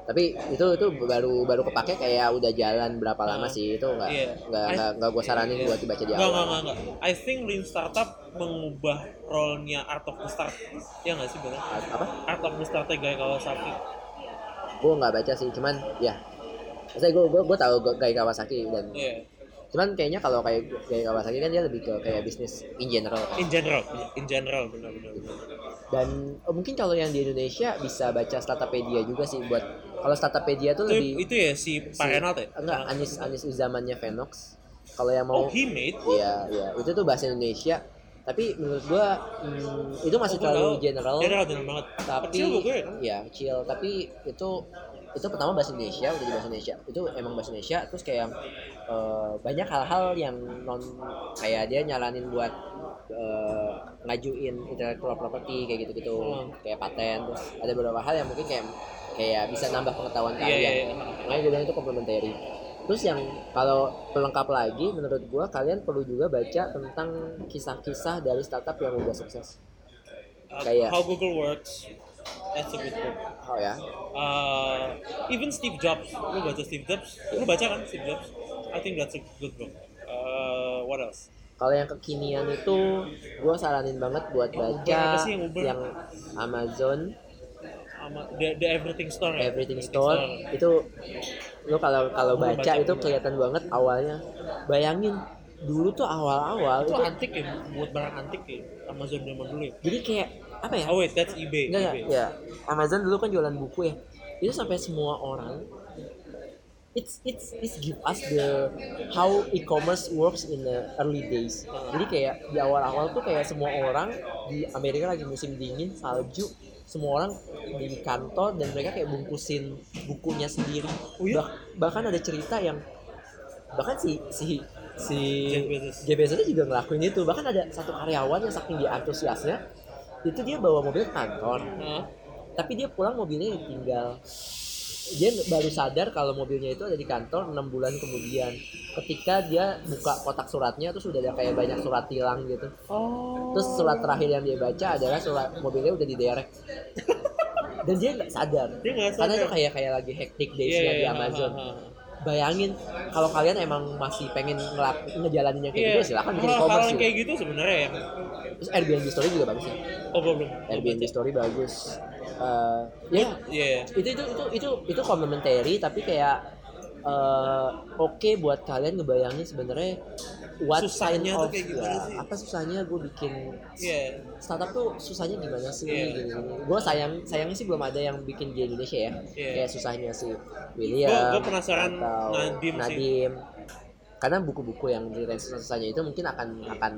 S2: Tapi itu itu baru baru kepake kayak udah jalan berapa lama
S1: Ah.
S2: sih itu nggak
S1: Iya.
S2: nggak nggak nggak gue saranin
S1: Iya.
S2: buat dibaca di
S1: Nggak, nggak,
S2: awal.
S1: nggak, nggak. I think Lean Startup mengubah role-nya Art of the Start. Ya nggak sih benar?
S2: Apa?
S1: Art of the Start Gaya Kawasaki.
S2: Gue nggak baca sih, cuman ya. Saya gue gue gue tahu Gai Kawasaki dan
S1: Iya.
S2: cuman kayaknya kalau kayak kayak Kawasaki kan dia lebih ke kayak bisnis in general kan.
S1: in general in general benar-benar
S2: dan oh, mungkin kalau yang di Indonesia bisa baca Startupedia juga sih buat kalau Startupedia tuh
S1: itu,
S2: lebih
S1: itu ya si Pak
S2: si-
S1: ya
S2: enggak Anis Anis zamannya Venox kalau yang mau
S1: oh he made
S2: Iya, iya. Itu tuh bahasa Indonesia. Tapi menurut gua hmm, itu masih
S1: Oh,
S2: terlalu
S1: tahu.
S2: general.
S1: general general banget
S2: Tapi
S1: kecil kan
S2: Iya, kecil. Tapi itu itu pertama bahasa Indonesia, udah di bahasa Indonesia. Itu emang bahasa Indonesia. Terus kayak eh, banyak hal-hal yang non kayak dia nyaranin buat eh, ngajuin intellectual property kayak gitu-gitu,
S1: Hmm.
S2: kayak paten. Terus ada beberapa hal yang mungkin kayak kayak bisa nambah pengetahuan
S1: Iya,
S2: kalian.
S1: iya, iya.
S2: Makanya gue bilang itu komplementari. Terus yang kalau pelengkap lagi menurut gua kalian perlu juga baca tentang kisah-kisah dari startup yang udah sukses.
S1: Uh,
S2: Kayak-
S1: how Google works that's a good book.
S2: Oh ya.
S1: uh, even Steve Jobs lu baca Steve Jobs? Lu baca kan Steve Jobs? I think that's a good book. Uh, what else?
S2: Kalau yang kekinian itu gua saranin banget buat
S1: Yang
S2: baca
S1: yang
S2: yang Amazon.
S1: The, the Everything Store ya?
S2: Everything Store. Itu lu kalau kalau baca
S1: baca
S2: itu
S1: dulu.
S2: kelihatan banget awalnya. Bayangin dulu tuh awal-awal
S1: itu
S2: itu
S1: antik ya buat barang antik ya Amazon zaman dulu ya?
S2: Jadi kayak apa ya?
S1: oh wait that's eBay
S2: Enggak,
S1: eBay.
S2: ya. Amazon dulu kan jualan buku ya. Itu sampai semua orang it's it's it's give us the how e-commerce works in the early days. Jadi kayak di awal-awal tuh kayak semua orang di Amerika lagi musim dingin, salju, semua orang di kantor dan mereka kayak bungkusin bukunya sendiri.
S1: Oh iya?
S2: Bah- bahkan ada cerita yang bahkan si si si.
S1: Jeff Bezos
S2: juga ngelakuin itu. Bahkan ada satu karyawan yang saking dia antusiasnya itu dia bawa mobil ke kantor.
S1: Hah?
S2: tapi dia pulang mobilnya ditinggal. Dia baru sadar kalau mobilnya itu ada di kantor enam bulan kemudian. Ketika dia buka kotak suratnya terus udah ada kayak banyak surat tilang gitu.
S1: Oh.
S2: Terus surat terakhir yang dia baca adalah surat mobilnya udah diderek. Dan dia nggak sadar.
S1: Dia nggak
S2: karena
S1: sadar.
S2: itu kayak kayak lagi hectic
S1: Iya,
S2: daysnya
S1: iya,
S2: di
S1: iya,
S2: Amazon.
S1: Ha, ha, ha.
S2: Bayangin kalau kalian emang masih pengen ngelak ngejalanin yang kayak
S1: Iya,
S2: gitu silahkan bikin
S1: hal-hal
S2: e-commerce
S1: kayak gitu sebenarnya ya.
S2: terus Airbnb story juga bagus ya
S1: Oh, belum.
S2: Airbnb story bagus Eh, ya
S1: Iya.
S2: itu itu itu itu itu complementary tapi kayak eh, oke buat kalian ngebayangin sebenarnya what
S1: Susahnya tuh kayak gimana
S2: ya,
S1: sih?
S2: apa susahnya gue bikin
S1: Iya.
S2: startup tuh susahnya gimana sih
S1: Iya.
S2: gini, gue sayang sayangnya sih belum ada yang bikin di Indonesia ya
S1: Iya.
S2: kayak susahnya si William
S1: Gua- gua penasaran
S2: atau
S1: Nadim sih.
S2: Nadim. karena buku-buku yang ceritain susah-susahnya itu mungkin akan akan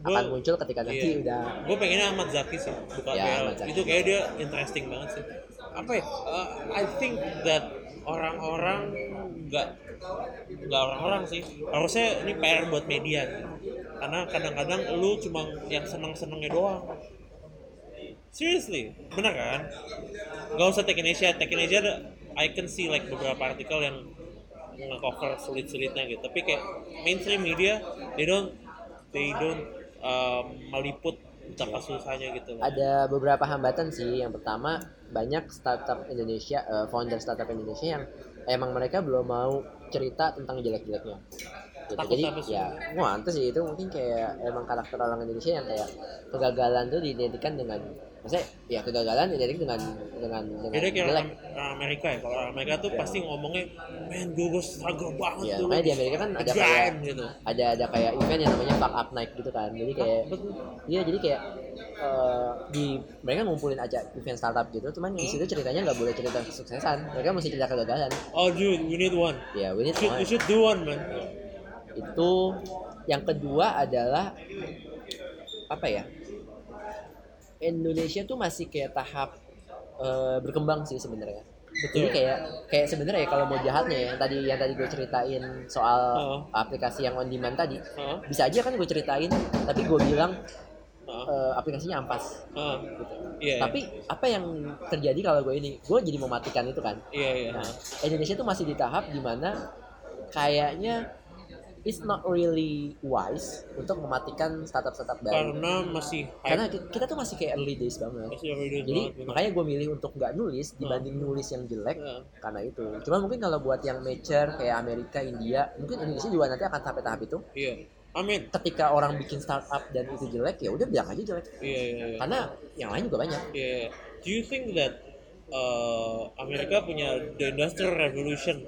S1: Gua-
S2: akan muncul ketika nanti
S1: Iya.
S2: udah
S1: Gue pengennya Ahmad Zaki sih, bukan
S2: Ya,
S1: BL.
S2: Zaki.
S1: Itu kayak dia interesting banget sih. Apa ya? uh, I think that orang-orang nggak nggak orang-orang sih. Harusnya ini PR buat media. Karena kadang-kadang lu cuma yang seneng-senengnya doang. Seriously, bener kan? Gak usah Tech Indonesia, Tech Indonesia ada I can see like beberapa artikel yang nge-cover sulit-sulitnya gitu. Tapi kayak mainstream media, they don't they don't um, meliput betapa susahnya gitu.
S2: ada beberapa hambatan sih. Yang pertama banyak startup Indonesia, eh, founder startup Indonesia yang emang mereka belum mau cerita tentang jelek-jeleknya. Gitu.
S1: Takut
S2: Jadi ya, wah sih itu mungkin kayak emang karakter orang Indonesia yang kayak kegagalan tuh diidentikan dengan, maksudnya ya kegagalan identik dengan dengan dengan
S1: Beda kayak
S2: jelek.
S1: orang, Amerika ya. Kalau orang Amerika tuh pasti ngomongnya, man gue gue struggle banget
S2: Ya,
S1: dulu.
S2: makanya di Amerika kan ada
S1: Grind,"
S2: kayak
S1: gitu.
S2: ada ada kayak event yang namanya fuck up night gitu kan. Jadi kayak
S1: Betul.
S2: Iya jadi kayak eh, di mereka ngumpulin aja event startup gitu, cuman di situ ceritanya nggak boleh cerita kesuksesan, mereka mesti cerita kegagalan.
S1: Oh dude, we need one.
S2: Ya, we need
S1: You should,
S2: one.
S1: you should do one man.
S2: Itu yang kedua adalah apa ya? Indonesia tuh masih kayak tahap eh, berkembang sih sebenarnya. Jadi
S1: Betul.
S2: kayak kayak sebenarnya ya kalau mau jahatnya ya, yang tadi yang tadi gue ceritain soal
S1: Heeh.
S2: aplikasi yang on demand tadi,
S1: Heeh.
S2: bisa aja kan gue ceritain, tapi gue bilang
S1: Heeh.
S2: eh, aplikasinya ampas.
S1: Heeh.
S2: Gitu.
S1: Iya.
S2: Tapi apa yang terjadi kalau gue ini? Gue jadi mematikan itu kan.
S1: Iya iya.
S2: Nah, Indonesia tuh masih di tahap di mana kayaknya it's not really wise untuk mematikan startup-startup baru.
S1: Karena masih
S2: Karena
S1: hype.
S2: ki- kita tuh masih kayak early days banget.
S1: Masih early
S2: Jadi
S1: banget,
S2: makanya gue milih untuk nggak nulis dibanding nulis yang jelek
S1: Iya.
S2: karena itu. Cuma mungkin kalau buat yang mature kayak Amerika, India, mungkin Indonesia juga nanti akan sampai tahap itu.
S1: Iya. Amin.
S2: Ketika orang bikin startup dan itu jelek ya udah bilang aja jelek.
S1: Iya iya. iya.
S2: Karena yang lain juga banyak.
S1: Yeah. Do you think that uh, Amerika punya the industrial revolution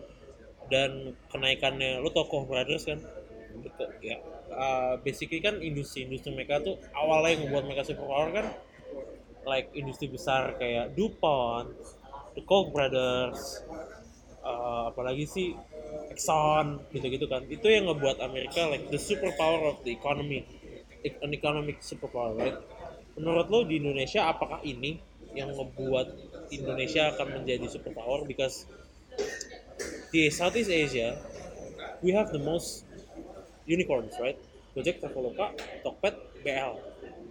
S1: dan kenaikannya lu tokoh brothers kan? Betul ya. Uh, basically kan industri-industri mereka tuh awalnya yang membuat mereka superpower kan like industri besar kayak DuPont, the Koch Brothers, uh, apalagi sih Exxon gitu-gitu kan. Itu yang ngebuat Amerika like the superpower of the economy e- an economic superpower right? Menurut lo di Indonesia apakah ini yang ngebuat Indonesia akan menjadi superpower? Because di Southeast Asia we have the most unicorns right? Gojek, Traveloka, Tokped, BL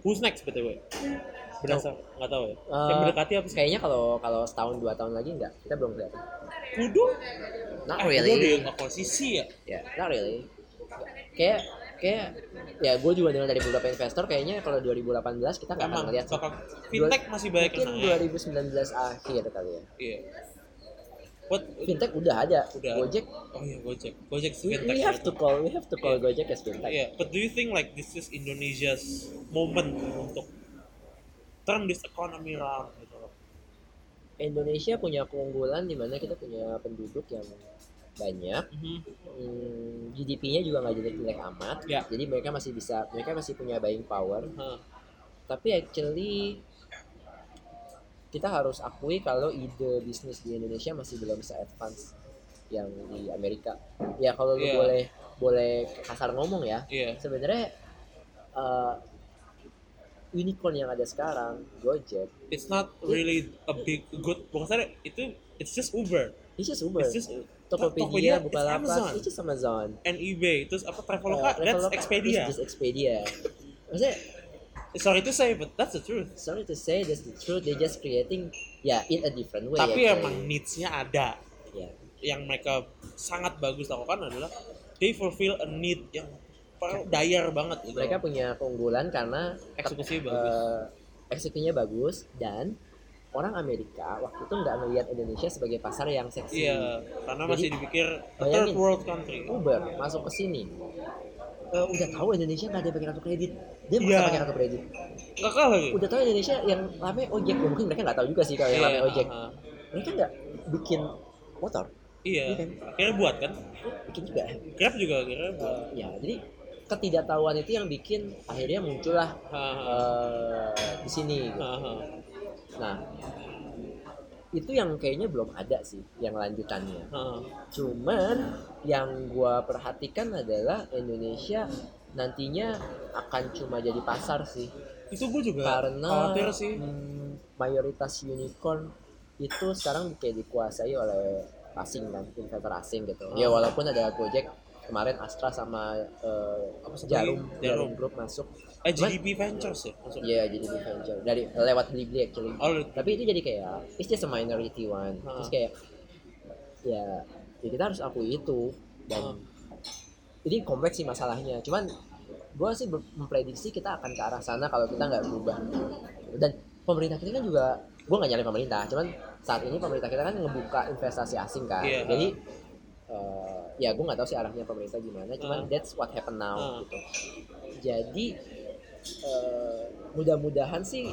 S1: who's next btw berdasar nggak tahu ya? Yang
S2: Eh,
S1: mendekati apa sih?
S2: Kayaknya kalau kalau setahun dua tahun lagi enggak, kita belum kelihatan.
S1: Kudu?
S2: Not
S1: eh, Kudu
S2: really.
S1: ada yang akuisisi ya?
S2: Ya, not really. Kayak kayak ya gue juga dengar dari beberapa investor kayaknya kalau 2018 kita nggak akan ngeliat
S1: fintech masih banyak
S2: Mungkin
S1: yang naik
S2: 2019 akhir kali ya.
S1: iya What?
S2: Fintech udah ada.
S1: Udah.
S2: Gojek
S1: Oh iya Gojek. Gojek
S2: we,
S1: fintech.
S2: we have to call we have to call
S1: Iya.
S2: Gojek as fintech.
S1: Yeah, but do you think like this is Indonesia's moment untuk turn this economy around gitu loh?
S2: Indonesia punya keunggulan di mana kita punya penduduk yang banyak.
S1: Mhm.
S2: Hmm, GDP-nya juga nggak jelek-jelek amat.
S1: Ya.
S2: Jadi mereka masih bisa mereka masih punya buying power.
S1: Hah.
S2: Tapi actually kita harus akui kalau ide bisnis di Indonesia masih belum se-advance yang di Amerika. Ya kalau lu
S1: Iya.
S2: boleh boleh kasar ngomong ya,
S1: Iya.
S2: sebenarnya uh, unicorn yang ada sekarang, Gojek,
S1: It's not really a big good. Bukan saya itu it's just Uber.
S2: it's just Uber.
S1: It's just
S2: Tokopedia,
S1: it's
S2: Bukalapak,
S1: Amazon.
S2: it's just Amazon.
S1: and eBay. Terus apa Traveloka?
S2: Uh,
S1: that's
S2: Traveloka,
S1: Expedia.
S2: it's just Expedia. Maksudnya,
S1: Sorry to say, but that's the truth.
S2: sorry to say, that's the truth. They just creating, ya, in a different way.
S1: Tapi
S2: actually.
S1: emang needs-nya ada.
S2: Ya.
S1: Yang mereka sangat bagus lakukan adalah they fulfill a need yang dire banget gitu.
S2: mereka punya keunggulan karena
S1: Eksekusi
S2: eh,
S1: bagus.
S2: eksekusinya bagus dan orang Amerika waktu itu nggak ngelihat Indonesia sebagai pasar yang seksi.
S1: Iya, karena
S2: Jadi,
S1: masih dipikir
S2: bayangin.
S1: third world country.
S2: Uber masuk ke sini, eh, udah tahu Indonesia nggak ada pakai kartu kredit, dia
S1: Iya.
S2: pakai kartu kredit.
S1: Kakak lagi.
S2: Udah tahu Indonesia yang rame ojek, ya mungkin mereka nggak tahu juga sih kalau yang rame
S1: Iya,
S2: ojek.
S1: ah, ah.
S2: Mereka nggak bikin motor,
S1: Iya.
S2: Iya kan?
S1: Akhirnya buat kan.
S2: bikin juga.
S1: Grab juga akhirnya buat.
S2: Ya, jadi ketidaktahuan itu yang bikin akhirnya muncullah eh, di sini. gitu. Nah, itu yang kayaknya belum ada sih yang lanjutannya.
S1: Haha.
S2: Cuman yang gua perhatikan adalah Indonesia nantinya akan cuma jadi pasar sih
S1: Itu gue juga
S2: karena
S1: khawatir sih.
S2: hmm, mayoritas unicorn itu sekarang kayak dikuasai oleh asing kan investor asing gitu. Ya
S1: Ah.
S2: walaupun ada Gojek kemarin Astra sama eh,
S1: Apa
S2: Jarum? Jarum
S1: Jarum.
S2: Group masuk.
S1: Eh, GDP Ventures ya maksudnya.
S2: Iya jadi di venture dari lewat Blibli actually.
S1: Oh,
S2: tapi itu jadi kayak it's just a minority one
S1: Ah.
S2: terus kayak ya, ya kita harus akui itu dan ini kompleks sih masalahnya cuman gue sih memprediksi kita akan ke arah sana kalau kita nggak berubah dan pemerintah kita kan juga gue nggak nyalain pemerintah cuman saat ini pemerintah kita kan ngebuka investasi asing kan
S1: Iya.
S2: jadi eh, ya gue nggak tahu sih arahnya pemerintah gimana cuman
S1: Ah.
S2: that's what happen now
S1: Ah.
S2: gitu jadi eh, mudah-mudahan sih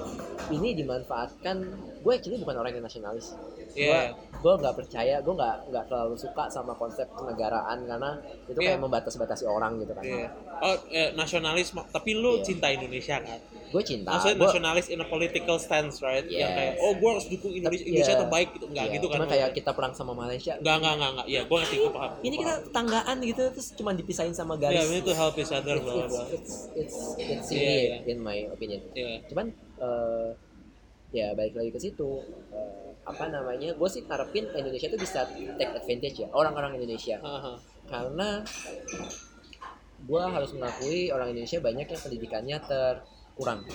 S2: ini dimanfaatkan gue actually bukan orang yang nasionalis gue
S1: Iya.
S2: gue nggak percaya gue nggak nggak terlalu suka sama konsep kenegaraan karena itu kayak
S1: Iya.
S2: membatas-batasi orang gitu kan
S1: Iya. Oh, eh, nasionalis, tapi lu
S2: Iya.
S1: cinta Indonesia kan?
S2: Gue cinta
S1: Maksudnya
S2: gue
S1: nasionalis in a political stance, right? Yang
S2: Yes.
S1: kayak, oh gue harus dukung Indonesia,
S2: Tapi,
S1: Indonesia
S2: iya.
S1: terbaik gitu. Enggak
S2: Iya,
S1: gitu kan?
S2: cuma kayak kita perang sama Malaysia
S1: Enggak, enggak, enggak, enggak. Iya, gue ngerti, gue paham.
S2: ini kita tetanggaan gitu terus cuma dipisahin sama
S1: Iya,
S2: garis
S1: we need to help each other,
S2: it's,
S1: blah, blah,
S2: it's, it's, it's, it's
S1: Iya,
S2: silly
S1: iya.
S2: in my opinion
S1: Iya.
S2: cuman eh, ya balik lagi ke situ Eh, apa namanya gue sih ngarepin Indonesia tuh bisa take advantage ya orang-orang Indonesia
S1: Haha.
S2: karena gue harus mengakui orang Indonesia banyak yang pendidikannya terkurang
S1: Kurang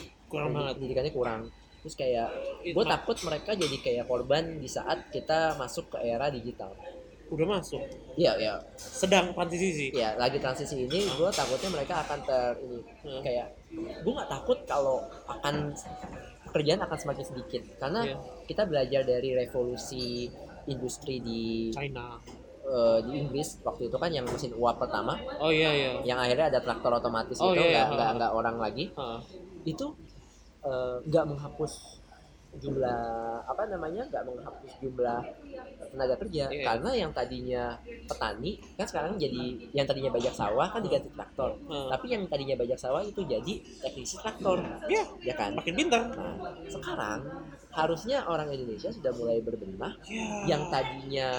S1: banget.
S2: pendidikannya kurang terus kayak gue takut mereka jadi kayak korban di saat kita masuk ke era digital
S1: Udah masuk.
S2: iya ya
S1: Sedang transisi sih.
S2: ya lagi transisi ini gue takutnya mereka akan ter ini
S1: Hmm.
S2: kayak gue nggak takut kalau akan pekerjaan akan semakin sedikit karena
S1: Iya.
S2: kita belajar dari revolusi industri di
S1: China.
S2: Eh, di Inggris waktu itu kan yang mesin uap pertama
S1: Oh iya, iya.
S2: yang akhirnya ada traktor otomatis
S1: Oh,
S2: gitu
S1: iya, iya.
S2: nggak nggak nggak orang lagi
S1: Heeh.
S2: itu eh, nggak menghapus jumlah apa namanya nggak menghapus jumlah tenaga kerja
S1: Iya.
S2: karena yang tadinya petani kan sekarang jadi yang tadinya bajak sawah kan diganti traktor
S1: Hmm.
S2: tapi yang tadinya bajak sawah itu jadi teknisi traktor
S1: ya
S2: ya kan
S1: makin pintar
S2: nah sekarang harusnya orang Indonesia sudah mulai berbenah
S1: ya
S2: yang tadinya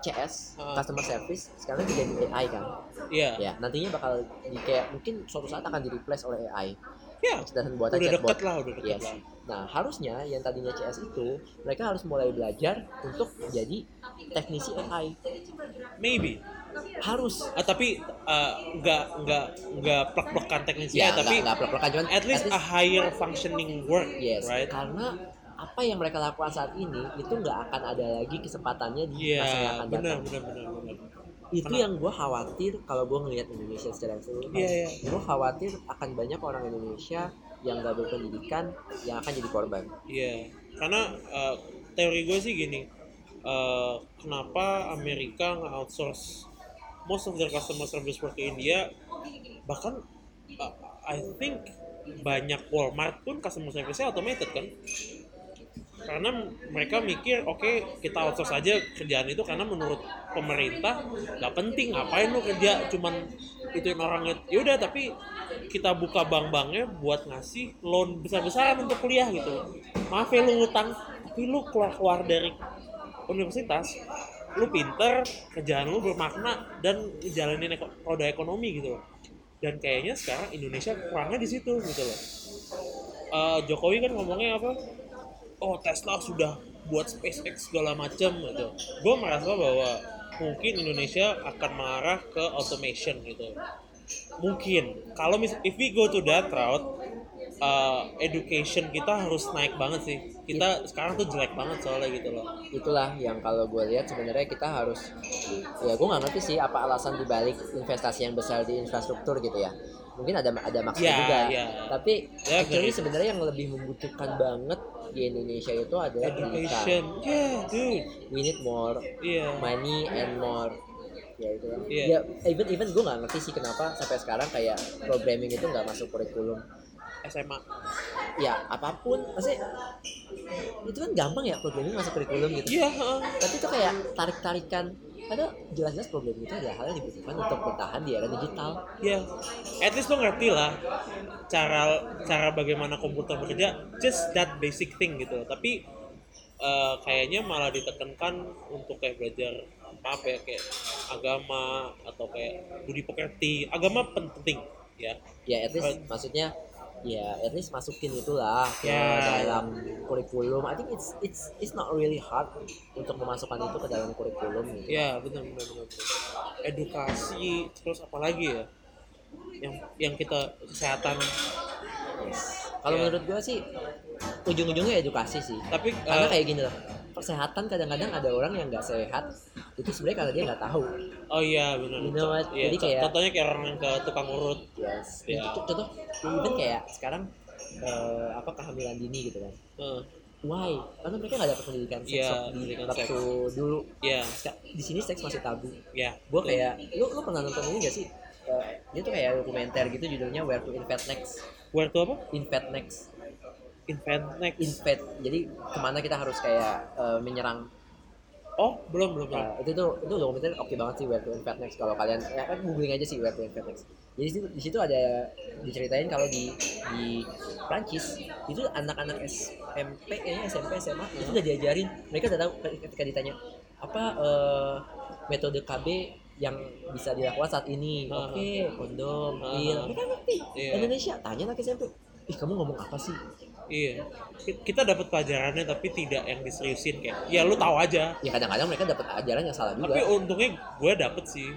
S2: CS
S1: Ah.
S2: customer service sekarang diganti AI kan
S1: ya
S2: ya nantinya bakal di kayak mungkin suatu saat akan di replace oleh AI
S1: ya
S2: dan buatan
S1: udah
S2: chatbot
S1: lah udah
S2: Yes.
S1: lah
S2: Nah, harusnya yang tadinya CS itu mereka harus mulai belajar untuk menjadi teknisi AI.
S1: maybe
S2: Harus.
S1: Ah, tapi uh, nggak nggak nggak plek-plekan teknisnya
S2: Ya,
S1: tapi
S2: nggak pelak-pelakan cuman
S1: at least a higher functioning work
S2: yes.
S1: right
S2: Karena apa yang mereka lakukan saat ini itu nggak akan ada lagi kesempatannya di masa yang akan datang.
S1: benar, benar, benar.
S2: Itu
S1: Karena-
S2: yang gue khawatir kalau gue ngelihat Indonesia secara keseluruhan.
S1: Iya, iya.
S2: Gue khawatir akan banyak orang Indonesia yang gak berpendidikan yang akan jadi korban.
S1: Iya, karena uh, teori gue sih gini, uh, kenapa Amerika nge-outsource most of their customer service work ke India, bahkan uh, I think banyak Walmart pun customer service-nya automated kan? Karena mereka mikir, oke kita outsource aja kerjaan itu karena menurut pemerintah nggak penting ngapain lu kerja? Cuman ituin orangnya. Yaudah tapi kita buka bank-banknya buat ngasih loan besar-besaran untuk kuliah gitu. Maaf ya lu ngutang tapi lu keluar-keluar dari universitas lu pinter kerjaan lu bermakna dan jalanin roda ekonomi gitu loh. Dan kayaknya sekarang Indonesia kurangnya di situ gitu loh. Eh, Jokowi kan ngomongnya apa oh Tesla sudah buat SpaceX segala macam gitu. Gue merasa bahwa mungkin Indonesia akan mengarah ke automation gitu. Mungkin. Kalau mis if we go to that route uh, education kita harus naik banget sih. Kita sekarang tuh jelek banget soalnya gitu loh.
S2: Itulah yang kalau gue lihat sebenarnya kita harus ya gue nggak ngerti sih apa alasan dibalik investasi yang besar di infrastruktur gitu ya mungkin ada ada maksudnya
S1: Ya,
S2: juga
S1: ya.
S2: tapi
S1: Ya,
S2: actually sebenarnya yang lebih membutuhkan banget di Indonesia itu adalah pendidikan
S1: education yeah dude
S2: we need more
S1: iya
S2: money and more ya itu.
S1: Iya.
S2: ya even even gue nggak ngerti sih kenapa sampai sekarang kayak programming itu nggak masuk kurikulum
S1: SMA
S2: ya apa pun maksudnya itu kan gampang ya programming masuk kurikulum gitu
S1: iya heeh.
S2: tapi itu kayak tarik tarikan padahal jelas-jelas problem itu adalah hal yang dibutuhkan untuk bertahan di era digital
S1: Ya, at least lo ngerti lah cara cara bagaimana komputer bekerja, just that basic thing gitu. Tapi eh, kayaknya malah ditekankan untuk kayak belajar apa apa ya kayak agama atau kayak budi pekerti. Agama penting ya.
S2: ya at least maksudnya ya at least masukin itulah ke
S1: Ya.
S2: dalam kurikulum I think it's it's it's not really hard untuk memasukkan itu ke dalam kurikulum gitu.
S1: Ya benar benar benar. benar. Edukasi terus apa lagi ya? Yang yang kita kesehatan.
S2: kalau
S1: Ya.
S2: menurut gua sih ujung-ujungnya edukasi sih
S1: Tapi
S2: karena
S1: eh,
S2: kayak gini loh kesehatan kadang-kadang ada orang yang nggak sehat itu sebenarnya karena dia nggak tahu
S1: oh iya benar.
S2: You know what?
S1: Iya,
S2: Jadi kayak-
S1: contohnya kayak orang yang ke tukang urut.
S2: yes
S1: Ya.
S2: contoh, contoh even kayak sekarang eh, apa kehamilan dini gitu kan
S1: Heeh.
S2: why karena mereka nggak dapat pendidikan seks
S1: Iya,
S2: di waktu dulu
S1: Ya,
S2: Ska- di sini seks masih tabu
S1: ya.
S2: gue kayak lu lu pernah nonton ini gak sih Eh, dia tuh kayak dokumenter gitu judulnya Where to Invent Next
S1: Where to apa?
S2: Invent Next
S1: Invent next.
S2: Invent jadi ke mana kita harus kayak eh, menyerang
S1: oh, belum belum belum.
S2: Nah, itu tuh itu dokumenter oke banget sih Where to Invent Next kalau kalian ya kan googling aja sih Where to Invent Next jadi di situ, di situ ada diceritain kalau di di Prancis itu anak-anak SMP kayaknya SMP SMA itu udah diajarin mereka udah tahu ketika ditanya apa eh, metode KB yang bisa dilakukan saat ini
S1: Ah.
S2: oke kondom
S1: Ah.
S2: pil mereka ngerti
S1: Iya.
S2: Indonesia tanya anak SMP ih kamu ngomong apa sih
S1: Iya. Ki- Kita dapat pelajarannya tapi tidak yang diseriusin kayak. Ya lu tahu aja.
S2: ya kadang-kadang mereka dapat ajaran yang salah juga
S1: Tapi untungnya gue dapet sih.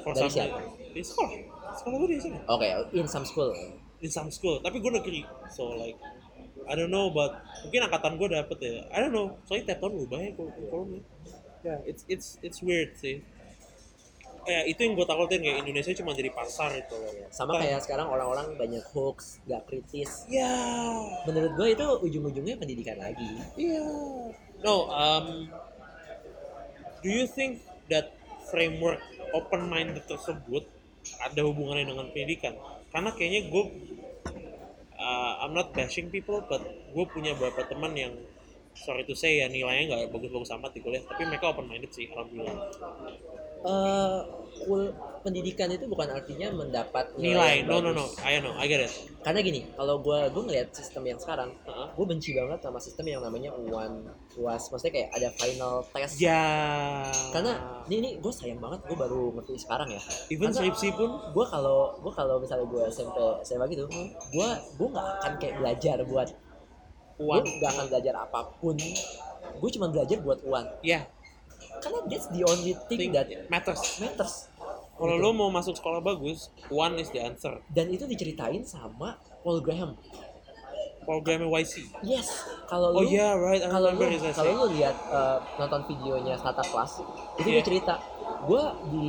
S1: For
S2: Dari
S1: some-
S2: siapa?
S1: Di sekolah. Sekolah gue di sini.
S2: oke in some school
S1: In some school. Tapi gue negeri. So like I don't know but mungkin angkatan gue dapet ya. I don't know. Soalnya tiap tahun berubah ya kurikulumnya. Ya, it's it's it's weird sih. Ya, itu yang gue takutin kayak Indonesia cuma jadi pasar itu loh.
S2: sama
S1: Entah-
S2: kayak sekarang orang-orang banyak hoax gak kritis
S1: Ya,
S2: menurut gue itu ujung-ujungnya pendidikan lagi
S1: iya. No, um, do you think that framework open minded tersebut ada hubungannya dengan pendidikan? Karena kayaknya gue, uh, I'm not bashing people, but gue punya beberapa teman yang sorry to say ya nilainya nggak bagus-bagus amat di kuliah tapi mereka open minded sih alhamdulillah.
S2: Eh, kul- pendidikan itu bukan artinya mendapat
S1: nilai
S2: yang
S1: no no no I know I get it.
S2: Karena gini kalau gue gue ngeliat sistem yang sekarang
S1: Heeh.
S2: gue benci banget sama sistem yang namanya one was maksudnya kayak ada final test.
S1: Ya.
S2: Karena ini, ini gue sayang banget gue baru ngerti sekarang ya.
S1: Even skripsi pun?
S2: gue kalau gue kalau misalnya gue SMP SMA gitu gue gue nggak akan kayak belajar buat gue
S1: uang
S2: nggak akan belajar apa pun. Gue cuma belajar buat uang.
S1: Ya
S2: karena that's the only thing
S1: thing
S2: that
S1: matters.
S2: Matters.
S1: Kalau
S2: Gitu.
S1: lo mau masuk sekolah bagus one is the answer.
S2: Dan itu diceritain sama Paul Graham.
S1: Programnya YC
S2: yes. Kalau
S1: oh
S2: lu
S1: yeah right
S2: kalau lu kalau lu lihat uh, nonton videonya Startup Plus itu
S1: Iya.
S2: dia cerita gue di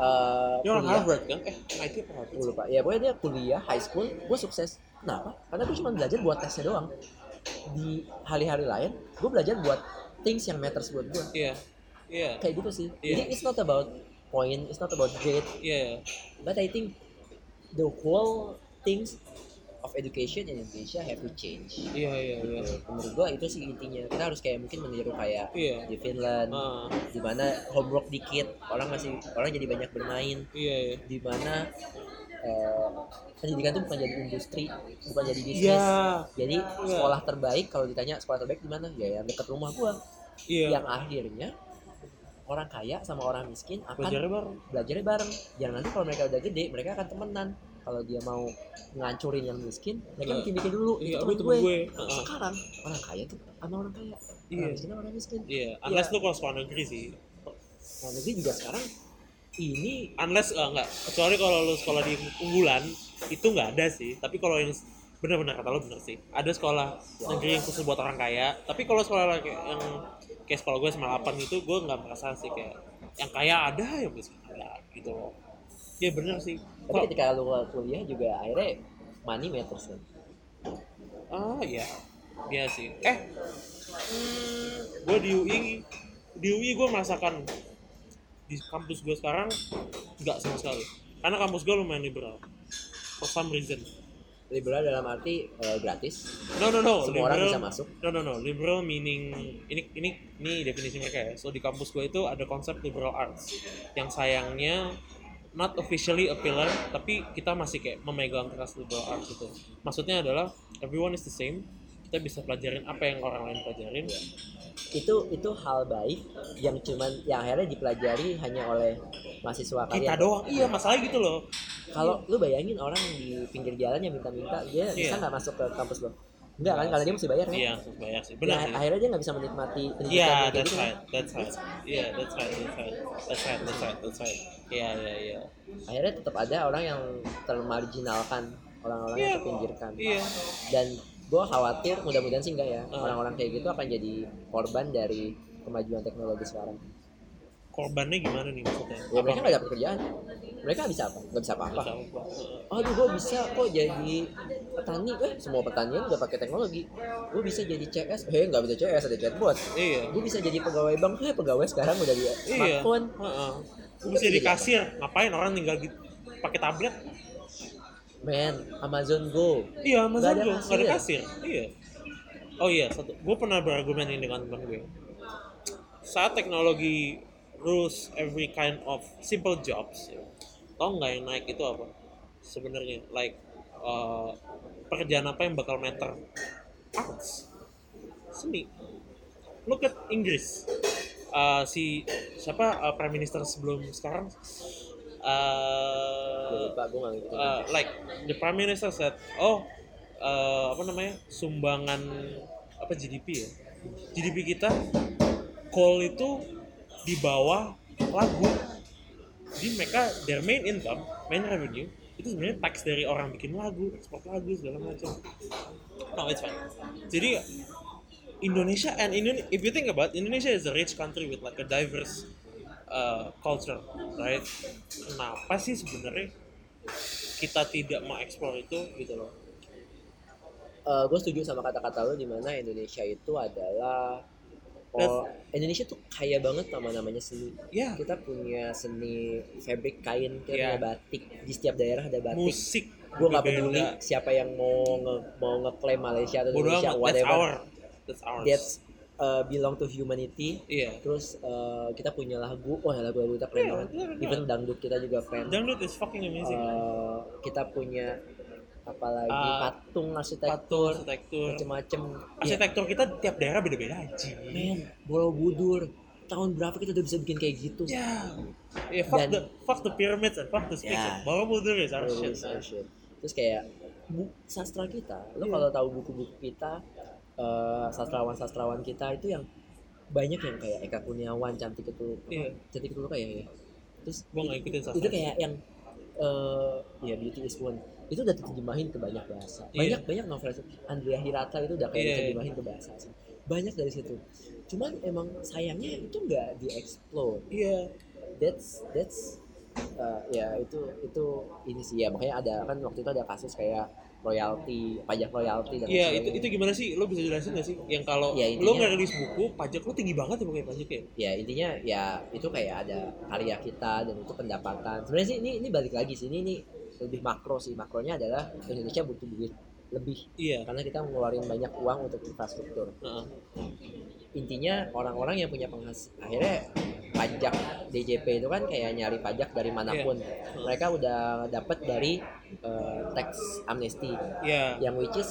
S2: uh,
S1: orang
S2: kuliah
S1: Harvard kan? Eh, MIT apa Harvard?
S2: gue lupa. Ya pokoknya dia kuliah high school gue sukses. Kenapa? Karena gue cuma belajar buat tesnya doang di hari-hari lain gue belajar buat things yang matters buat gue
S1: Iya, iya,
S2: kayak gitu sih
S1: Iya.
S2: jadi it's not about point it's not about grade
S1: iya.
S2: but I think the whole things of education in Indonesia have to change
S1: Iya, iya, iya.
S2: menurut gua itu sih intinya kita harus kayak mungkin meniru kayak
S1: Iya.
S2: di Finland
S1: Ah,
S2: di mana homework dikit orang masih orang jadi banyak bermain
S1: iya, iya.
S2: di mana pendidikan itu bukan jadi industri bukan jadi bisnis.
S1: Iya,
S2: jadi sekolah terbaik kalau ditanya sekolah terbaik di mana? Ya yang dekat rumah gua.
S1: Iya.
S2: yang akhirnya orang kaya sama orang miskin akan
S1: Belajarnya bareng.
S2: belajarnya bareng. Jangan nanti kalau mereka udah gede mereka akan temenan. Kalau dia mau ngancurin yang miskin mereka
S1: Iya.
S2: bikin-bikin dulu.
S1: Iya,
S2: itu temen gue,
S1: gue.
S2: Sekarang orang kaya tuh sama orang kaya.
S1: Iya.
S2: orang miskin sama orang miskin.
S1: Iya, unless lu kalau sekolah negeri sih.
S2: nah negeri juga sekarang ini
S1: Unless eh, enggak, kecuali kalau lu sekolah di unggulan itu nggak ada sih. Tapi kalau yang benar-benar kata lu bener sih. Ada sekolah negeri yang khusus buat orang kaya. Tapi kalau sekolah yang kayak sekolah gue sama 8 itu gue nggak merasa sih kayak yang kaya ada yang miskin ada gitu loh. Iya bener sih.
S2: tapi ketika lu kuliah juga akhirnya money matters kan
S1: Ah iya, iya sih. Eh, hmm, gue di UI, di UI gue merasakan di kampus gue sekarang nggak sama sekali. Karena kampus gue lumayan liberal. For some reason.
S2: liberal dalam arti eh, gratis
S1: No no no.
S2: semua orang
S1: liberal-
S2: bisa masuk
S1: No no no. Liberal meaning ini ini ini definisi mereka ya. So di kampus gue itu ada konsep liberal arts. Yang sayangnya not officially a pillar, tapi kita masih kayak memegang keras liberal arts itu. Maksudnya adalah everyone is the same. Kita bisa pelajarin apa yang orang lain pelajarin.
S2: itu itu hal baik yang cuman yang akhirnya dipelajari hanya oleh mahasiswa
S1: Kita
S2: kalian
S1: doang. Iya masalah gitu loh.
S2: kalau lu bayangin orang di pinggir jalan yang minta-minta dia bisa
S1: Iya.
S2: nggak masuk ke kampus lo enggak kan karena dia mesti bayar kan
S1: Iya banyak sih.
S2: Ya,
S1: Benar sih.
S2: akhirnya dia nggak bisa menikmati pendidikan
S1: Iya,
S2: kayak
S1: that's
S2: gitu
S1: right, that's right. Iya, that's right, that's right, that's right, that's right, that's right. Iya, iya, iya.
S2: akhirnya tetap ada orang yang termarginalkan orang-orang yang
S1: Iya.
S2: terpinggirkan
S1: Iya.
S2: dan gue khawatir mudah-mudahan sih enggak ya
S1: Ah.
S2: orang-orang kayak gitu akan jadi korban dari kemajuan teknologi sekarang
S1: Korbannya gimana nih maksudnya?
S2: ya mereka nggak dapat kerjaan mereka bisa apa nggak bisa apa-apa aduh gue bisa kok jadi petani eh semua pertanian udah pakai teknologi gue bisa jadi CS eh nggak bisa CS ada chatbot
S1: Iya.
S2: gue bisa jadi pegawai bank eh pegawai sekarang udah di
S1: Iya.
S2: smartphone
S1: Heeh. Lu bisa jadi kasir. Ngapain orang tinggal gitu pakai tablet?
S2: Men Amazon Go
S1: Iya, Amazon Go, nggak ada
S2: kasir.
S1: kasir. Iya. Oh iya, satu. Gue pernah berargumen ini dengan teman gue. Saat teknologi rules every kind of simple jobs, ya, tau nggak yang naik itu apa? Sebenarnya, like uh, pekerjaan apa yang bakal matter? Arts, seni. Look at Inggris. Uh, si siapa uh, prime minister sebelum sekarang? Uh, uh, like the prime minister said, oh uh, apa namanya sumbangan apa GDP ya? GDP kita coal itu di bawah lagu. Jadi mereka their main income, main revenue itu sebenarnya tax dari orang bikin lagu, ekspor lagu segala macam. No, it's fine. Jadi Indonesia and Indonesia, if you think about Indonesia is a rich country with like a diverse uh, culture, right? Kenapa sih sebenarnya kita tidak mengeksplor itu gitu loh?
S2: gue setuju sama kata-kata lo di mana Indonesia itu adalah oh, Indonesia tuh kaya banget sama namanya seni
S1: Ya,
S2: kita punya seni fabric kain kita
S1: Iya.
S2: punya batik di setiap daerah ada batik
S1: musik,
S2: gue nggak
S1: Beda.
S2: peduli siapa yang mau nge, mau ngeklaim Malaysia atau Indonesia whatever.
S1: That's ours.
S2: that's uh, belong to humanity
S1: Iya.
S2: terus uh, kita punya lagu oh ya lagu lagu kita keren
S1: Iya,
S2: banget
S1: betul, betul.
S2: even dangdut kita juga keren
S1: Dangdut is fucking amazing.
S2: Uh, kita punya apalagi
S1: Uh,
S2: patung
S1: Patung,
S2: arsitektur
S1: arsitektur.
S2: macem-macem ya,
S1: Arsitektur kita tiap daerah beda-beda aja.
S2: men Borobudur tahun berapa kita udah bisa bikin kayak gitu
S1: Ya. Ya fuck
S2: Dan-
S1: the fuck the pyramids and fuck the.
S2: Ya.
S1: Borobudur is our
S2: Oh,
S1: shit.
S2: terus kayak bu- sastra kita lo
S1: Iya.
S2: kalau tahu buku-buku kita eh, sastrawan-sastrawan kita itu yang banyak yang kayak Eka Kurniawan cantik itu
S1: Iya.
S2: cantik itu kayak ya terus
S1: Gua nggak ikutin sastra.
S2: itu kayak yang eh ya Beauty is One itu udah diterjemahin ke banyak bahasa banyak
S1: Iya.
S2: banyak novel Andrea Hirata itu udah kayak
S1: Iya, iya.
S2: diterjemahin ke bahasa asing banyak dari situ cuman emang sayangnya itu nggak dieksplor
S1: Iya.
S2: that's that's uh, ya itu itu ini sih ya makanya ada kan waktu itu ada kasus kayak royalti pajak royalti dan
S1: Iya, itu itu gimana sih? Lo bisa jelasin gak sih? Yang kalau
S2: Ya,
S1: lo
S2: intinya-
S1: nggak rilis buku, pajak lo tinggi banget ya pokoknya pajaknya.
S2: ya intinya ya itu kayak ada karya kita dan itu pendapatan sebenarnya sih ini ini balik lagi sih ini ini lebih makro sih makronya adalah Indonesia butuh duit lebih
S1: Iya.
S2: karena kita ngeluarin banyak uang untuk infrastruktur
S1: Heeh.
S2: intinya orang-orang yang punya penghasil akhirnya pajak DJP itu kan kayak nyari pajak dari mana pun mereka udah dapat dari eh, tax amnesty
S1: Iya.
S2: yang which is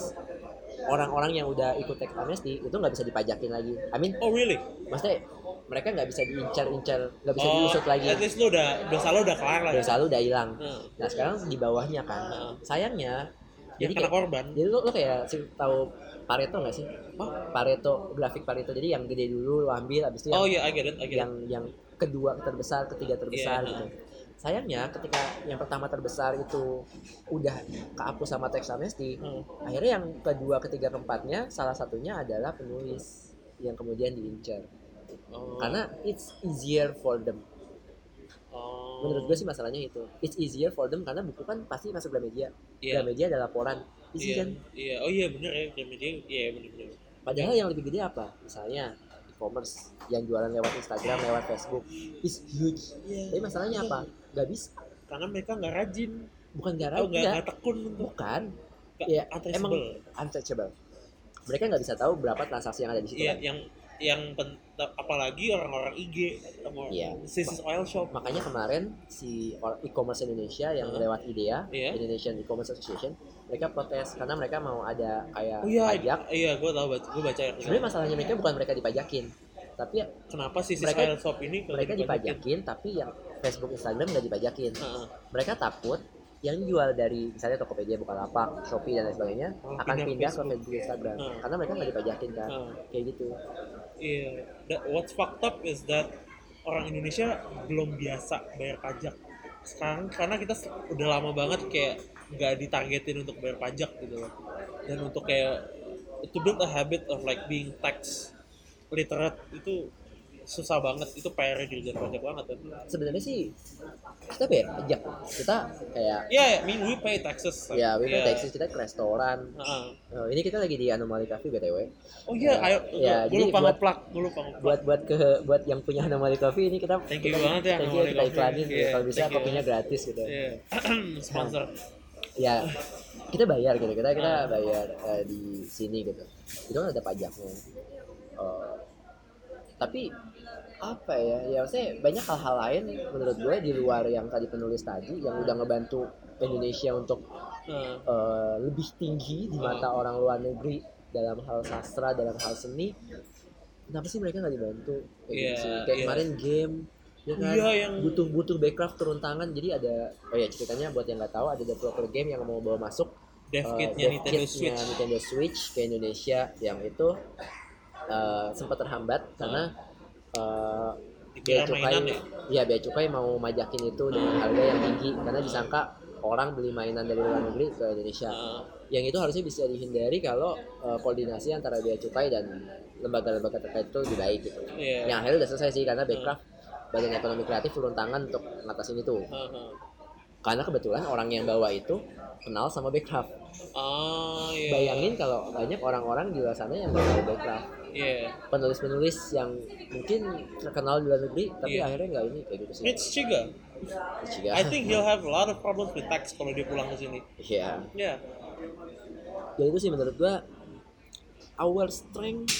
S2: orang-orang yang udah ikut tax amnesty itu nggak bisa dipajakin lagi I mean
S1: Oh really?
S2: maksudnya mereka nggak bisa diincar-incar nggak bisa
S1: oh,
S2: diusut lagi
S1: At least lo udah dosa lo udah kelar lah. ya?
S2: dosa lu udah hilang
S1: Heeh.
S2: nah sekarang di bawahnya kan
S1: Heeh.
S2: sayangnya Jadi
S1: kena
S2: kayak,
S1: korban.
S2: jadi lu, lu kayak sih tahu Pareto nggak sih Pareto grafik Pareto jadi yang gede dulu lu ambil abis itu yang
S1: Oh iya, I get it, I get it.
S2: yang yang kedua terbesar, ketiga terbesar
S1: Iya,
S2: gitu. Sayangnya ketika yang pertama terbesar itu udah kehapus sama teks amnesty,
S1: Hmm.
S2: akhirnya yang kedua, ketiga, keempatnya salah satunya adalah penulis yang kemudian diincar.
S1: Oh.
S2: Karena it's easier for them. Menurut gue sih masalahnya itu. It's easier for them karena buku kan pasti masuk Gramedia.
S1: Iya.
S2: Gramedia ada laporan. Easy
S1: Iya,
S2: kan?
S1: iya. Oh iya bener ya, Gramedia. Iya bener bener.
S2: Padahal yang lebih gede apa? Misalnya e-commerce yang jualan lewat Instagram, lewat Facebook, is huge.
S1: Iya.
S2: Tapi masalahnya apa? Gak bisa.
S1: Karena mereka nggak rajin.
S2: Bukan gara
S1: Oh nggak nggak tekun
S2: Bukan.
S1: nggak
S2: Ya, emang untouchable. Mereka nggak bisa tahu berapa transaksi yang ada di situ.
S1: Iya,
S2: kan?
S1: yang yang pen- apalagi orang-orang IG sama
S2: Iya.
S1: Sisis Oil Shop.
S2: Makanya kemarin si e-commerce Indonesia yang
S1: Heeh.
S2: lewat IDEA,
S1: Iya.
S2: Indonesian E-commerce Association, mereka protes karena mereka mau ada kayak
S1: Oh iya,
S2: pajak.
S1: iya, gue tahu, gue baca ya.
S2: Sebenarnya masalahnya mereka bukan mereka dipajakin, tapi
S1: Kenapa Sisis
S2: mereka-
S1: Oil Shop ini
S2: mereka
S1: dipajakin?
S2: dipajakin, tapi yang Facebook, Instagram nggak dipajakin.
S1: Heeh.
S2: Mereka takut yang jual dari misalnya Tokopedia, Bukalapak, Shopee dan lain sebagainya
S1: Oh,
S2: akan
S1: pindah ke
S2: pindah ke
S1: Facebook.
S2: Instagram,
S1: Hmm.
S2: karena mereka nggak dipajakin kan,
S1: Heeh.
S2: kayak gitu.
S1: Iya, That- what's fucked up is that orang Indonesia belum biasa bayar pajak. Sekarang karena kita udah lama banget kayak nggak ditargetin untuk bayar pajak gitu loh. Dan untuk kayak to build a habit of like being tax literate itu susah banget. Itu PR dirjen pajak banget kan.
S2: Sebenarnya sih kita bayar pajak, kita kayak
S1: Iya, yeah, I mean we pay taxes.
S2: ya we pay
S1: Yeah.
S2: taxes kita ke restoran.
S1: Heeh.
S2: Eh, ini kita lagi di Anomaly Cafe btw.
S1: Oh iya,
S2: Ya,
S1: ayo.
S2: ya,
S1: gue lupa ngeplak, gue lupa ngeplak.
S2: buat buat ke buat yang punya Anomaly Coffee ini kita
S1: Thank you
S2: kita,
S1: banget ya,
S2: thank you,
S1: Anomaly
S2: kita iklanin
S1: Iya,
S2: kalau bisa kopinya gratis gitu
S1: Iya. Sponsor.
S2: ya kita bayar gitu kita kita bayar eh, di sini gitu itu kan ada pajaknya Eh, tapi apa ya? Ya maksudnya banyak hal-hal lain menurut gue di luar yang tadi penulis tadi yang udah ngebantu Indonesia untuk
S1: Heeh.
S2: eh, lebih tinggi di mata orang luar negeri dalam hal sastra dalam hal seni. Kenapa sih mereka nggak dibantu? Kayak gitu
S1: Iya,
S2: sih. Kayak
S1: iya.
S2: kemarin game ya kan?
S1: Iya, yang-
S2: butuh butuh backcraft turun tangan. Jadi ada oh ya ceritanya buat yang nggak tahu ada developer game yang mau bawa masuk
S1: Dev
S2: eh,
S1: kitnya
S2: dev
S1: Nintendo Switch.
S2: Nintendo Switch ke Indonesia. Yang itu eh, sempat terhambat karena eh, bea
S1: Dikira
S2: cukai
S1: mainan ya?
S2: ya bea cukai mau majakin itu dengan harga yang tinggi karena disangka orang beli mainan dari luar negeri ke Indonesia
S1: Heeh.
S2: yang itu harusnya bisa dihindari kalau eh, koordinasi antara bea cukai dan lembaga-lembaga terkait itu lebih baik gitu.
S1: Iya.
S2: Yang akhirnya udah selesai sih karena Backcraft Badan Ekonomi Kreatif turun tangan untuk ngatasin itu.
S1: Heeh.
S2: Karena kebetulan orang yang bawa itu kenal sama Backcraft.
S1: Oh iya.
S2: Bayangin kalau banyak orang-orang di luar sana yang tahu Backcraft.
S1: Iya.
S2: Penulis-penulis yang mungkin terkenal di luar negeri tapi
S1: Iya.
S2: akhirnya nggak ini kayak gitu sih.
S1: Mitch Chiga.
S2: Juga.
S1: I think he'll have a lot of problems with tax kalau dia pulang ke sini.
S2: Iya.
S1: Ya.
S2: Ya itu sih menurut gua our strength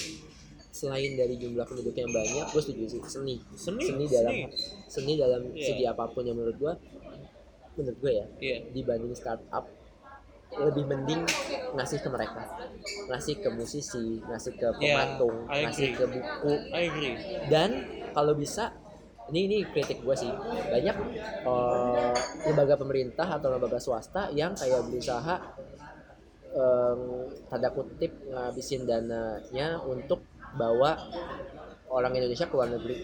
S2: selain dari jumlah penduduk yang banyak, gue setuju sih seni.
S1: Seni,
S2: dalam
S1: seni.
S2: seni dalam
S1: Iya.
S2: segi apa pun yang menurut gua menurut gue ya
S1: Iya.
S2: dibanding startup lebih mending ngasih ke mereka ngasih ke musisi ngasih ke
S1: Yeah,
S2: pematung
S1: I
S2: ngasih ke buku
S1: I agree.
S2: dan kalau bisa ini ini kritik gue sih banyak eh, lembaga pemerintah atau lembaga swasta yang kayak berusaha em, tanda kutip ngabisin dananya untuk bawa orang Indonesia ke luar negeri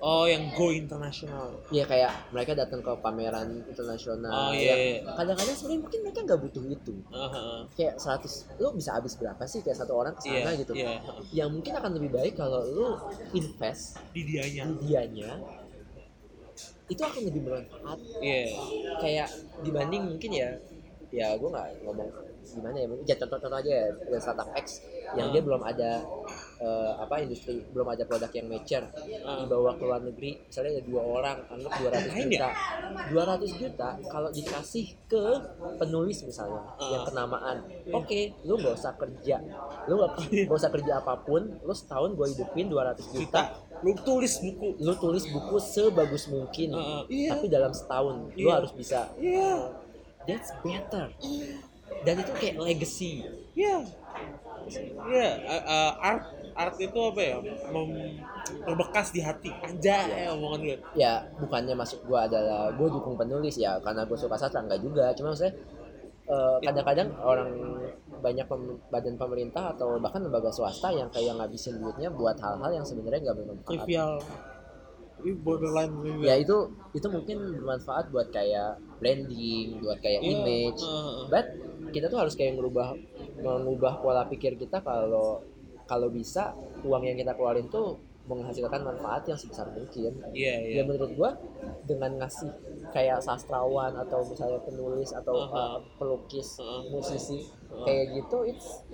S1: Oh, yang go internasional.
S2: ya kayak mereka datang ke pameran internasional
S1: Oh, iya,
S2: yang
S1: iya.
S2: kadang-kadang sebenarnya mungkin mereka nggak butuh itu
S1: Aha.
S2: kayak 100 lu bisa habis berapa sih kayak satu orang ke sana
S1: Iya,
S2: gitu
S1: iya.
S2: yang mungkin akan lebih baik kalau lu invest
S1: Di dianya.
S2: di dianya itu akan lebih bermanfaat
S1: Iya.
S2: kayak dibanding mungkin ya ya gue nggak ngomong gimana ya ya contoh-contoh aja ya startup X yang
S1: Hmm.
S2: dia belum ada eh, apa industri belum ada produk yang mature
S1: Hmm.
S2: dibawa ke luar negeri misalnya ada dua orang anggap 200
S1: Ngapain
S2: juta 200 juta kalau dikasih ke penulis misalnya
S1: Hmm.
S2: yang kenamaan oke lu nggak usah kerja lu nggak nggak usah kerja apa pun lu setahun gue hidupin 200 juta
S1: lu tulis buku.
S2: lu tulis buku sebagus mungkin
S1: Heeh. Iya.
S2: tapi dalam setahun lu
S1: Iya.
S2: harus bisa
S1: Iya.
S2: that's better dan itu kayak legacy
S1: Iya. Iya, uh, uh, art art itu apa ya? Mem- berbekas di hati. Aja ya omongan gue.
S2: ya bukannya masuk gua adalah gua dukung penulis ya karena gua suka sastra enggak juga cuma maksudnya eh, kadang-kadang orang banyak pem- badan pemerintah atau bahkan lembaga swasta yang kayak ngabisin duitnya buat hal-hal yang sebenarnya nggak bermanfaat
S1: Trivial. Borderline
S2: ya itu itu mungkin bermanfaat buat kayak branding buat kayak
S1: Iya,
S2: image
S1: uh,
S2: but kita tuh harus kayak merubah mengubah pola pikir kita kalau kalau bisa uang yang kita keluarin tuh menghasilkan manfaat yang sebesar mungkin
S1: Iya, iya.
S2: ya menurut gua dengan ngasih kayak sastrawan atau misalnya penulis atau
S1: Uh-huh.
S2: uh, pelukis
S1: Uh-huh.
S2: musisi
S1: Uh-huh.
S2: kayak gitu it's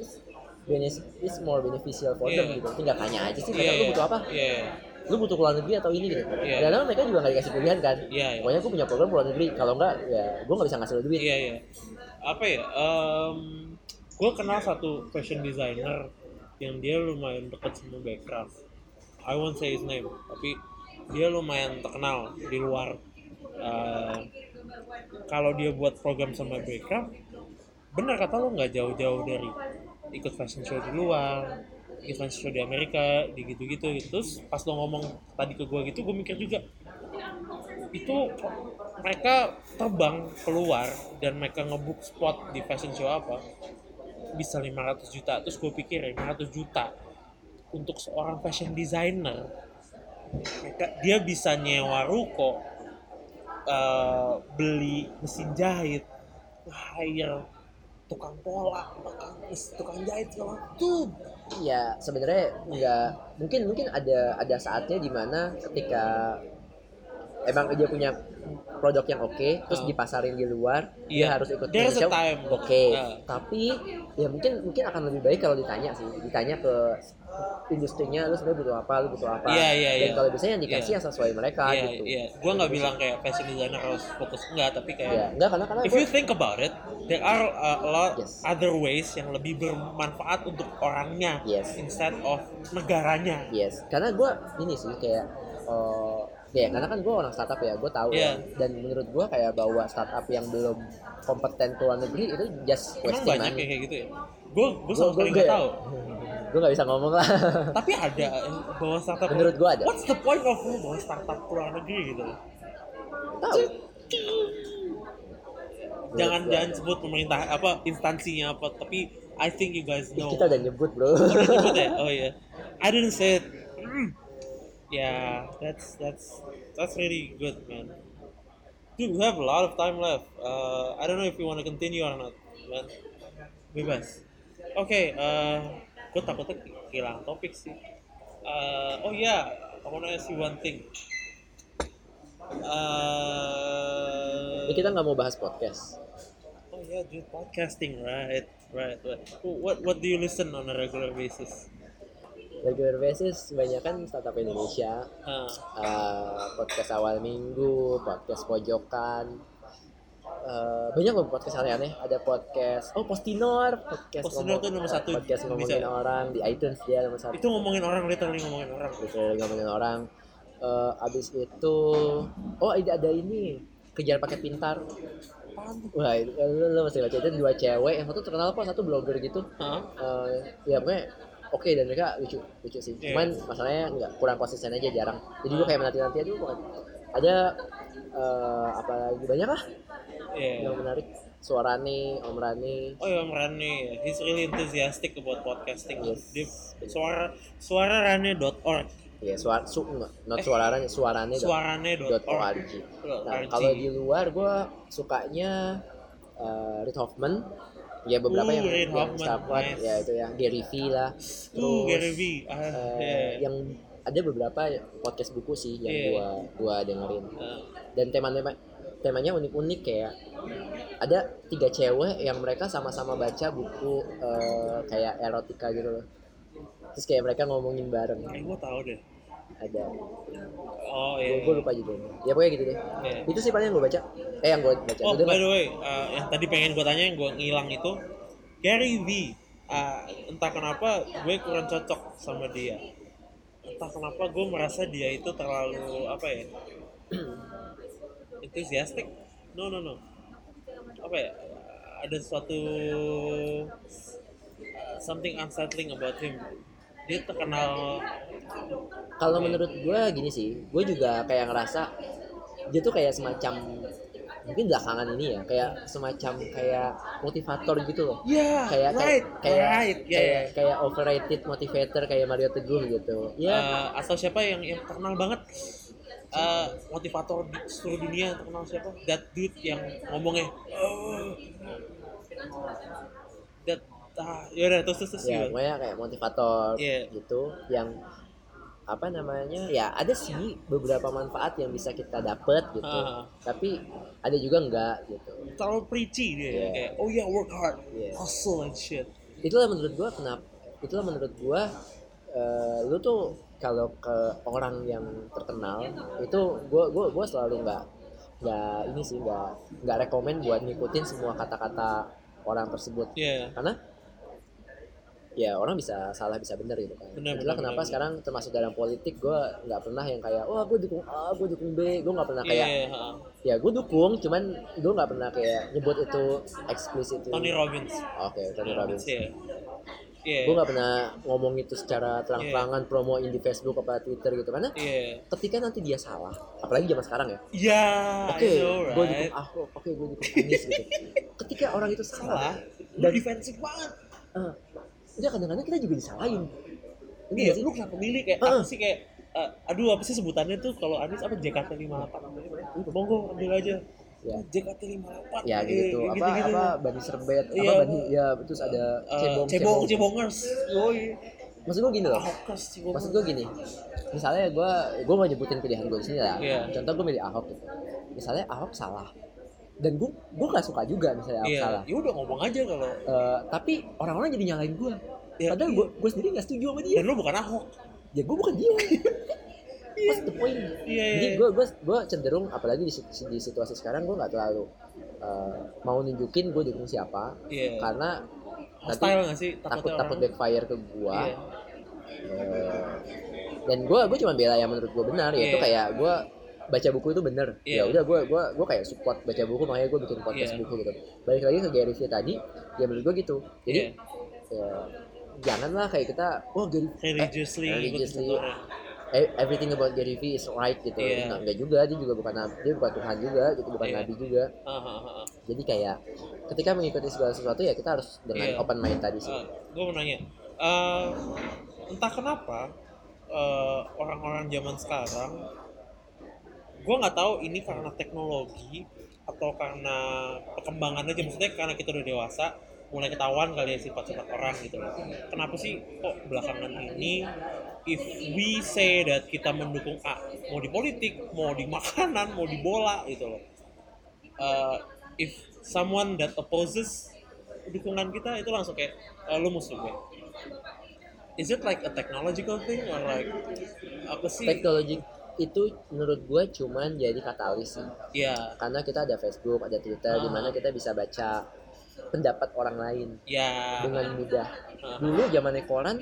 S2: it's it's more beneficial for them
S1: Iya.
S2: gitu tinggal tanya aja sih mereka
S1: Iya,
S2: lu
S1: iya.
S2: butuh apa
S1: Iya, iya.
S2: lu butuh keluar negeri atau ini gitu
S1: Iya.
S2: kadang mereka juga nggak dikasih pilihan kan
S1: Iya, iya.
S2: pokoknya gue punya program keluar negeri kalau enggak ya gue nggak bisa ngasih lu duit
S1: Iya, iya. Apa ya? Um, gue kenal satu fashion designer yang dia lumayan dekat sama Backcraft. I won't say his name, tapi dia lumayan terkenal di luar. Uh, kalau dia buat program sama Backcraft, benar kata lo nggak jauh-jauh dari ikut fashion show di luar, ikut fashion show di Amerika, di gitu-gitu. Terus pas lo ngomong tadi ke gue gitu, gue mikir juga, itu mereka terbang keluar dan mereka ngebook spot di fashion show apa bisa 500 juta terus gue pikir 500 juta untuk seorang fashion designer mereka dia bisa nyewa ruko eh, beli mesin jahit hire tukang pola tukang tukang jahit segala tuh
S2: ya sebenarnya nggak mungkin mungkin ada ada saatnya di mana ketika emang dia punya produk yang oke terus
S1: Ah.
S2: dipasarin di luar
S1: Iya.
S2: dia harus ikut
S1: There's
S2: show, oke
S1: Ah.
S2: tapi ya mungkin mungkin akan lebih baik kalau ditanya sih ditanya ke industrinya lu sebenarnya butuh apa lu butuh apa
S1: Iya, iya,
S2: dan
S1: iya.
S2: kalau bisa yang dikasih
S1: Iya.
S2: yang sesuai mereka
S1: iya
S2: gitu
S1: iya gue nggak bilang kayak fashion designer harus fokus enggak tapi kayak
S2: ya enggak karena karena
S1: If
S2: gua-
S1: you think about it, there are uh, a lot
S2: Yes.
S1: other ways yang lebih bermanfaat untuk orangnya
S2: Yes.
S1: instead of negaranya.
S2: Yes, karena gue ini sih kayak eh ya karena kan gue orang startup ya, gue tahu
S1: Iya.
S2: ya. Dan menurut gue kayak bawa startup yang belum kompeten ke luar negeri itu just
S1: Emang
S2: wasting
S1: banyak
S2: money.
S1: kayak gitu ya? Gue gue sama sekali nggak tahu.
S2: gue gak bisa ngomong lah.
S1: Tapi ada bawa startup.
S2: Menurut gua ada.
S1: What's the point of lu bawa startup ke luar negeri gitu?
S2: tahu.
S1: Jangan jangan sebut pemerintah apa instansinya apa. Tapi I think you guys know.
S2: Kita udah nyebut bro.
S1: Oh, udah nyebut ya? Oh iya. I didn't say it. Mm. Yeah, that's that's that's really good, man. Dude, we have a lot of time left. Uh, I don't know if you want to continue or not, man. Bebas. Oke, okay, uh, gue takutnya kehilangan topik sih. Uh, oh yeah, I want to ask you one thing. Uh,
S2: Ini kita nggak mau bahas podcast.
S1: oh yeah, dude, podcasting, right, right, right. What what do you listen on a regular basis?
S2: Regular basis kebanyakan startup Indonesia.
S1: Ah,
S2: eh, podcast awal minggu podcast pojokan. Eh, banyak loh podcast aneh-aneh ada podcast oh Postinor. Podcast
S1: Postinor tuh nomor satu.
S2: podcast ngomongin
S1: Bisa.
S2: orang. Di iTunes dia nomor satu.
S1: Itu ngomongin orang literally ngomongin orang.
S2: Gitu ngomongin orang. Eh, abis itu oh ada ada ini. Kejar paket pintar. Wah itu lu, lu mesti baca. Itu dua cewek. Yang satu terkenal kok satu blogger gitu.
S1: Hah?
S2: Eh, ya pokoknya oke dan mereka lucu lucu sih
S1: Iya.
S2: cuman masalahnya nggak kurang konsisten aja jarang jadi gue kayak menanti nanti aduh pokoknya. ada eh, apa lagi banyak lah
S1: Iya.
S2: yang menarik suarane om Rani
S1: Oh ya Om Rani, he's really enthusiastic about podcasting.
S2: Yes.
S1: Dia suara suararane.org,
S2: ya suara su not suarane suarane dot- dot org. Nah, kalau di luar gue sukanya uh, Reid Hoffman ya beberapa
S1: Uh,
S2: yang
S1: Reid
S2: yang
S1: Hoffman, nice.
S2: ya itu yang Gary V lah terus
S1: Tuh Gary V, ah,
S2: uh,
S1: yeah.
S2: yang ada beberapa podcast buku sih yang
S1: Iya.
S2: gua gua dengerin
S1: Ah,
S2: dan tema-tema temanya unik-unik kayak ada tiga cewek yang mereka sama-sama baca buku uh, kayak erotika gitu loh terus kayak mereka ngomongin bareng
S1: kayak gue tau deh.
S2: Ada
S1: Oh
S2: gue
S1: iya.
S2: lupa juga ya pokoknya gitu deh
S1: Iya.
S2: itu sih paling yang gue baca eh yang gue baca
S1: Oh by the way, uh, yang tadi pengen gue tanya yang gue ngilang itu Gary V. Uh, entah kenapa gue kurang cocok sama dia. Entah kenapa gue merasa dia itu terlalu apa ya? enthusiastic. No no no. Apa ya? Ada suatu uh, something unsettling about him. Dia terkenal.
S2: Kalau menurut gue gini sih gue juga kayak ngerasa dia tuh kayak semacam mungkin belakangan ini ya kayak semacam kayak motivator gitu loh.
S1: Yeah,
S2: kayak
S1: right,
S2: kayak kayak
S1: right, yeah,
S2: kayak,
S1: yeah.
S2: kayak overrated motivator kayak Mario Teguh gitu. Ya.
S1: Uh, atau siapa yang yang terkenal banget? Uh, motivator di seluruh dunia terkenal siapa? That dude yang ngomongnya "Oh." that ah yaudah terus terus terus
S2: ya pokoknya kayak motivator
S1: Iya.
S2: gitu yang apa namanya ya ada sih beberapa manfaat yang bisa kita dapet gitu
S1: Ah.
S2: tapi ada juga enggak gitu
S1: terlalu preachy dia
S2: Iya.
S1: kayak oh yeah work hard
S2: Iya.
S1: hustle and shit
S2: itulah menurut gua kenapa itulah menurut gua eh, lu tuh kalau ke orang yang terkenal itu gua gua gua selalu nggak nggak ini sih nggak nggak rekomen buat ngikutin semua kata-kata orang tersebut
S1: Iya.
S2: karena ya orang bisa salah bisa benar gitu kan
S1: Benar,
S2: itulah
S1: benar,
S2: kenapa
S1: benar.
S2: sekarang termasuk dalam politik gua nggak pernah yang kayak wah gue dukung A gue dukung B gue nggak pernah kayak
S1: Iya, ha.
S2: ya gue dukung cuman gue nggak pernah kayak nyebut itu eksplisit
S1: Tony Robbins
S2: oke Tony Robbins
S1: Iya. Iya.
S2: gue nggak pernah ngomong itu secara terang-terangan promoin di Facebook apa Twitter gitu karena
S1: Iya.
S2: ketika nanti dia salah apalagi zaman sekarang ya
S1: Iya,
S2: oke
S1: I know,
S2: gue
S1: right?
S2: dukung Ahok oke gue dukung Anies gitu ketika orang itu
S1: salah
S2: salah Dan-
S1: defensif banget
S2: eh, enggak kadang-kadang kita juga disalahin. Ini
S1: Iya, lu kenapa milih kayak
S2: Heeh.
S1: apa sih kayak eh, aduh apa sih sebutannya tuh kalau Anies apa JKT 58 monggo ambil aja.
S2: Ya.
S1: JKT 58
S2: ya
S1: eh,
S2: gitu
S1: kayak
S2: apa apa bani serbet
S1: Iya,
S2: apa bani ya terus ada
S1: Eh,
S2: cebong
S1: cebong cebongers. Yoi.
S2: Maksud gue gini loh.
S1: Ahokers cebongers
S2: maksud gue gini misalnya gue gue mau nyebutin pilihan gue di sini lah.
S1: Iya.
S2: contoh gue milih Ahok gitu. Misalnya Ahok salah dan gue gue gak suka juga misalnya
S1: iya
S2: salah
S1: ya udah ngomong aja kalau
S2: Eh, tapi orang-orang jadi nyalain gue
S1: Ya,
S2: padahal
S1: iya.
S2: gue gue sendiri gak setuju sama dia.
S1: Dan lu bukan Ahok.
S2: Ya gue bukan dia. What's the point?
S1: Iya
S2: jadi
S1: iya.
S2: gue gue gue cenderung apalagi di, di situasi sekarang gue nggak terlalu eh, mau nunjukin gue dukung siapa.
S1: Iya
S2: karena
S1: hostile nggak sih?
S2: Takut takut backfire ke gue
S1: iya.
S2: Eh, dan gue gue cuma bela yang menurut gue benar yaitu
S1: Iya.
S2: kayak gue baca buku itu bener
S1: Iya.
S2: ya udah gue gue gue kayak support baca buku makanya gue bikin podcast
S1: Iya.
S2: buku gitu balik lagi ke Gary Vee tadi ya menurut gue gitu jadi
S1: Iya.
S2: ya, janganlah kayak kita wah Gary eh,
S1: religiously ikutin
S2: religiously
S1: satu orang.
S2: e- everything about Gary Vee is right gitu
S1: Iya.
S2: Nggak, nggak juga dia juga bukan nabi dia bukan Tuhan juga gitu bukan
S1: Iya.
S2: nabi juga
S1: Ah, ah, ah, ah.
S2: jadi kayak ketika mengikuti segala sesuatu ya kita harus dengan
S1: Iya.
S2: open mind tadi sih
S1: gue mau nanya eh, entah kenapa eh, orang-orang zaman sekarang gue nggak tahu ini karena teknologi atau karena perkembangan aja. Maksudnya karena kita udah dewasa mulai ketahuan kali ya sifat-sifat orang gitu. Loh kenapa sih kok belakangan ini if we say that kita mendukung A mau di politik mau di makanan mau di bola gitu loh. Uh, if someone that opposes dukungan kita itu langsung kayak "Eh, lu musuh gue. Is it like a technological thing or like apa sih?
S2: Teknologi itu menurut gue cuman jadi katalis sih.
S1: Ya
S2: karena kita ada Facebook ada Twitter di
S1: Ah.
S2: mana kita bisa baca pendapat orang lain.
S1: Ya
S2: dengan mudah.
S1: Ah.
S2: dulu zamannya koran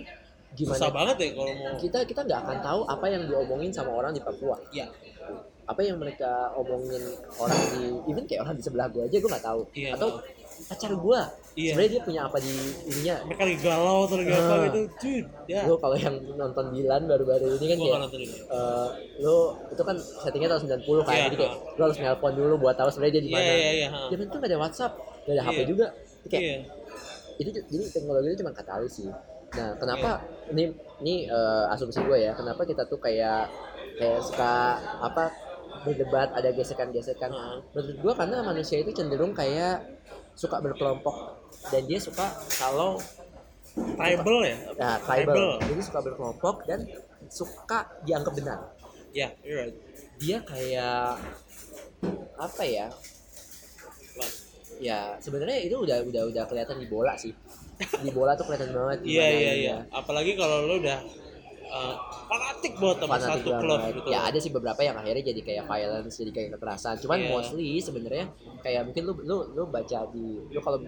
S1: susah
S2: gimana
S1: banget ya kalau mau.
S2: Kita kita nggak akan tahu apa yang diomongin sama orang di Papua.
S1: Ya
S2: apa yang mereka omongin orang di even kayak orang di sebelah gue aja gue nggak tahu.
S1: Iya.
S2: atau pacar gue
S1: Iya.
S2: sebenarnya dia punya apa di ininya?
S1: Mereka lagi galau atau lagi apa
S2: Ah.
S1: gitu. Dude ya.
S2: Lo kalau yang nonton Dilan baru-baru ini kan
S1: gua
S2: kayak
S1: ini
S2: eh, lo itu kan settingnya tahun 90 kan
S1: Iya.
S2: jadi kayak lo harus nelpon dulu buat tahu sebenarnya dia di
S1: iya
S2: mana.
S1: iya iya ha.
S2: zaman itu nggak ada WhatsApp nggak ada HP
S1: Iya.
S2: juga. Jadi kayak
S1: iya.
S2: itu jadi teknologi itu cuma katalis sih. Nah kenapa ini ini eh, asumsi gue ya kenapa kita tuh kayak kayak suka apa berdebat ada gesekan-gesekan. Menurut gue karena manusia itu cenderung kayak suka berkelompok. Dan dia suka kalau
S1: tribal ya?
S2: Nah, tribal. Jadi suka berkelompok dan suka dianggap benar.
S1: Ya you're right.
S2: Dia kayak apa ya?
S1: Like,
S2: ya sebenarnya itu udah udah udah kelihatan di bola sih. Di bola tuh kelihatan banget
S1: iya iya iya. apalagi kalau lo udah uh, fanatik buat sama
S2: fanatik
S1: satu klub
S2: banget.
S1: gitu
S2: Ya ada sih beberapa yang akhirnya jadi kayak violence, jadi kayak kekerasan. Cuman
S1: Iya.
S2: mostly sebenarnya kayak mungkin lu lu lu baca di lu kalau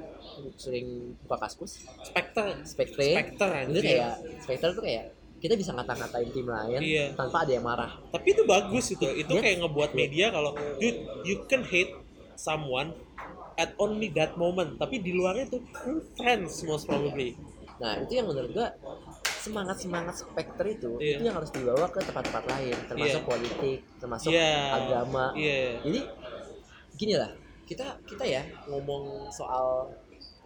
S2: sering buka kaskus,
S1: Spectre
S2: Spectre,
S1: Spectre
S2: itu kayak Spectre tuh kayak kita bisa ngata-ngatain tim lain
S1: Iya.
S2: tanpa ada yang marah.
S1: tapi itu bagus itu itu
S2: Dia-
S1: kayak ngebuat media kalau dude you can hate someone at only that moment tapi di luarnya tuh friends most probably
S2: Nah, itu yang menurut gua semangat-semangat Spectre itu
S1: Iya.
S2: itu yang harus dibawa ke tempat-tempat lain, termasuk
S1: Iya.
S2: politik, termasuk
S1: Iya.
S2: agama.
S1: iya
S2: Jadi gini lah, kita kita ya ngomong soal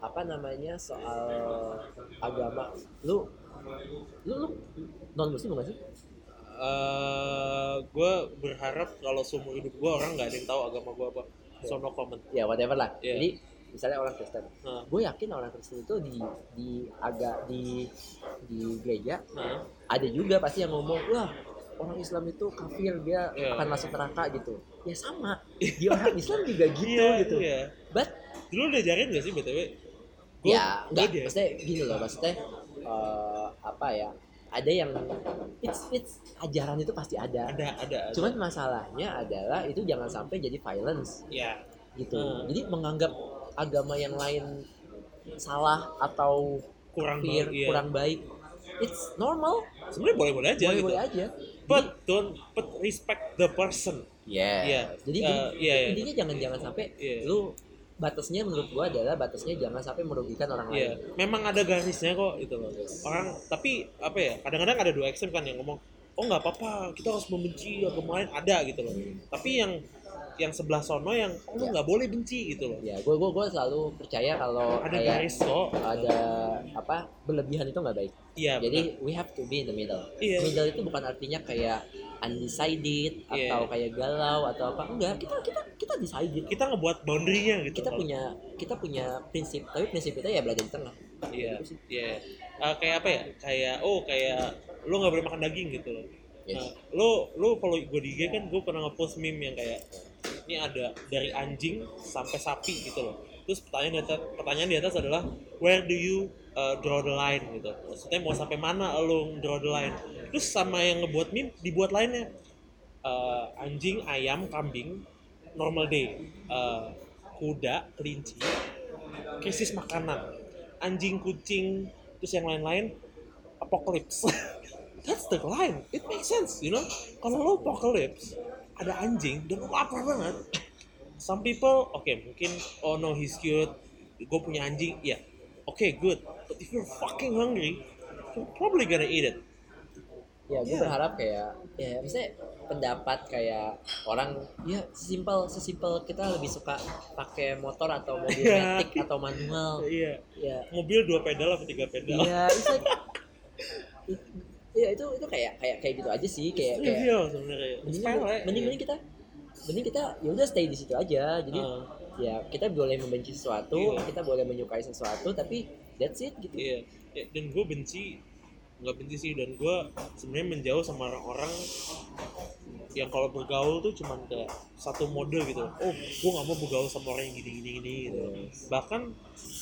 S2: apa namanya soal agama. Lu lu, lu non muslim bukan sih?
S1: gue Eh, berharap kalau seumur hidup gue orang nggak ada yang tahu agama gue apa so no comment
S2: Ya whatever lah.
S1: Iya.
S2: Jadi misalnya orang Kristen,
S1: nah,
S2: gue yakin orang Kristen itu di di agak di di gereja
S1: nah,
S2: ada juga pasti yang ngomong wah orang Islam itu kafir dia
S1: Iya.
S2: akan masuk neraka gitu. Ya sama di orang Islam juga gitu
S1: iya,
S2: gitu.
S1: iya.
S2: But
S1: dulu udah ajarin gak sih btw Gua-
S2: ya enggak
S1: dia-
S2: maksudnya gini loh maksudnya eh, apa ya ada yang it's it's ajaran itu pasti ada
S1: ada ada, ada.
S2: cuman masalahnya adalah itu jangan sampai jadi violence
S1: ya
S2: gitu
S1: Hmm.
S2: jadi menganggap agama yang lain salah atau
S1: kurang
S2: kafir
S1: baik, iya.
S2: kurang baik it's normal
S1: sebenarnya boleh boleh aja
S2: boleh boleh
S1: gitu
S2: aja
S1: but don't but respect the person
S2: yeah.
S1: Iya.
S2: jadi
S1: Eh,
S2: ini-
S1: iya, iya.
S2: intinya jangan jangan sampai
S1: Iya.
S2: lu batasnya menurut gua adalah batasnya jangan sampai merugikan orang
S1: Iya,
S2: lain
S1: memang ada garisnya kok itu loh. Orang tapi apa ya? Kadang-kadang ada dua ekstrem kan yang ngomong, "Oh, nggak apa-apa, kita harus membenci agama lain." Ada gitu loh. Tapi yang yang sebelah sono yang oh, lu
S2: Iya.
S1: nggak boleh benci gitu loh.
S2: ya gua gua gua selalu percaya kalau
S1: Ada
S2: kayak
S1: garis kok.
S2: ada apa berlebihan itu nggak baik.
S1: Iya,
S2: Jadi we have to be in the middle.
S1: Iya.
S2: Middle itu bukan artinya kayak undecided
S1: Iya.
S2: atau kayak galau atau apa enggak. Kita kita kita decided.
S1: benar. kita ngebuat boundary-nya gitu.
S2: Kita
S1: kalau-
S2: punya kita punya prinsip, tapi prinsip kita ya berada di tengah.
S1: Iya,
S2: Gitu sih.
S1: iya. Eh, kayak apa ya? Kayak oh kayak lu nggak boleh makan daging gitu loh.
S2: Yes.
S1: Nah, lu lu kalau gue di IG kan gue pernah ngepost meme yang kayak ini ada dari anjing sampai sapi gitu loh. Terus pertanyaan di atas, pertanyaan di atas adalah where do you uh, draw the line gitu. Maksudnya mau sampai mana lu draw the line. Terus sama yang ngebuat meme dibuat lainnya Uh, anjing, ayam, kambing, normal day, Uh, kuda, kelinci, krisis makanan, anjing, kucing, terus yang lain-lain, apocalypse. That's the line. It makes sense, you know. Kalau lo apocalypse, ada anjing dan lo lapar banget. Some people, oke mungkin, oh no he's cute, gue punya anjing, ya, oke good. But if you're fucking hungry, you're probably gonna eat it.
S2: Ya, gue
S1: Iya.
S2: berharap kayak ya misalnya pendapat kayak orang ya sesimpel sesimpel kita lebih suka pakai motor atau mobil
S1: Iya.
S2: metik atau manual.
S1: Iya,
S2: Ya,
S1: mobil dua pedal atau tiga pedal.
S2: Iya, it- Iya itu itu kayak kayak kayak gitu aja sih kayak kayak
S1: sebenarnya.
S2: mending mending, mending kita mending kita ya udah stay di situ aja jadi
S1: Ah.
S2: ya kita boleh membenci sesuatu
S1: Iya.
S2: kita boleh menyukai sesuatu tapi that's it gitu
S1: Iya, Ya, dan gue benci nggak benci sih dan gue sebenarnya menjauh sama orang-orang yang kalau bergaul tuh cuman kayak satu mode gitu. Oh, gue nggak mau bergaul sama orang yang gini-gini gini gitu. Bahkan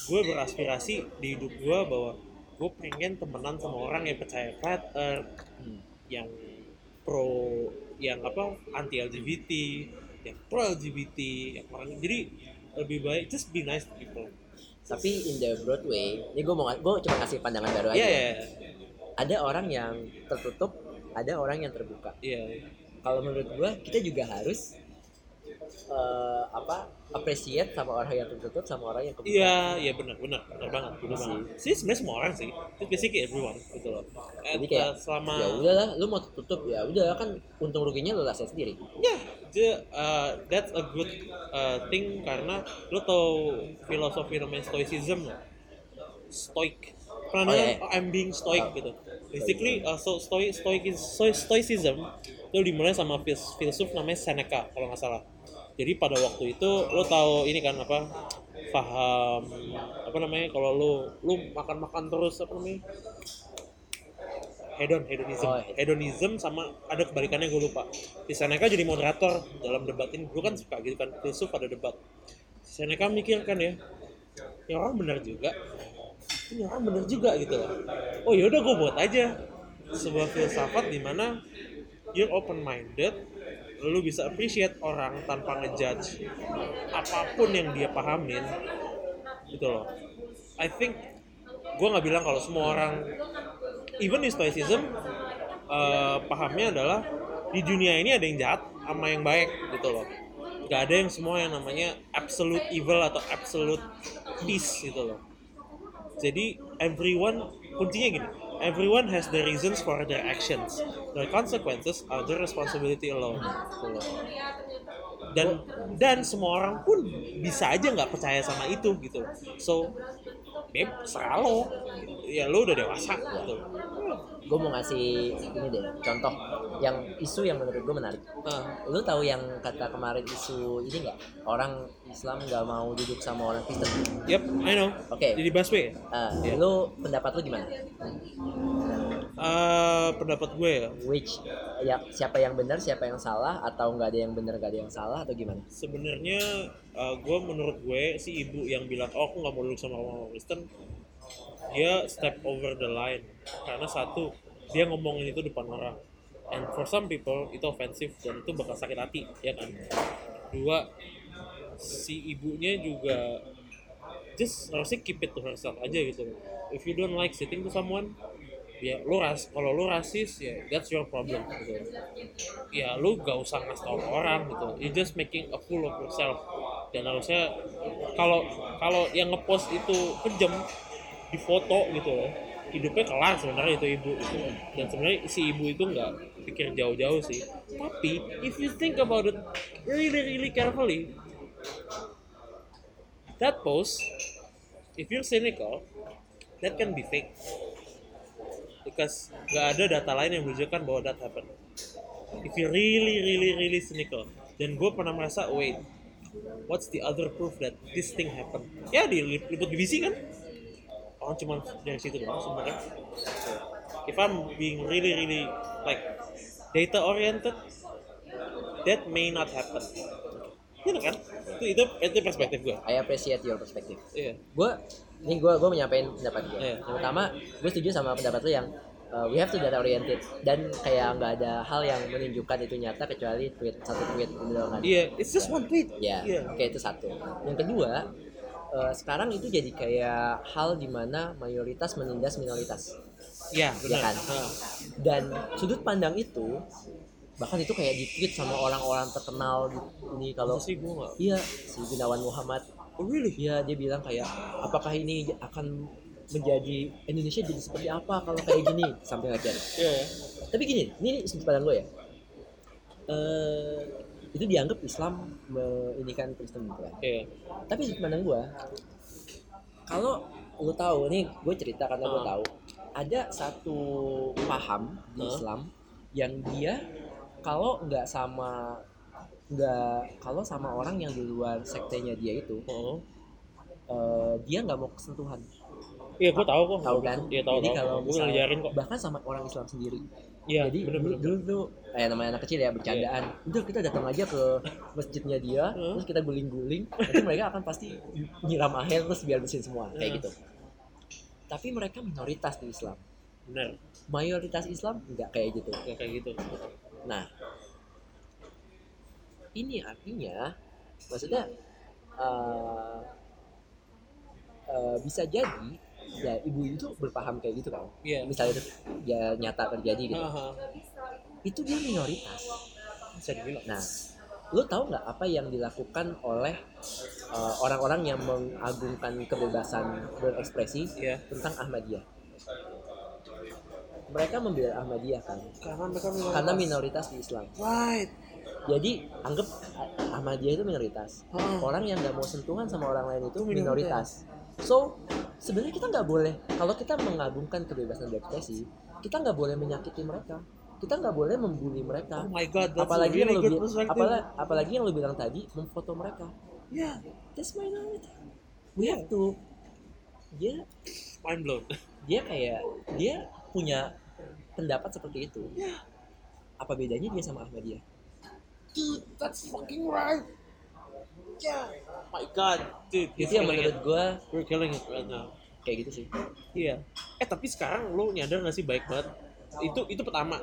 S1: gue beraspirasi di hidup gue bahwa gue pengen temenan sama orang yang percaya flat earth
S2: Hmm.
S1: yang pro yang apa anti LGBT yang pro LGBT yang orang jadi lebih baik just be nice to people
S2: Tapi in the Broadway, ini gue mau gue cuma kasih pandangan baru aja.
S1: iya
S2: Ada orang yang tertutup, ada orang yang terbuka.
S1: iya
S2: Kalau menurut gue, kita juga harus eh, apa appreciate sama orang yang tertutup sama orang yang kebuka.
S1: iya iya benar benar benar banget benar
S2: Iya
S1: banget sih sebenarnya semua orang sih itu basically everyone gitu loh
S2: Jadi kayak,
S1: uh, selama
S2: ya udahlah, lu mau tutup ya udah kan untung ruginya lu rasain sendiri.
S1: Ya, dia, uh, that's a good uh, thing karena lo tau filosofi namanya stoicism nggak? Stoic.
S2: Oh,
S1: Pernah dengar?
S2: iya, iya.
S1: Oh, I'm being stoic
S2: Oh.
S1: gitu. Basically, uh, so stoic, stoic is, stoi- stoicism itu dimulai sama fils- filsuf namanya Seneca kalau nggak salah. Jadi pada waktu itu lo tahu ini kan apa? Paham apa namanya kalau lo lo makan-makan terus apa namanya? hedon hedonism
S2: Oh, hedon.
S1: hedonism sama ada kebalikannya gue lupa si Seneca jadi moderator dalam debat ini gue kan suka gitu kan filsuf pada debat Seneca mikir kan ya ya orang benar juga ini orang benar juga gitu loh oh yaudah gue buat aja sebuah filsafat di mana you're open minded lu bisa appreciate orang tanpa ngejudge apa pun yang dia pahamin gitu loh. I think gue nggak bilang kalau semua orang even di stoicism eh, pahamnya adalah di dunia ini ada yang jahat sama yang baik gitu loh. Nggak ada yang semua yang namanya absolute evil atau absolute peace gitu loh. Jadi everyone kuncinya gini everyone has the reasons for their actions. The consequences are their responsibility alone dan dan semua orang pun bisa aja nggak percaya sama itu gitu. So babe serah lo ya lo udah dewasa gitu
S2: Gue mau ngasih ini deh contoh yang isu yang menurut gue menarik.
S1: Nah,
S2: Lu tahu yang kata kemarin isu ini nggak? Orang Islam nggak mau duduk sama orang Kristen.
S1: yep I know
S2: Oke.
S1: jadi busway
S2: Ah,
S1: Iya.
S2: Lu pendapat lu gimana?
S1: Eh, pendapat gue ya
S2: Which ya siapa yang benar, siapa yang salah atau nggak ada yang benar, nggak ada yang salah atau gimana?
S1: sebenarnya eh, gue menurut gue si ibu yang bilang oh aku nggak mau duduk sama orang Kristen dia step over the line. Karena satu dia ngomongin itu depan orang. And for some people itu offensive dan itu bakal sakit hati ya kan? Dua si ibunya juga just harusnya keep it to herself aja gitu. If you don't like sitting to someone ya lu ras kalau lu rasis ya that's your problem gitu. Ya lu gak usah ngasih tau orang gitu. You just making a fool of yourself. Dan harusnya kalau kalau yang ngepost itu kejam di foto gitu loh hidupnya kelar sebenarnya itu ibu itu dan sebenarnya si ibu itu nggak pikir jauh-jauh sih. Tapi if you think about it really really carefully that post if you're cynical that can be fake because nggak ada data lain yang menunjukkan bahwa that happened. If you really really really cynical dan gue pernah merasa wait what's the other proof that this thing happened? Ya di liput BBC kan? Orang cuma dari situ doang sebenarnya. If I'm being really really like data oriented that may not happen. Gitu kan? Itu itu, itu perspektif gue
S2: I appreciate your perspective.
S1: iya.
S2: Gue ini gue gue menyampaikan pendapat gue.
S1: Iya.
S2: Yang pertama, gue setuju sama pendapat lu yang uh, we have to data oriented dan kayak nggak ada hal yang menunjukkan itu nyata kecuali tweet satu tweet gitu kan.
S1: iya it's just one tweet
S2: Ya,
S1: Iya.
S2: oke itu satu. Yang kedua, eh, sekarang itu jadi kayak hal di mana mayoritas menindas minoritas.
S1: Iya,
S2: Ya
S1: benar.
S2: kan?
S1: Ah.
S2: Dan sudut pandang itu bahkan itu kayak di tweet sama orang-orang terkenal. Ini kalau
S1: sih gue
S2: iya si Gunawan Muhammad,
S1: oh really
S2: iya dia bilang kayak apakah ini akan menjadi Indonesia jadi seperti apa kalau kayak gini sampai that.
S1: iya
S2: Tapi gini, ini sudut pandang gue ya. Eh itu dianggap Islam me- ini kan Kristen gitu kan.
S1: iya
S2: tapi sudut pandang gue kalau lu tahu nih gue cerita karena gue
S1: Ah.
S2: tahu ada satu paham di
S1: Ah.
S2: Islam yang dia kalau nggak sama nggak kalau sama orang yang di luar sektenya dia itu
S1: Oh.
S2: eh, dia nggak mau kesentuhan
S1: Iya, gue tahu kok.
S2: tahu kan?
S1: Iya, tahu
S2: jadi kalau
S1: gue ngajarin kok.
S2: bahkan sama orang Islam sendiri.
S1: Iya,
S2: jadi
S1: bener
S2: dulu
S1: bener.
S2: dulu tuh eh namanya anak kecil ya bercandaan. Udah kita datang aja ke masjidnya dia terus kita guling-guling nanti mereka akan pasti nyiram air terus biar bersihin semua kayak gitu. Tapi mereka minoritas di Islam.
S1: Benar
S2: mayoritas Islam nggak kayak gitu.
S1: Nggak kayak gitu.
S2: Nah, ini artinya, maksudnya uh, uh, bisa jadi ya ibu itu berpaham kayak gitu kan.
S1: iya
S2: Misalnya itu ya nyata terjadi gitu.
S1: Aha.
S2: Itu dia minoritas.
S1: bisa dibilang
S2: Nah, lu tahu nggak apa yang dilakukan oleh uh, orang-orang yang mengagungkan kebebasan berekspresi
S1: iya
S2: tentang Ahmadiyah? Mereka membela Ahmadiyah kan,
S1: karena mereka minoritas
S2: karena minoritas di Islam.
S1: right
S2: Jadi anggap Ah- Ahmadiyah itu minoritas.
S1: Heeh.
S2: Orang yang nggak mau sentuhan sama orang lain itu
S1: minoritas.
S2: So sebenarnya kita nggak boleh kalau kita mengagungkan kebebasan berekspresi, kita nggak boleh menyakiti mereka. Kita nggak boleh membuli mereka.
S1: oh my god that's
S2: apalagi
S1: really
S2: yang lebih apalagi, apalagi yang lu bilang tadi memfoto mereka.
S1: yeah
S2: That's minority. We have to dia
S1: mind blown
S2: dia kayak dia punya pendapat seperti itu. Apa bedanya dia sama Ahmadiyah?
S1: dude that's fucking right yeah my god dude
S2: Itu yang menurut gua
S1: we're killing it right now
S2: kayak gitu sih.
S1: Iya. Eh tapi sekarang lu nyadar gak sih baik banget? Itu itu pertama.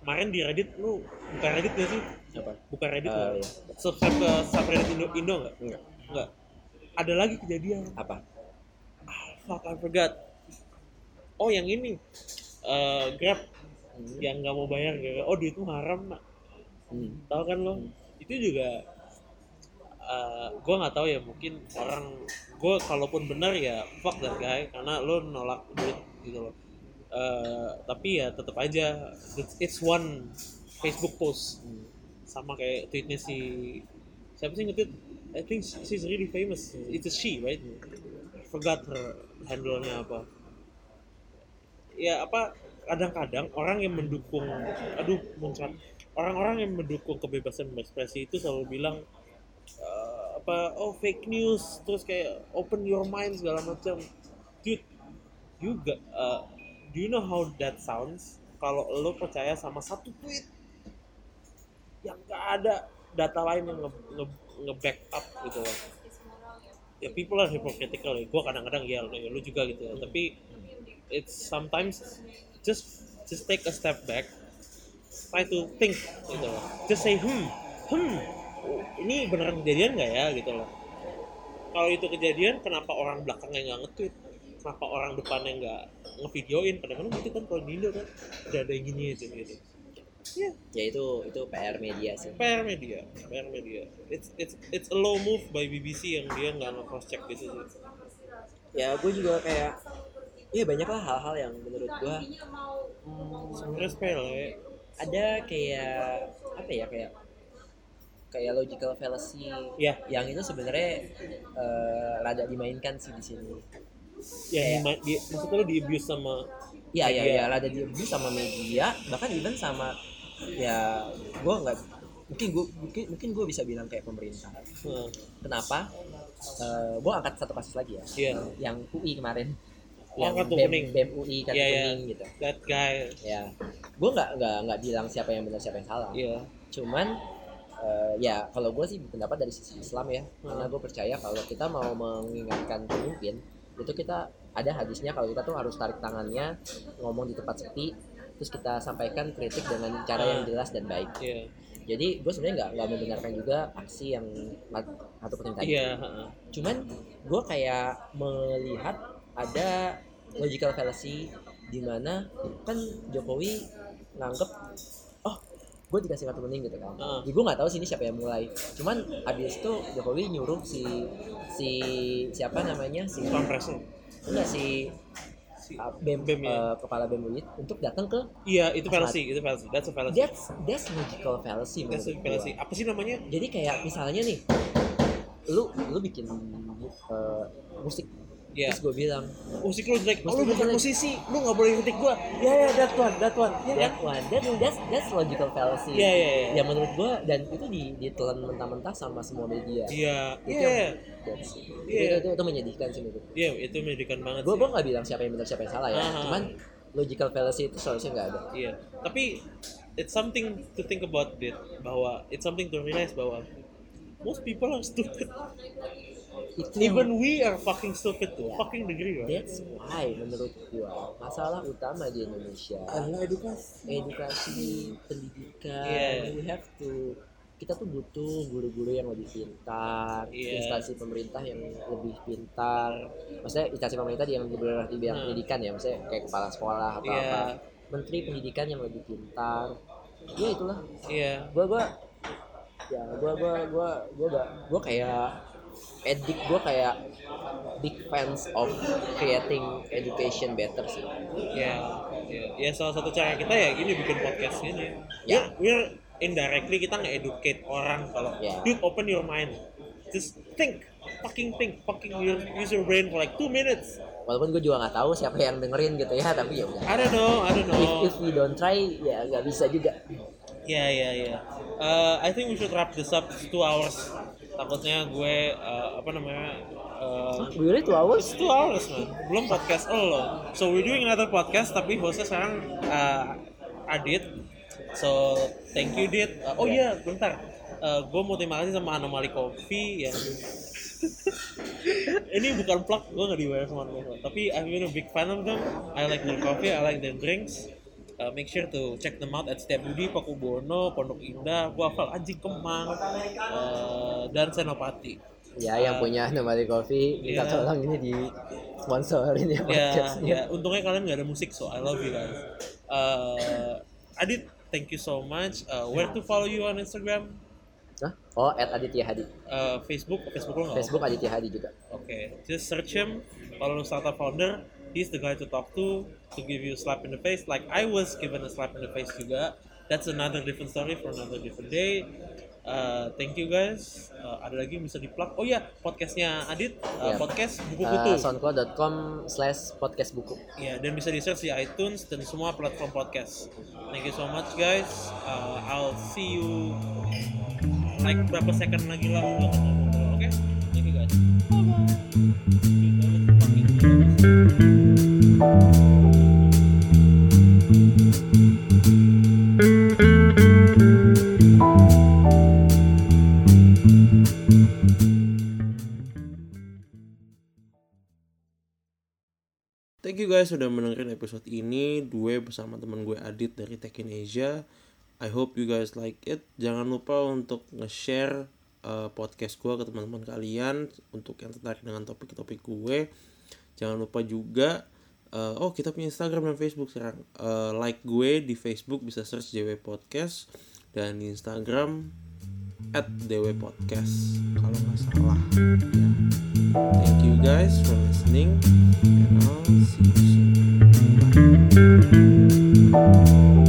S1: Kemarin di Reddit lu buka Reddit gak sih?
S2: Apa?
S1: Buka Reddit nggak?
S2: iya.
S1: Subscribe ke subreddit Indo Indo nggak?
S2: Enggak.
S1: Enggak. Ada lagi kejadian.
S2: Apa?
S1: Fuck I forgot. Oh yang ini. Eh Grab
S2: Hmm.
S1: yang nggak mau bayar gara oh duit itu haram nak
S2: Hmm.
S1: tahu kan lo itu juga eh gue nggak tahu ya mungkin orang gue kalaupun benar ya fuck that guy karena lo nolak duit gitu loh. Eh, tapi ya tetap aja it's, one Facebook post.
S2: Hmm.
S1: sama kayak tweetnya si siapa sih nge-tweet? I think she's really famous. It's a she right? Forgot her handle-nya apa. Ya apa kadang-kadang orang yang mendukung aduh muncrat. Orang-orang yang mendukung kebebasan berekspresi itu selalu bilang apa oh fake news terus kayak open your mind segala macam. Dude you got, uh, do you know how that sounds? Kalau lo percaya sama satu tweet yang gak ada data lain yang nge, nge, nge-back up gitu loh. Ya people are hypocritical ya. Gue kadang-kadang ya lu, lu juga gitu ya. Tapi it's sometimes just just take a step back try to think gitu loh. Just say hmm hmm ini beneran kejadian nggak ya gitu loh. Kalau itu kejadian kenapa orang belakangnya nggak nge-tweet? Kenapa orang depannya nggak ngevideoin? Kadang-kadang gitu kan kalau di Indo kan udah ada yang gini aja gitu. Ya.
S2: Ya itu itu PR media sih.
S1: PR media PR media. It's it's it's a low move by BBC yang dia nggak nge cross check gitu sih.
S2: Ya gue juga kayak ya banyak lah hal-hal yang menurut gue hmm,
S1: sebenarnya sepele.
S2: ada kayak apa ya kayak kayak logical fallacy
S1: ya
S2: yang itu sebenarnya eh, rada dimainkan sih di sini.
S1: yang di, di, maksudnya lo di abuse sama
S2: Iya iya
S1: Media.
S2: iya rada di abuse sama media bahkan even sama ya gue nggak mungkin gue mungkin mungkin gue bisa bilang kayak pemerintah.
S1: hmm,
S2: Kenapa? gue angkat satu kasus lagi ya.
S1: Iya.
S2: Yang UI kemarin.
S1: Oh,
S2: yang
S1: kartu
S2: BEM,
S1: kuning.
S2: BEM UI kartu
S1: Iya, iya.
S2: kuning gitu.
S1: that guy
S2: Ya, gue nggak nggak nggak bilang siapa yang benar siapa yang salah.
S1: iya
S2: Cuman eh, ya kalau gue sih pendapat dari sisi Islam ya, karena gue percaya kalau kita mau mengingatkan pemimpin itu kita ada hadisnya kalau kita tuh harus tarik tangannya ngomong di tempat sepi terus kita sampaikan kritik dengan cara yang jelas dan baik.
S1: iya
S2: Jadi gue sebenarnya nggak nggak membenarkan juga aksi yang atau penting tadi.
S1: iya.
S2: Cuman gue kayak melihat ada logical fallacy di mana kan Jokowi nganggep gue dikasih kartu kuning gitu kan.
S1: Ah.
S2: Jadi gue nggak tahu sih ini siapa yang mulai. Cuman abis itu Jokowi nyuruh si si siapa namanya si enggak si
S1: si
S2: uh, BEM,
S1: BEM, ya?
S2: uh, kepala BEM UIT untuk datang ke
S1: iya itu fallacy itu fallacy that's a fallacy
S2: that's that's logical fallacy
S1: that's a fallacy
S2: gua.
S1: apa sih namanya
S2: Jadi kayak misalnya nih lu lu bikin uh, musik
S1: Iya.
S2: terus gue bilang
S1: musik lu jelek oh,
S2: Musik
S1: lu
S2: lu
S1: bukan musisi. lu nggak boleh kritik gua. Ya ya that one that one. Ya
S2: that one. That that's that's logical fallacy.
S1: Iya, iya, iya.
S2: yang menurut gue dan itu di ditelan mentah-mentah sama semua media.
S1: Iya.
S2: Itu
S1: iya
S2: That's-
S1: Iya.
S2: itu, itu, itu menyedihkan sih menurut
S1: iya itu menyedihkan banget
S2: gue
S1: sih.
S2: gue nggak bilang siapa yang benar siapa yang salah ya.
S1: Ah.
S2: cuman logical fallacy itu seharusnya nggak ada.
S1: Iya, tapi it's something to think about it bahwa it's something to realize bahwa most people are stupid.
S2: Itu
S1: Even we are fucking stupid to a fucking degree, right?
S2: That's why menurut gua masalah utama di Indonesia
S1: Adalah edukasi.
S2: edukasi pendidikan
S1: Yeah.
S2: we have to kita tuh butuh guru-guru yang lebih pintar
S1: Yeah.
S2: instansi pemerintah yang lebih pintar maksudnya instansi pemerintah yang bergerak di bidang
S1: Hmm.
S2: pendidikan ya maksudnya kayak kepala sekolah atau
S1: Yeah.
S2: apa menteri pendidikan yang lebih pintar ya itulah
S1: Iya.
S2: gua gua ya gua gua gua gua gak gua kayak edik gua kayak big fans of creating education better sih
S1: Ya, ya, ya salah satu cara kita ya gini bikin podcast ini.
S2: Ya.
S1: We're, we're indirectly kita nge-educate orang kalau
S2: Ya.
S1: dude open your mind. Just think, fucking think, fucking your, use your brain for like two minutes.
S2: walaupun gue juga nggak tahu siapa yang dengerin gitu ya tapi ya udah
S1: I don't know, I don't
S2: if,
S1: know.
S2: if we don't try ya nggak bisa juga
S1: Ya, ya, ya. Uh, I think we should wrap this up two hours. Takutnya gue uh, apa namanya? Uh,
S2: really two hours
S1: two hours man, belum podcast lo. So we're doing another podcast tapi hostnya sekarang uh, Adit. So thank you Dit. Uh, oh iya bentar, uh, gue mau terima kasih sama Anomali Coffee yang ini bukan plug, gue gak dibayar sama Anomali Tapi been a big fan of them. I like their coffee, I like their drinks. Uh, make sure to check them out at Setiabudi, Pakubono, Pondok Indah, gue hafal anjing Kemang, uh, dan Senopati.
S2: ya yang punya Nomadi Coffee. Minta
S1: Iya.
S2: tolong ini di sponsorin ya
S1: ya,
S2: podcastnya.
S1: ya untungnya kalian nggak ada musik so I love you guys. Uh, Adit thank you so much. Uh, where to follow you on Instagram?
S2: Hah? oh at Aditya Hadi.
S1: Uh, Facebook Facebook lo nggak
S2: Facebook Aditya Hadi juga.
S1: Oke just search him. Kalau startup founder he's the guy to talk to to give you a slap in the face like I was given a slap in the face juga that's another different story for another different day Uh, thank you guys. Uh, ada lagi bisa di plug. Oh ya, podcastnya Adit, uh,
S2: Ya.
S1: podcast buku
S2: Uh,
S1: kutu.
S2: soundcloud.com slash podcast buku
S1: Ya, dan bisa di search di iTunes dan semua platform podcast. Thank you so much guys. Uh, I'll see you like berapa second lagi lah oke? Thank you guys.
S3: Thank you guys sudah mendengarkan episode ini. Gue bersama teman gue Adit dari Tech in Asia. I hope you guys like it. Jangan lupa untuk nge-share uh, podcast gue ke teman-teman kalian untuk yang tertarik dengan topik-topik gue. Jangan lupa juga uh, oh kita punya Instagram dan Facebook sekarang. Uh, like gue di Facebook bisa search JW Podcast dan di Instagram at DW Podcast kalau nggak salah. Ya. Thank you guys for listening and I'll see you soon. Bye.